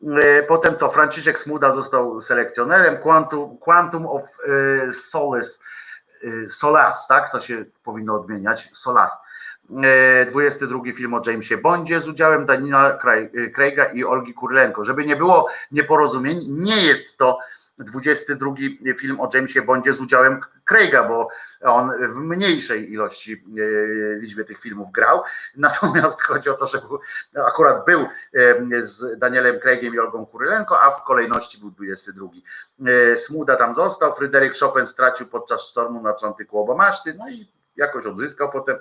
Y, Potem co, Franciszek Smuda został selekcjonerem, Quantum, Quantum of Solace, Solas, tak to się powinno odmieniać, Solas. E, 22 film o Jamesie Bondzie z udziałem Craig- Craiga i Olgi Kurlenko. Żeby nie było nieporozumień, nie jest to 22 film o Jamesie Bondzie z udziałem Craiga, bo on w mniejszej ilości e, liczbie tych filmów grał. Natomiast chodzi o to, że akurat był e, z Danielem Craigiem i Olgą Kurylenko, a w kolejności był 22. E, Smuda tam został, Fryderyk Chopin stracił podczas sztormu na Atlantyku oba maszty, no i jakoś odzyskał potem.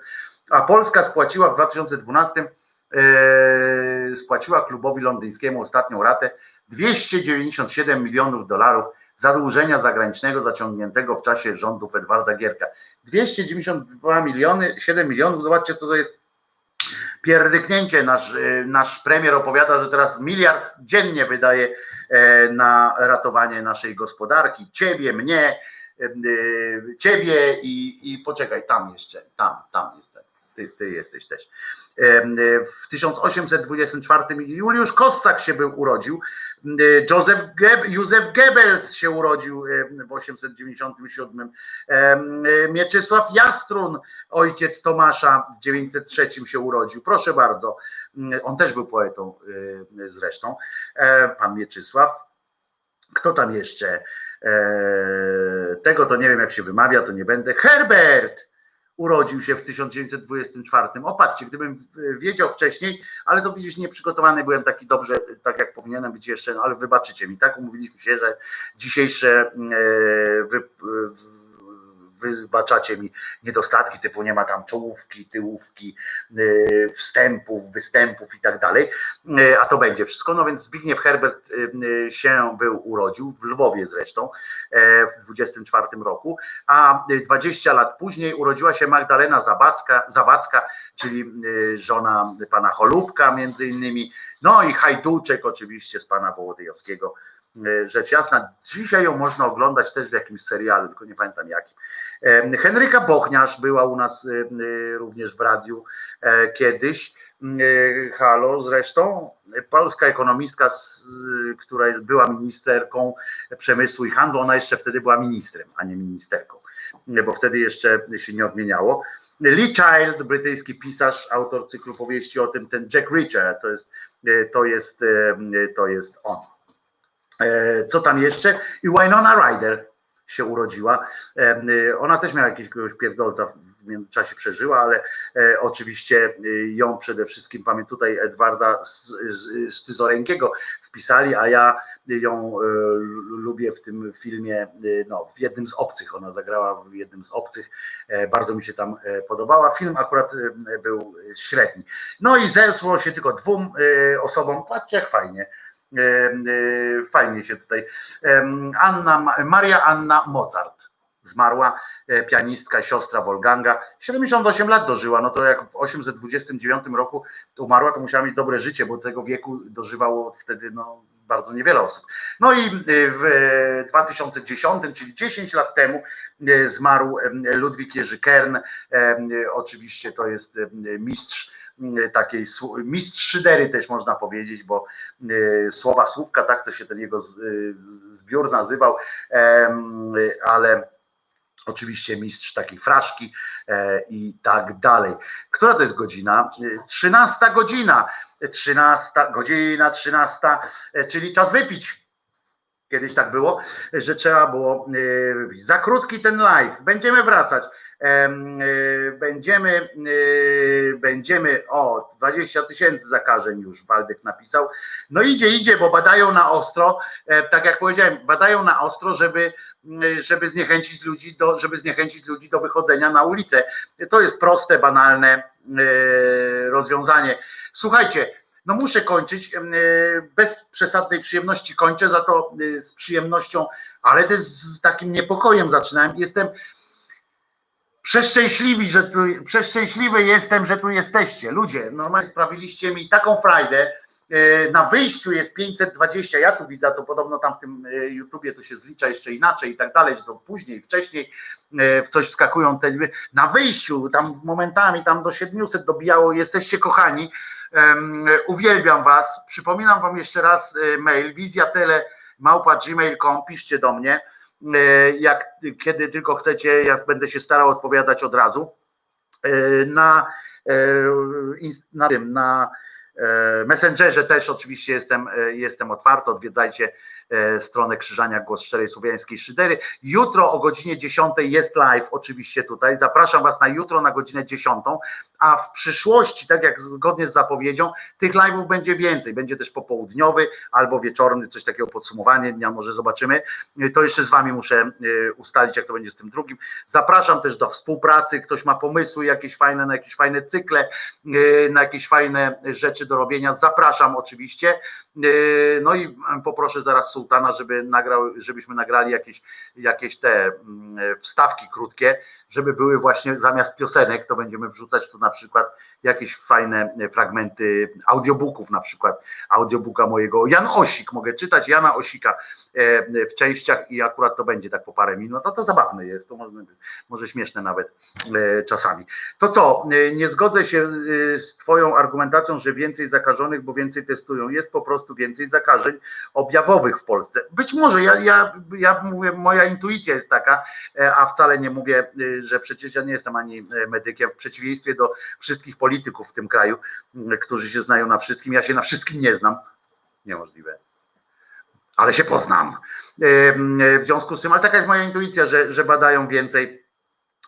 A Polska spłaciła w 2012 e, spłaciła klubowi londyńskiemu ostatnią ratę 297 milionów dolarów zadłużenia zagranicznego zaciągniętego w czasie rządów Edwarda Gierka. 292 miliony, 7 milionów, zobaczcie co to jest pierdyknięcie. Nasz, e, nasz premier opowiada, że teraz miliard dziennie wydaje e, na ratowanie naszej gospodarki, ciebie, mnie, e, e, ciebie i, i poczekaj, tam jeszcze, tam, tam jestem. Ty, ty jesteś też. E, W 1824 Juliusz Kossak się był urodził. E, Józef Geb, Józef Goebbels się urodził e, w 897. E, Mieczysław Jastrun, ojciec Tomasza w 903 się urodził. Proszę bardzo. On też był poetą zresztą. E, Pan Mieczysław. Kto tam jeszcze? E, Tego to nie wiem, jak się wymawia, to nie będę. Herbert urodził się w 1924. Opatrzcie, gdybym wiedział wcześniej, ale to widzisz, nieprzygotowany byłem taki dobrze, tak jak powinienem być jeszcze, no ale wybaczycie mi, tak? Umówiliśmy się, że dzisiejsze e, wy, wybaczacie mi niedostatki typu nie ma tam czołówki, tyłówki, e, wstępów, występów i tak dalej, e, a to będzie wszystko. No więc Zbigniew Herbert e, się był urodził, w Lwowie zresztą, w 24 roku, a 20 lat później urodziła się Magdalena Zabacka, Zawadzka, czyli żona pana Cholubka między innymi, no i Hajduczek oczywiście z pana Wołodyjowskiego, rzecz jasna. Dzisiaj ją można oglądać też w jakimś serialu, tylko nie pamiętam jakim. E, Henryka Bochniarz była u nas e, e, również w radiu e, kiedyś. E, Halo zresztą, polska ekonomistka, która jest, była ministerką przemysłu i handlu, ona jeszcze wtedy była ministrem, a nie ministerką, bo wtedy jeszcze się nie odmieniało. Lee Child, brytyjski pisarz, autor cyklu powieści o tym, ten Jack Reacher, to jest, to jest, to jest on. E, Co tam jeszcze? I Winona Ryder się urodziła. E, Ona też miała jakiegoś pierdolca w międzyczasie przeżyła, ale e, oczywiście e, ją przede wszystkim, pamiętam tutaj Edwarda Styzorękiego wpisali, a ja ją e, lu- lubię w tym filmie, e, no w jednym z obcych, ona zagrała w jednym z obcych, E, bardzo mi się tam e, podobała. Film akurat e, był średni. No i zesło się tylko dwóm e, osobom, patrzcie jak fajnie, E, e, fajnie się tutaj, Anna, Maria Anna Mozart zmarła e, pianistka, siostra Wolganga. 78 lat dożyła, no to jak w 829 roku umarła, to musiała mieć dobre życie, bo tego wieku dożywało wtedy no, bardzo niewiele osób. No i e, w 2010, czyli 10 lat temu, e, zmarł Ludwik Jerzy Kern. Oczywiście to jest mistrz takiej sł- mistrz szydery też można powiedzieć, bo e, słowa słówka, tak to się ten jego e, zbiór nazywał, ale oczywiście mistrz takiej fraszki e, i tak dalej. Która to jest godzina? E, 13 godzina. 13 godzina, 13, e, czyli czas wypić. Kiedyś tak było, że trzeba było e, za krótki ten live. Będziemy wracać. E, Będziemy, e, będziemy, o, 20 tysięcy zakażeń już Waldek napisał. No idzie, idzie, bo badają na ostro, tak jak powiedziałem, badają na ostro, żeby, żeby zniechęcić ludzi do, żeby zniechęcić ludzi do wychodzenia na ulicę. To jest proste, banalne rozwiązanie. Słuchajcie, no muszę kończyć. e, Bez przesadnej przyjemności kończę, za to e, z przyjemnością, ale też z takim niepokojem zaczynałem. Jestem przeszczęśliwy, że tu, przeszczęśliwy jestem, że tu jesteście. Ludzie, normalnie sprawiliście mi taką frajdę. E, Na wyjściu jest 520, ja tu widzę, to podobno tam w tym e, YouTubie to się zlicza jeszcze inaczej i tak dalej, to później, wcześniej e, w coś wskakują te liczby. Na wyjściu, tam momentami tam do 700 dobijało, jesteście kochani. Uwielbiam was. Przypominam wam jeszcze raz mail wizjatele małpa gmail.com, piszcie do mnie. Jak kiedy tylko chcecie, ja będę się starał odpowiadać od razu. Na, na tym, na Messengerze też oczywiście jestem, e, jestem otwarty. Odwiedzajcie e, stronę Krzyżania Głos Szczerej Słowiańskiej Szydery. Jutro o godzinie 10 jest live, oczywiście tutaj. Zapraszam Was na jutro na godzinę 10, a w przyszłości, tak jak zgodnie z zapowiedzią, tych live'ów będzie więcej. Będzie też popołudniowy albo wieczorny, coś takiego podsumowanie dnia, może zobaczymy. To jeszcze z Wami muszę e, ustalić, jak to będzie z tym drugim. Zapraszam też do współpracy. Ktoś ma pomysły jakieś fajne, na jakieś fajne cykle, e, na jakieś fajne rzeczy do robienia. Zapraszam oczywiście. E, No i poproszę zaraz sułtana, żeby nagrał, żebyśmy nagrali jakieś, jakieś te mm, wstawki krótkie, żeby były właśnie zamiast piosenek, to będziemy wrzucać tu na przykład jakieś fajne fragmenty audiobooków, na przykład audiobooka mojego. Jan Osik, mogę czytać Jana Osika e, w częściach i akurat to będzie tak po parę minut. No to zabawne jest, to może, może śmieszne nawet e, czasami. To co, e, nie zgodzę się e, z Twoją argumentacją, że więcej zakażonych, bo więcej testują. Jest po prostu więcej zakażeń objawowych w Polsce. Być może, ja, ja, ja mówię, moja intuicja jest taka, e, a wcale nie mówię, e, że przecież ja nie jestem ani e, medykiem, w przeciwieństwie do wszystkich polityków w tym kraju, którzy się znają na wszystkim. Ja się na wszystkim nie znam. Niemożliwe. Ale się poznam. E, m, W związku z tym, ale taka jest moja intuicja, że, że badają więcej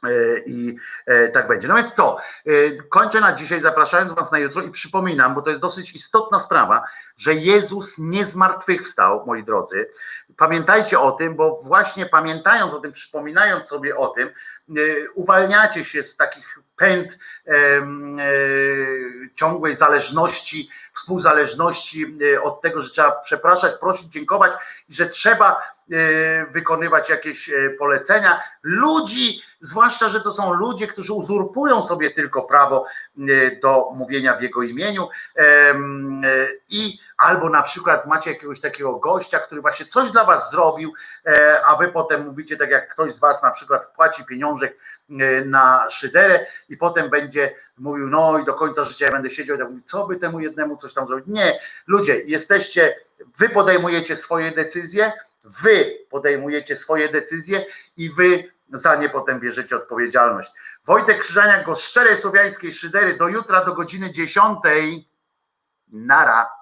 E, i e, tak będzie. No więc co, E, kończę na dzisiaj, zapraszając Was na jutro i przypominam, bo to jest dosyć istotna sprawa, że Jezus nie zmartwychwstał, moi drodzy. Pamiętajcie o tym, bo właśnie pamiętając o tym, przypominając sobie o tym, e, uwalniacie się z takich pęd e, ciągłej zależności, współzależności e, od tego, że trzeba przepraszać, prosić, dziękować i że trzeba e, wykonywać jakieś polecenia. Ludzi, zwłaszcza, że to są ludzie, którzy uzurpują sobie tylko prawo do mówienia w jego imieniu i albo na przykład macie jakiegoś takiego gościa, który właśnie coś dla was zrobił, a wy potem mówicie tak jak ktoś z was na przykład wpłaci pieniążek na szyderę i potem będzie mówił, no i do końca życia ja będę siedział i tak mówił, co by temu jednemu coś tam zrobić. Nie, ludzie, jesteście, wy podejmujecie swoje decyzje, wy podejmujecie swoje decyzje i wy za nie potem bierzecie odpowiedzialność. Wojtek Krzyżaniak, go z szczerej słowiańskiej szydery do jutra do godziny 10. Nara.